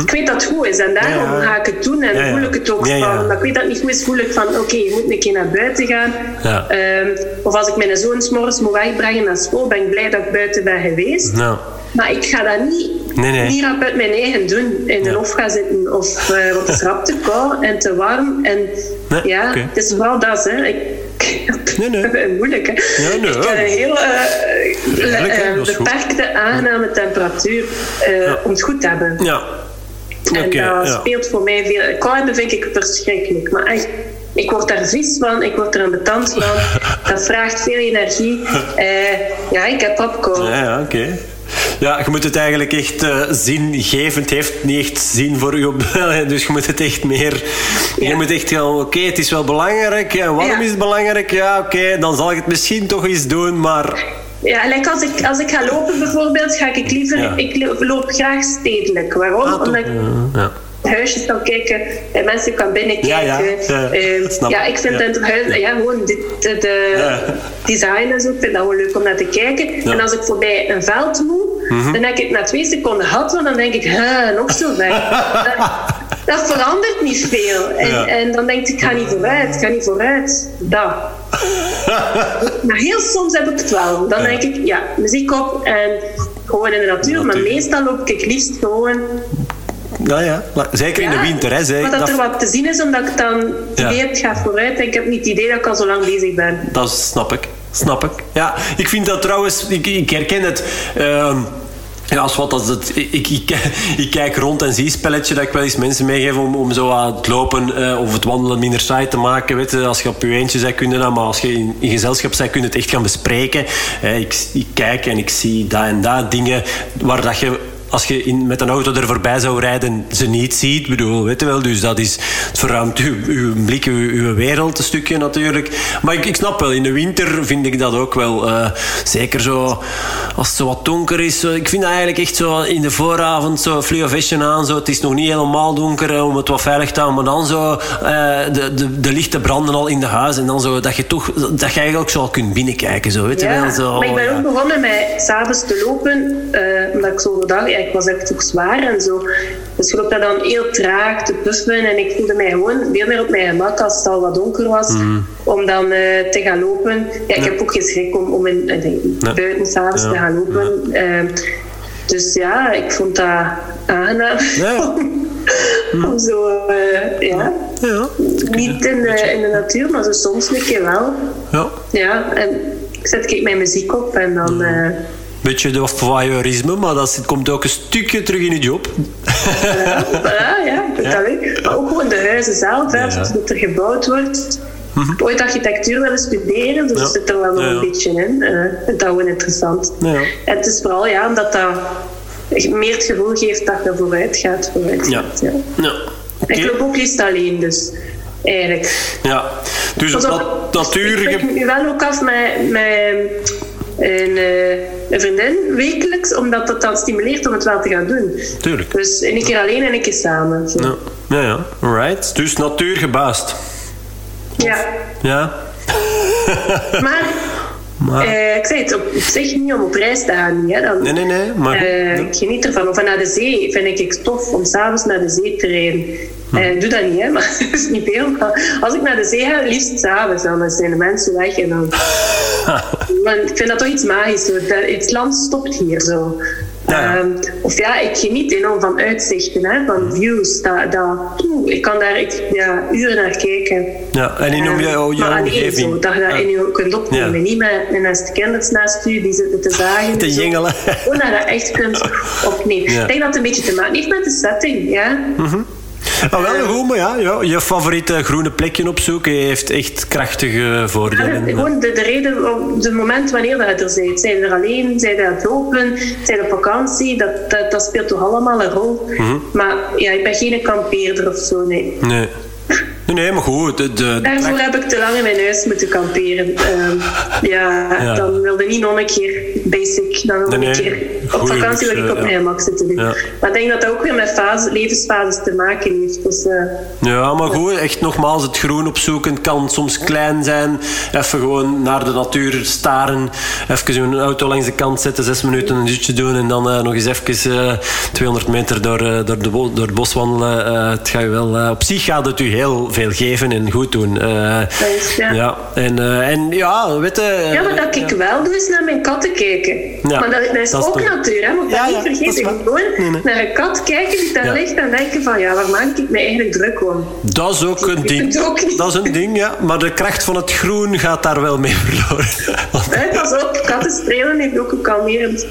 ik weet dat het goed is en daarom Mhm. Ja, ja. ga ik het doen en Ja, voel ik het ook van. Omdat ik weet dat het niet goed is, voel ik van oké, je moet een keer naar buiten gaan. Ja. Ehm, of als ik mijn zoon 's morgens moet wegbrengen naar school, ben ik blij dat ik buiten ben geweest. Nou, Maar ik ga dat niet, Nee, nee. niet rap uit mijn eigen doen. In de lof gaan zitten. Of, want het is rap te koud en te warm. En Nee, ja, het is wel dat. Hè. Ik, Nee, nee. moeilijk. Hè. Ja, nee. Ik heb een heel eh, eh, beperkte, aangename temperatuur eh, om het goed te hebben. ja. En Oké, dat ja. speelt voor mij veel. Kou hebben vind ik verschrikkelijk. Maar echt, ik word daar vies van, ik word er ambetant van. Dat vraagt veel energie. Eh, ja, ik heb popcorn. Ja, ja, oké. Ja, je moet het eigenlijk echt uh, zingevend. heeft niet echt zin voor je. Dus je moet het echt meer... Ja. Je moet echt gaan, oké, het is wel belangrijk. En waarom is het belangrijk? Ja, oké, dan zal ik het misschien toch eens doen, maar... Ja, like als, ik, als ik ga lopen bijvoorbeeld, ga ik liever... Ik loop graag stedelijk. Waarom? Ah, Omdat ik... Huisjes kan kijken en mensen kan binnenkijken. Ja, ja, ja, uh, ja ik vind het huis, ja, gewoon de, de, de design en zo, ik vind dat wel leuk om naar te kijken. En als ik voorbij een veld moet, mm dan denk ik na twee seconden had, want dan denk ik, nog zo ver. dat, dat, verandert niet veel. En, en dan denk ik, ik ga niet vooruit, ik ga niet vooruit. Dat. maar heel soms heb ik het wel. Dan denk ik, ja, muziek op en gewoon in de natuur. Maar meestal loop ik liefst gewoon nou ja, zeker in de winter. Hè. Maar dat, er wat te zien is, omdat ik dan ja. het gaat vooruit. En ik heb niet het idee dat ik al zo lang bezig ben. Dat snap ik. Snap ik. Ja, ik vind dat trouwens... Ik, ik herken het... Uh, ja, als wat als ik, ik, ik, kijk rond en zie spelletje dat ik wel eens mensen meegeef om, om zo aan het lopen uh, of het wandelen minder saai te maken. Weet als je op je eentje bent, kun je dat, maar als je in, gezelschap bent, kun je het echt gaan bespreken. Uh, ik, ik, kijk en ik zie dat en dat dingen waar dat je als je in, met een auto er voorbij zou rijden, ze niet ziet. bedoel, weet je wel, dus dat is, het verruimt uw, uw blik, uw, uw, wereld een stukje natuurlijk. Maar ik, ik snap wel, in de winter vind ik dat ook wel. Uh, zeker zo, als het zo wat donker is. Zo, ik vind dat eigenlijk echt zo in de vooravond, zo fluo vestje aan. Zo, het is nog niet helemaal donker om het wat veilig te houden. Maar dan zo, uh, de, de, de lichten branden al in de huis. En dan zo, dat je toch, dat je eigenlijk zo al kunt binnenkijken. Zo, weet je wel, zo, maar ik ben ook begonnen met s'avonds te lopen. Uh, omdat ik zo overdag ik was echt toch zwaar en zo. Dus ik daar dan heel traag te puffen en ik voelde mij gewoon veel meer op mijn gemak als het al wat donker was, mm. om dan uh, te gaan lopen. Ja, ik heb ook geen schrik om, om in, uh, buiten s'avonds ja. te gaan lopen. Uh, dus ja, ik vond dat aangenaam. Ja. om zo, uh, ja. ja. Niet in de, in de natuur, maar zo soms een keer wel. Ja. Ja, en ik zet ik mijn muziek op en dan beetje de voyeurisme, maar dat komt ook een stukje terug in je job. Ja, voilà, ja, dat ja. ik. Maar ook gewoon de huizen zelf, hè, dat er gebouwd wordt. Mm -hmm. Ooit architectuur willen studeren, dus ja. zit er wel nog een beetje in. Uh, dat is gewoon interessant. En het is vooral ja, omdat dat meer het gevoel geeft dat je vooruit gaat. Vooruit gaat ja. Ja. Okay. Ik loop ook liefst alleen, dus eigenlijk. Ja, dus dat natuur... Ik spreek nu wel ook af met, met een, uh, een vriendin wekelijks, omdat dat dan stimuleert om het wel te gaan doen. Tuurlijk. Dus een keer alleen en een keer samen. Ja. ja, ja, right. Dus natuurgebaasd. Ja. Ja. maar maar... Uh, ik zei het op, zich niet om op reis te gaan. Hè. Dan, nee, nee, nee. Maar... Uh, ik geniet ervan. Of naar de zee vind ik het tof om s'avonds naar de zee te rijden. Hm. Uh, doe dat niet, hè, maar dat is niet veel. Maar als ik naar de zee ga, liefst s'avonds. Dan zijn de mensen weg en dan... maar ik vind dat toch iets magisch. Het land stopt hier zo. Ehm, of ja, ik geniet enorm van uitzichten, hè, van mhm. views. Dat, dat, ik kan daar ik, ja, uren naar kijken. Ja, en in um, jouw, jouw omgeving. Zo, dat je dat in je kunt opnemen. Ja. Niet met kinders naast u die zitten te zagen. Te jingelen. Gewoon dat je dat echt kunt opnemen. Ik denk dat het een beetje te maken heeft met de setting. Ja. Mm Ah, wel goed, maar ja, ja, je favoriete groene plekje opzoeken heeft echt krachtige voordelen. Ja, gewoon de, de reden, op het moment wanneer dat je er bent. Zijn er alleen, zijn er aan het lopen, zijn op vakantie, dat, dat, dat speelt toch allemaal een rol. Mhm. Maar ja, ik ben geen kampeerder of zo, nee. Nee. Nee, maar goed. De, de, Daarvoor heb ik te lang in mijn huis moeten kamperen. Uh, ja, dan wilde niet nog een keer basic. Dan nog een keer op vakantie wil ik op mijn gemak zitten doen. Maar ik denk dat dat ook weer met fase, levensfases te maken heeft. Dus, uh, ja, maar goed, echt nogmaals, het groen opzoeken kan soms klein zijn. Even gewoon naar de natuur staren. Even een auto langs de kant zetten, zes minuten een dutje doen en dan uh, nog eens even 200 meter door, door, de door het bos wandelen. het gaat wel, op zich gaat het u heel veel geven en goed doen. Uh, ja. ja. En, uh, en ja, weet je... ja, wat dat ik wel doe, is naar mijn katten kijken. Ja, maar dat, dat is ook natuur, hè. Moet ja, niet vergeten. Gewoon naar een kat kijken die daar ligt en denken van, ja, waar maak ik me eigenlijk druk om? Dat is ook een ding. Dat is een ding, ja. Maar de kracht van het groen gaat daar wel mee verloren. Want... pas op, katten strelen heeft ook een kalmerend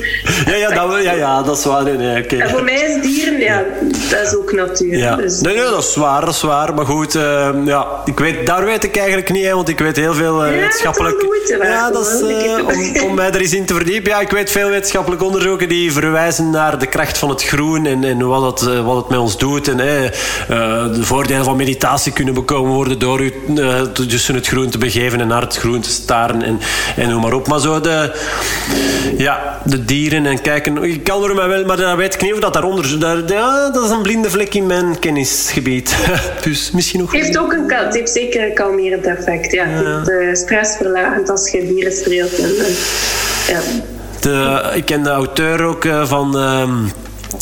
ja, ja, dat, ja, ja, dat is waar. Nee, nee, okay. En voor mij is dieren, ja, dat is ook natuur. Ja. Dus, nee, nee, dat is waar, dat is waar. Maar goed, uh, ja, ik weet, daar weet ik eigenlijk niet, hè, want ik weet heel veel ja, wetenschappelijk... Dat ja, dat is uh, om, om mij er eens in te verdienen diep. Ja, ik weet veel wetenschappelijke onderzoeken die verwijzen naar de kracht van het groen en, en wat, het, wat het met ons doet. En uh, de voordelen van meditatie kunnen bekomen worden door u tussen het groen te begeven en naar het groen te staren en, en noem maar op. Maar zo de, ja, de dieren en kijken. Ik kan er maar wel, maar dan weet ik niet of dat daaronder. Daar, ja, dat is een blinde vlek in mijn kennisgebied. dus misschien nog. Het heeft ook een het heeft zeker een kalmerend effect. Ja. Het stressverlagend als je dieren streelt. En, ja. De, ik ken de auteur ook van. Um,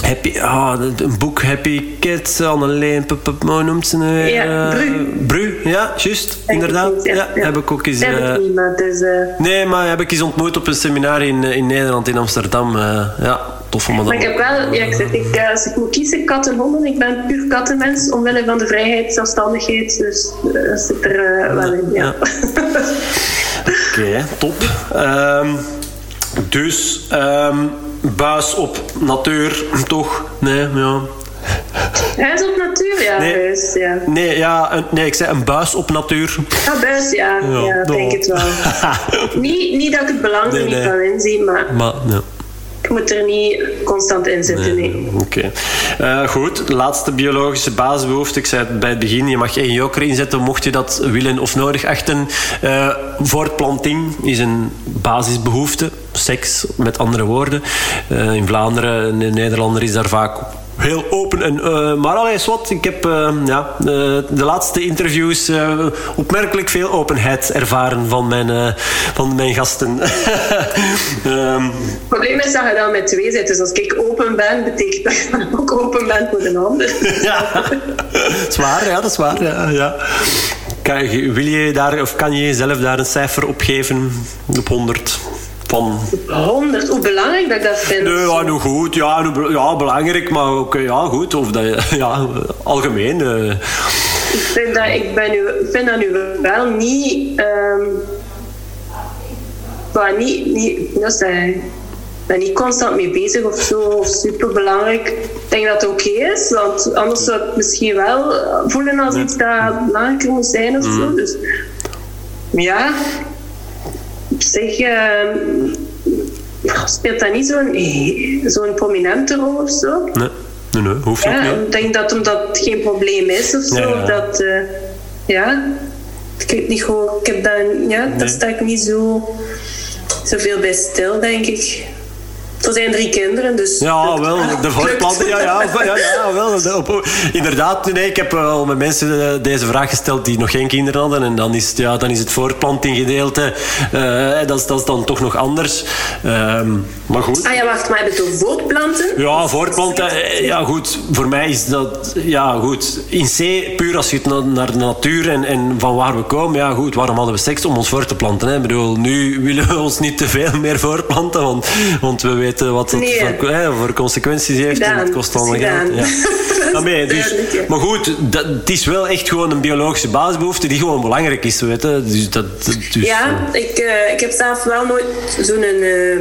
Happy, ah, een boek Happy Kids, Anneleen, hoe noemt ze nu? Ja, Bru. Bru, ja, juist, inderdaad. Ja, ja, heb ik ook eens... Ik niet, maar dus, uh... Nee, maar heb ik eens ontmoet op een seminar in, in Nederland, in Amsterdam. Ja, tof om dat... Maar ik heb wel, ja, ik zeg, ik, als ik moet kiezen, kat en honden, ik ben puur kattenmens, omwille van de vrijheid, zelfstandigheid, dus dat zit er uh, wel in, ja. Oké, okay, top. Um, dus... Um, buis op natuur, toch? Nee, ja. Huis op natuur, ja. Nee, huis, ja. Nee, ja, een, nee, ik zei een buis op natuur. Ah, buis, ja. Ja, ja denk het wel. niet, niet dat ik het belang er nee, niet van inzie, maar... Maar, ja. Ik moet er niet constant in zitten, nee. nee. Oké. Okay. Uh, goed, laatste biologische basisbehoefte. Ik zei het bij het begin, je mag één joker inzetten mocht je dat willen of nodig achten. Uh, voortplanting is een basisbehoefte. Seks, met andere woorden. Uh, in Vlaanderen, in Nederlander is daar vaak heel open. En, uh, maar alles wat, ik heb uh, ja, de, de, laatste interviews opmerkelijk veel openheid ervaren van mijn, van mijn gasten. um, het probleem is dat je dan met twee zit. Dus als ik open ben, betekent dat je ook open bent voor een ander. ja, dat is waar. Ja, dat is waar. Ja, ja. Kan, wil je daar, of kan je jezelf daar een cijfer op geven op 100? Van... 100, hoe belangrijk dat ik dat vind? Nee, ja, nu goed. Ja, nu, ja belangrijk, maar ook ja, goed. Of dat, ja, algemeen. Uh. Ik, vind dat, ik, ben nu, vind dat nu wel niet... Um, maar niet, niet, dat zijn, ben niet constant mee bezig of zo, of super belangrijk. Ik denk dat het oké okay is, want anders zou het misschien wel voelen als iets dat belangrijker moet zijn of zo. Mm. Dus ja, zeg, uh, speelt dat niet zo'n zo'n prominente rol of zo? Nee, nee, nee hoeft ja, niet. Ik denk dat omdat het geen probleem is of zo. Ja, ja. Dat, uh, ja, ik weet niet gewoon, ik heb dan, ja, nee. daar sta ik niet zo zoveel bij stil, denk ik. Er zijn drie kinderen, dus... Ja, wel, de voortplanting, ja, ja, ja, ja, wel. Inderdaad, nee, ik heb al met mensen eh, deze vraag gesteld die nog geen kinderen hadden. En dan is het, ja, dan is het voortplantinggedeelte, uh, dat, is, dat is dan toch nog anders. Um, maar goed. Ah ja, wacht, maar heb je het over voortplanten? Ja, voortplanten, eh, ja goed. Voor mij is dat, ja goed. In C, puur als je het naar de natuur en, en van waar we komen, ja goed, waarom hadden we seks? Om ons voor te planten. Hè? Ik bedoel, nu willen we ons niet te veel meer voortplanten, want, want we weten wat het nee. voor, hè, voor, consequenties heeft. Gedaan. En het kost allemaal geld. Ja. Dus, maar goed, dat, het is wel echt gewoon een biologische basisbehoefte die gewoon belangrijk is. Weet je? Dus dat, dus, ja, ik, uh, ik heb zelf wel nooit zo'n uh,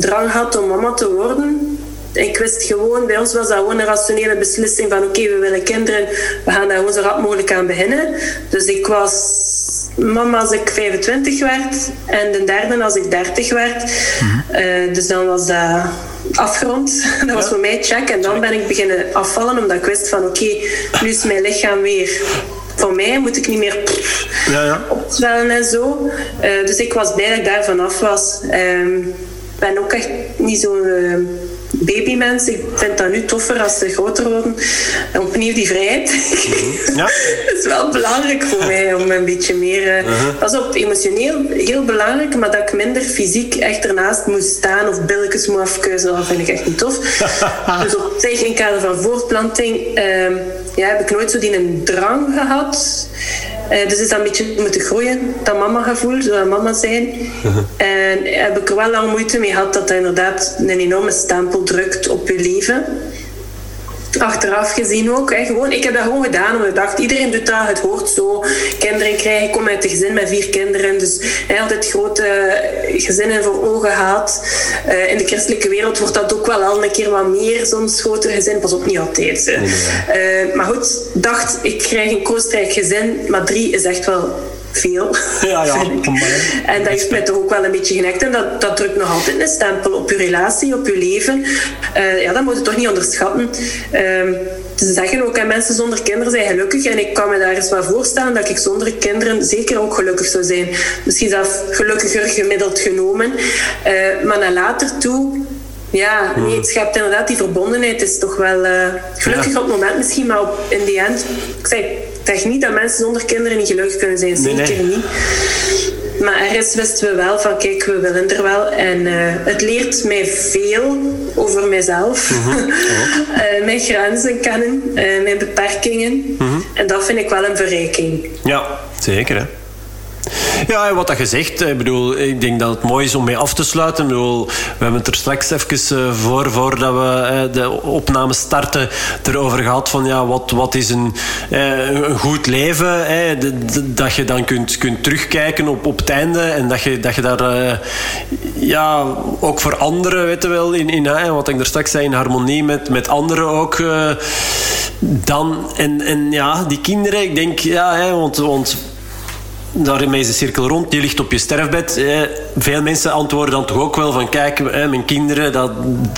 drang gehad om mama te worden. Ik wist gewoon, bij ons was dat gewoon een rationele beslissing van oké, okay, we willen kinderen, we gaan daar gewoon zo rap mogelijk aan beginnen. Dus ik was mama als ik 25 werd en de derde als ik 30 werd. -hmm. uh, dus dan was dat afgerond. Dat was voor mij check. En dan ben ik beginnen afvallen omdat ik wist van oké, okay, nu is mijn lichaam weer voor mij moet ik niet meer ja, ja. opzwellen en zo. Uh, dus ik was blij dat ik daar vanaf was. Ik um, ben ook echt niet zo... Uh, babymens. Ik vind dat nu toffer als ze groter worden. En opnieuw die vrijheid. Mhm. Ja. dat is wel belangrijk voor mij om een beetje meer... Uh, uh-huh. Dat is op emotioneel heel belangrijk, maar dat ik minder fysiek echt ernaast moest staan of billetjes moet afkeuzen, dat vind ik echt niet tof. dus op zich in kader van voortplanting uh, ja, heb ik nooit zo die een drang gehad. Uh, dus is dat een beetje moeten groeien, dat mama-gevoel, zo mama zijn. Uh-huh. En heb ik er wel lang moeite mee gehad dat dat inderdaad een enorme stempel drukt op je leven. Achteraf gezien ook. Hè. Gewoon, ik heb dat gewoon gedaan omdat ik dacht, iedereen doet dat, het hoort zo. Kinderen krijgen, ik kom uit een gezin met vier kinderen. Dus hè, altijd grote gezinnen voor ogen gehad. Uh, in de christelijke wereld wordt dat ook wel al een keer wat meer, soms groter gezin. Pas op, niet altijd. Uh, maar goed, dacht, ik krijg een koostrijk gezin, maar drie is echt wel veel. Ja, ja. en dat heeft mij toch ook wel een beetje genekt. En dat, dat drukt nog altijd een stempel op je relatie, op je leven. Uh, ja, dat moet je toch niet onderschatten. Uh, ze zeggen ook, aan mensen zonder kinderen zijn gelukkig. En ik kan me daar eens wel voorstellen dat ik zonder kinderen zeker ook gelukkig zou zijn. Misschien zelfs gelukkiger gemiddeld genomen. Uh, maar naar later toe ja, nee, het schept inderdaad die verbondenheid. is toch wel uh, gelukkig op het moment misschien, maar op, in die end. Ik zeg niet dat mensen zonder kinderen niet gelukkig kunnen zijn. Zeker niet. Maar ergens wisten we wel van, kijk, we willen er wel. En uh, het leert mij veel over mijzelf. Mm -hmm. uh, mijn grenzen kennen, mijn beperkingen. Mm -hmm. En dat vind ik wel een verrijking. Ja, zeker hè. Ja, wat dat gezegd, ik bedoel, ik denk dat het mooi is om mee af te sluiten. Ik bedoel, we hebben het er straks even voor, voordat we de opname starten, erover gehad van ja, wat, wat is een, een goed leven? Dat je dan kunt, kunt terugkijken op, op het einde en dat je, dat je daar ja, ook voor anderen, weet je wel, in, in, wat ik er straks zei, in harmonie met, met anderen ook. Dan, en, en ja, die kinderen, ik denk, ja, want, want daarmee is de cirkel rond. Die ligt op je sterfbed. Veel mensen antwoorden dan toch ook wel van... Kijk, mijn kinderen, dat,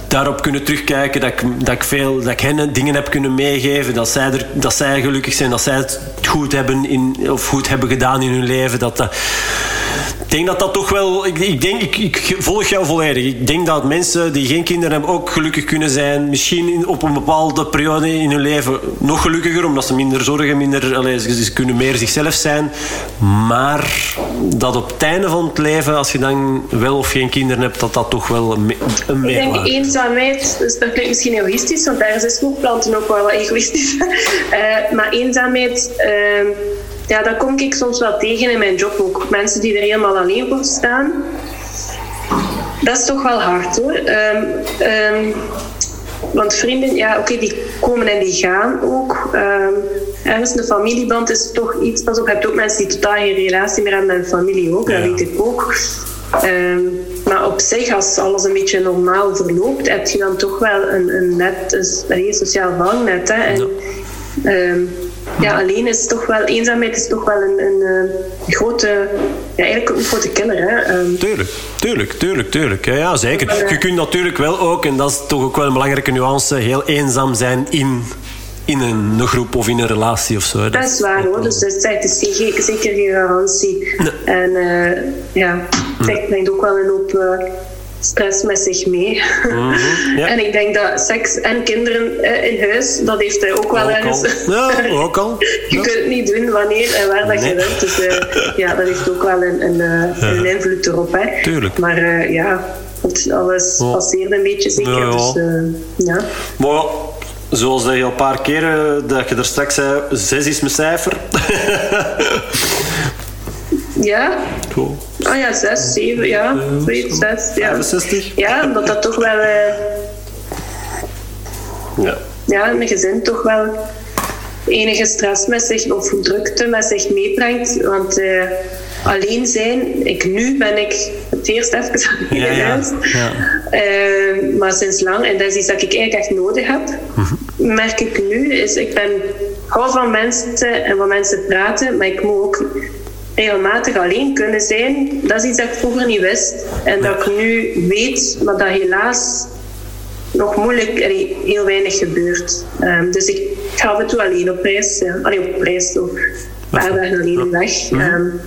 daarop kunnen terugkijken. Dat ik, dat, ik veel, dat ik hen dingen heb kunnen meegeven. Dat zij, er, dat zij gelukkig zijn. Dat zij het goed hebben, in, of goed hebben gedaan in hun leven. Dat, dat, denk dat dat toch wel... Ik, ik denk, ik, ik, volg jou volledig. Ik denk dat mensen die geen kinderen hebben ook gelukkig kunnen zijn. Misschien in, op een bepaalde periode in hun leven nog gelukkiger. Omdat ze minder zorgen, minder... Allez, ze kunnen meer zichzelf zijn. Maar dat op het einde van het leven, als je dan wel of geen kinderen hebt, dat dat toch wel een, een meerwaarde Ik denk eenzaamheid, dus dat klinkt misschien egoïstisch, want daar is planten ook wel wat egoïstisch. Uh, maar eenzaamheid... Uh, ja, dat kom ik soms wel tegen in mijn job ook. Mensen die er helemaal alleen voor staan. Dat is toch wel hard hoor. Um, um, want vrienden, ja, oké, okay, die komen en die gaan ook. Um, ergens een familieband is toch iets. Pas op, je hebt ook mensen die totaal geen relatie meer hebben met hun familie ook, ja. dat weet ik ook. maar op zich, als alles een beetje normaal verloopt, heb je dan toch wel een, een net, een, een sociaal vangnet. Hè? En, ja ja, alleen is toch wel, eenzaamheid is toch wel een, een, een grote, ja, eigenlijk ook een grote killer. Hè? Um, tuurlijk, tuurlijk, tuurlijk, tuurlijk. Ja, ja zeker. Je kunt natuurlijk wel ook, en dat is toch ook wel een belangrijke nuance, heel eenzaam zijn in in een, een, groep of in een relatie of zo. Dat is waar hoor, dus dat is zeker, geen garantie. Nee. En uh, ja, het brengt ook wel een hoop uh, stress met zich mee. Mm -hmm, ja. en ik denk dat seks en kinderen uh, in huis, dat heeft hij ook wel ergens. Ja, ook al. je ja. kunt het niet doen wanneer en waar dat nee. je wilt. Dus uh, ja, dat heeft ook wel een, een, uh, een invloed erop. Hè. Tuurlijk. Maar ja, alles passeert een beetje zeker. Dus, ja. Maar zoals je al een paar keren dat je er straks zei, zes is mijn cijfer. Ja. Cool. Oh ja, zes, zeven, ja. Zoiets, zes. Ja. 65? Ja, omdat dat toch wel... Uh, ja. Ja, een gezin toch wel enige stress met zich of drukte met zich meebrengt. Want uh, alleen zijn, ik, nu ben ik het eerst even aan ja, ja. ja. Maar sinds lang, en dat is iets dat ik eigenlijk echt nodig heb, mm-hmm. merk ik nu, is ik ben hou van mensen en van mensen praten, maar ik moet ook regelmatig alleen kunnen zijn, dat is iets dat ik vroeger niet wist. En dat ik nu weet, maar dat helaas nog moeilijk, heel weinig gebeurt. Um, dus ik ga af en toe alleen op reis. Ja. Allee, op reis, ook een paar dagen alleen weg. Um,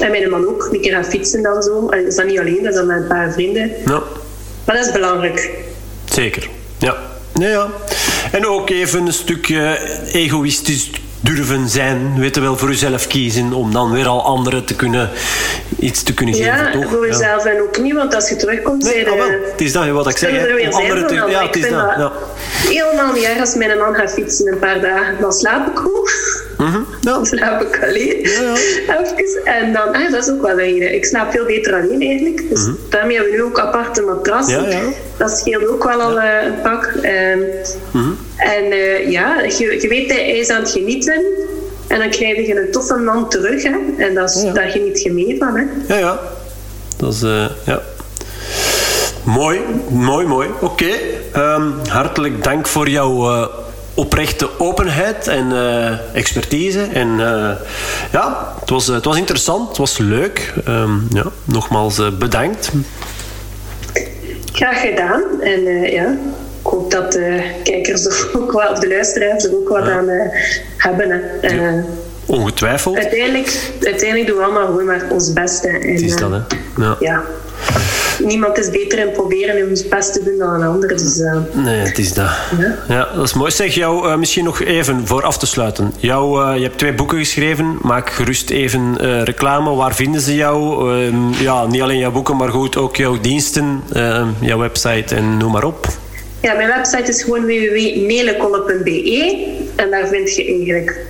en mijn man ook, een keer gaan fietsen dan zo. Allee, dat is dan niet alleen, dat is dan met een paar vrienden. Ja. Maar dat is belangrijk. Zeker, ja. Ja, ja. En ook even een stukje egoïstisch durven zijn, weten wel, voor jezelf kiezen, om dan weer al anderen te kunnen, iets te kunnen geven. Ja, toch? voor jezelf ja. en ook niet, want als je terugkomt... Nee, zijn, oh, wel. Het is dat wat ik zeg. Anderen te, ja, het is dat. Ja. Helemaal niet erg als mijn man gaat fietsen een paar dagen. Dan slaap ik goed. Mm -hmm. ja. Dan slaap ik alleen. Ja, Even. En dan, ah, dat is ook wel een Ik slaap veel beter alleen eigenlijk. Dus mm -hmm. daarmee hebben we nu ook aparte matrassen. Ja, dat scheelt ook wel al uh, een pak. Um, mm -hmm. En uh, ja, je, je weet dat hij is aan het genieten. En dan krijg je een toffe man terug. Hè? En dat is, ja. daar geniet je mee van. Hè? Ja, ja. Dat is... Uh, ja. Mooi, mooi, mooi. Oké. Okay. Um, hartelijk dank voor jouw oprechte openheid en expertise. En ja, het was, het was interessant, het was leuk. Ehm, ja, nogmaals bedankt. Graag gedaan. En ja, ik hoop dat de kijkers er ook wel, of de luisteraars er ook wat aan hebben. Hè. Ongetwijfeld. Uiteindelijk, uiteindelijk doen we allemaal gewoon maar ons beste. En, het is dat, hè? Ja. ja. Niemand is beter in proberen om ons best te doen dan een ander. Dus, uh, nee, het is dat. Ja, ja dat is mooi. Zeg jou uh, misschien nog even voor af te sluiten. Jou, uh, je hebt twee boeken geschreven. Maak gerust even reclame. Waar vinden ze jou? Ehm, ja, niet alleen jouw boeken, maar goed ook jouw diensten, ehm, jouw website en noem maar op. Ja, mijn website is gewoon en daar vind je eigenlijk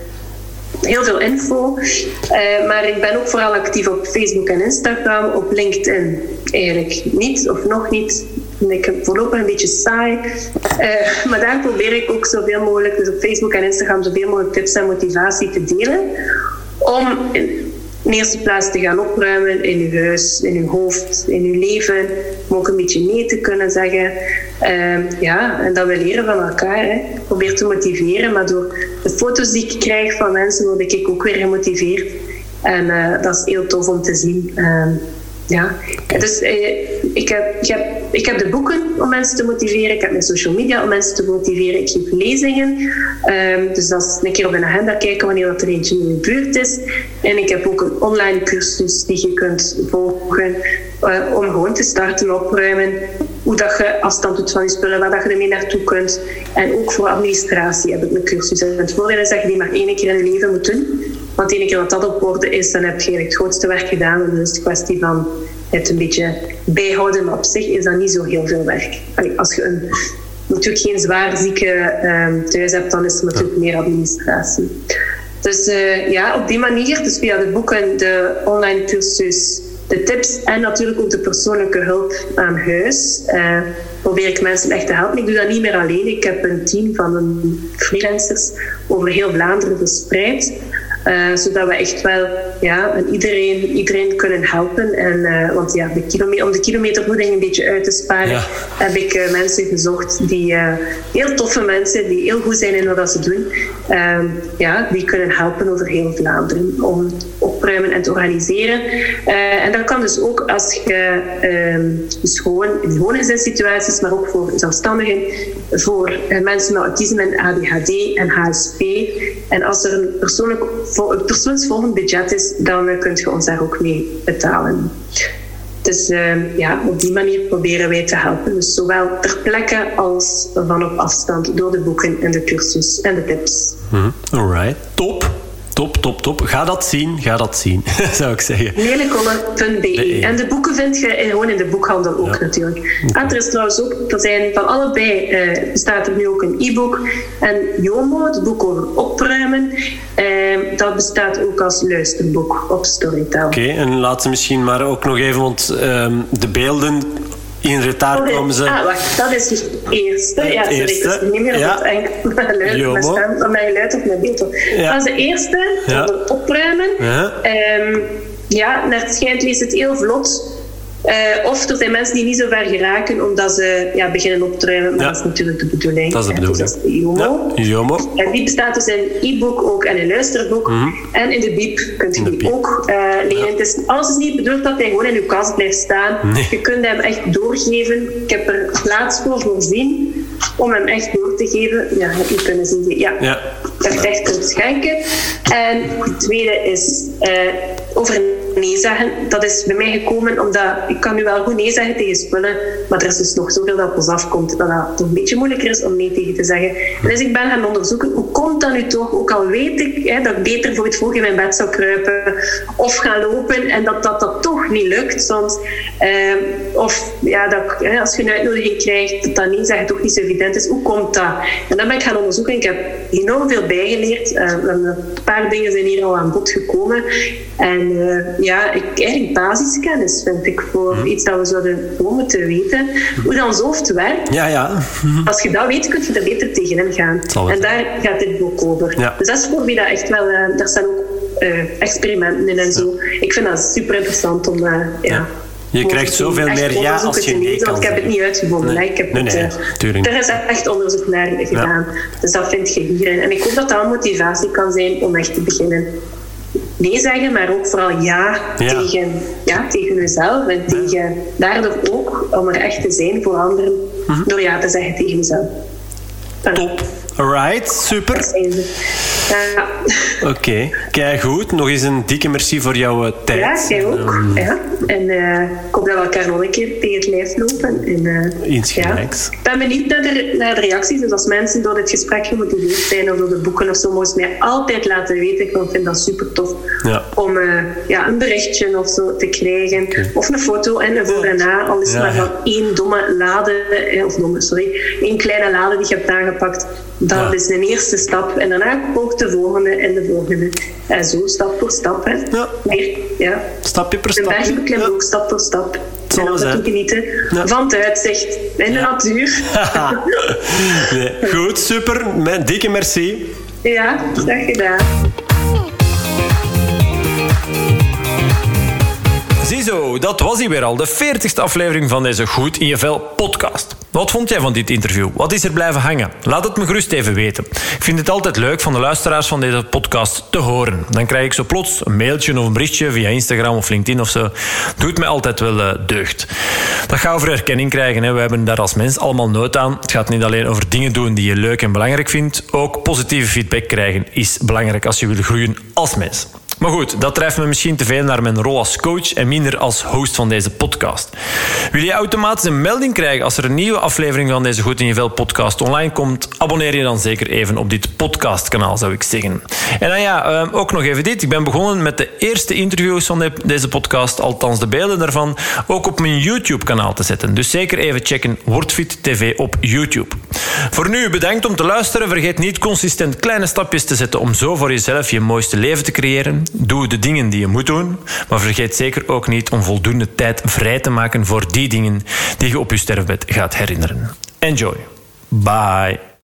heel veel info. Uh, maar ik ben ook vooral actief op Facebook en Instagram. Op LinkedIn eigenlijk niet of nog niet. Ik heb voorlopig een beetje saai. Uh, maar daar probeer ik ook zoveel mogelijk, dus op Facebook en Instagram, zoveel mogelijk tips en motivatie te delen. Om in eerste plaats te gaan opruimen in uw huis, in uw hoofd, in uw leven. Om ook een beetje nee te kunnen zeggen. Uh, ja, en dat we leren van elkaar. Hè. Probeer te motiveren, maar door de foto's die ik krijg van mensen word ik ook weer gemotiveerd. En uh, dat is heel tof om te zien. Uh, ja, dus eh, ik, heb, ik, heb, ik heb de boeken om mensen te motiveren. Ik heb mijn social media om mensen te motiveren. Ik geef lezingen. Um, dus dat is een keer op een agenda kijken wanneer dat er eentje in de buurt is. En ik heb ook een online cursus die je kunt volgen uh, om gewoon te starten opruimen. Hoe dat je afstand doet van je spullen, waar dat je ermee naartoe kunt. En ook voor administratie heb ik een cursus. En het voordeel is dat je die maar één keer in je leven moet doen. Want de ene keer dat dat op orde is, dan heb je het grootste werk gedaan. En dan is het kwestie van het een beetje bijhouden. Maar op zich is dat niet zo heel veel werk. als je een, natuurlijk geen zwaar zieke um, thuis hebt, dan is er natuurlijk meer administratie. Dus uh, ja, op die manier, dus via de boeken, de online cursus, de tips en natuurlijk ook de persoonlijke hulp aan huis, uh, probeer ik mensen echt te helpen. Ik doe dat niet meer alleen. Ik heb een team van freelancers over heel Vlaanderen verspreid. Uh, zodat we echt wel ja, iedereen, iedereen kunnen helpen. En, uh, want ja, de kilometer, om de kilometervoeding een beetje uit te sparen, heb ik uh, mensen gezocht die heel toffe mensen, die heel goed zijn in wat ze doen, ehm, ja, die kunnen helpen over heel Vlaanderen om en te organiseren. en dat kan dus ook als je um, dus gewoon in woningssituaties, maar ook voor zelfstandigen, voor mensen met autisme en ADHD en HSP. En als er een persoonlijk persoonsvolgend budget is, dan uh, kunt je ons daar ook mee betalen. Dus uh, ja, op die manier proberen wij te helpen. Dus zowel ter plekke als van op afstand door de boeken en de cursus en de tips. Mm Alright, top. Top, top, top. Ga dat zien, ga dat zien, zou ik zeggen. Lelijkolle.be. En de boeken vind je gewoon in de boekhandel ook natuurlijk. Okay. Er is trouwens ook, er zijn van allebei, uh, bestaat er nu ook een e-book. En Jomo, het boek over opruimen, uh, dat bestaat ook als luisterboek op Storytel. Oké, okay, en laten misschien maar ook nog even, want uh, de beelden in retard oh, komen ze. Ah, wacht, dat is dus het eerste. Ja, sorry, eerste. ik niet meer ja. enkel mijn luid, mijn stem, mijn luid of mijn beter. Ja. Dat is de eerste, ja. opruimen. Ja. Um, ja, naar het schijnt leest het heel vlot. Uh, of er zijn mensen die niet zo ver geraken omdat ze ja, beginnen op te ruimen. Maar ja. dat is natuurlijk de bedoeling. Dat is de bedoeling. Dus dat is de JOMO. Ja. En die bestaat dus in e-book ook en in luisterboek. Mm -hmm. En in de biep kunt je die ook uh, lenen. Het is, alles is niet bedoeld dat hij gewoon in uw kast blijft staan. Nee. Je kunt hem echt doorgeven. Ik heb er plaats voor voorzien om hem echt door te geven. Ja, heb je kunnen zien. Ja, ja. dat je echt kunt schenken. En het tweede is uh, over nee zeggen. Dat is bij mij gekomen omdat ik kan nu wel goed nee zeggen tegen spullen, maar er is dus nog zoveel dat ons afkomt dat het toch een beetje moeilijker is om nee tegen te zeggen. Dus ik ben gaan onderzoeken, hoe komt dat nu toch, ook al weet ik hè, dat ik beter voor het vroeg in mijn bed zou kruipen of gaan lopen en dat dat, dat toch niet lukt soms. Uh, of ja, dat, als je een uitnodiging krijgt, dat dat zeggen toch niet zo evident is. Hoe komt dat? En dan ben ik gaan onderzoeken. Ik heb enorm veel bijgeleerd. Uh, een paar dingen zijn hier al aan bod gekomen. En uh, ja, ik, eigenlijk basiskennis vind ik voor mm. iets dat we zouden gewoon moeten weten. Hoe dan hoofd werkt. Ja, ja. Mm. Als je dat weet, kun je er beter tegenin gaan. En daar gaat dit boek over. Ja. Dus dat is voor wie dat echt wel... Uh, daar staan ook uh, experimenten en zo. Ik vind dat super interessant om... ja. ja Je krijgt zoveel meer ja als je nee kan. Ik heb het niet uitgevonden. Nee. Ik heb nee, nee, het, er is echt onderzoek naar gedaan. Dus dat vind je hierin. En ik hoop dat dat een motivatie kan zijn om echt te beginnen nee zeggen, maar ook vooral ja, Tegen, ja, tegen jezelf. En tegen, daardoor ook om er echt te zijn voor anderen mhm. door ja te zeggen tegen jezelf. Top. Alright, super. Ja. Oké, okay. kijk goed. Nog eens een dikke merci voor jouw eh, tijd. Ja, jij ook. Um, ja. En uh, ik hoop dat we elkaar nog een keer tegen het lijf lopen. En, uh, ja. Ik ben benieuwd naar de, naar de reacties. Dus als mensen door dit gesprek gemotiveerd zijn of door de boeken of zo, mogen ze mij altijd laten weten. Ik vind dat super tof ja. om uh, ja, een berichtje of zo te krijgen. Okay. Of een foto en een voor en na. Al is het maar van één domme lade, of domme, sorry, één kleine lade die je hebt aangepakt. Dat is een eerste stap. En daarna volgt de volgende en de volgende. En zo, stap voor stap. Hè. Ja. Meer, ja. Stapje per stapje. De berg beklimmen ook stap voor stap. En altijd genieten ja. van het uitzicht in de natuur. nee. Goed, super. Dikke merci. Ja, graag gedaan. Ziezo, dat was hij weer al, de 40ste aflevering van deze Goed in je Vel podcast. Wat vond jij van dit interview? Wat is er blijven hangen? Laat het me gerust even weten. Ik vind het altijd leuk van de luisteraars van deze podcast te horen. Dan krijg ik zo plots een mailtje of een berichtje via Instagram of LinkedIn of zo. Doet mij altijd wel uh, deugd. Dat gaat over erkenning krijgen. Hè. We hebben daar als mens allemaal nood aan. Het gaat niet alleen over dingen doen die je leuk en belangrijk vindt. Ook positieve feedback krijgen is belangrijk als je wil groeien als mens. Maar goed, dat drijft me misschien te veel naar mijn rol als coach en minder als host van deze podcast. Wil je automatisch een melding krijgen als er een nieuwe aflevering van deze Goed in je Vel podcast online komt? Abonneer je dan zeker even op dit podcastkanaal, zou ik zeggen. En dan ja, ehm, ook nog even dit. Ik ben begonnen met de eerste interviews van deze podcast, althans de beelden daarvan, ook op mijn YouTube-kanaal te zetten. Dus zeker even checken Wordfit TV op YouTube. Voor nu bedankt om te luisteren. Vergeet niet consistent kleine stapjes te zetten om zo voor jezelf je mooiste leven te creëren. Doe de dingen die je moet doen, maar vergeet zeker ook niet om voldoende tijd vrij te maken voor die dingen die je op je sterfbed gaat herinneren. Enjoy. Bye.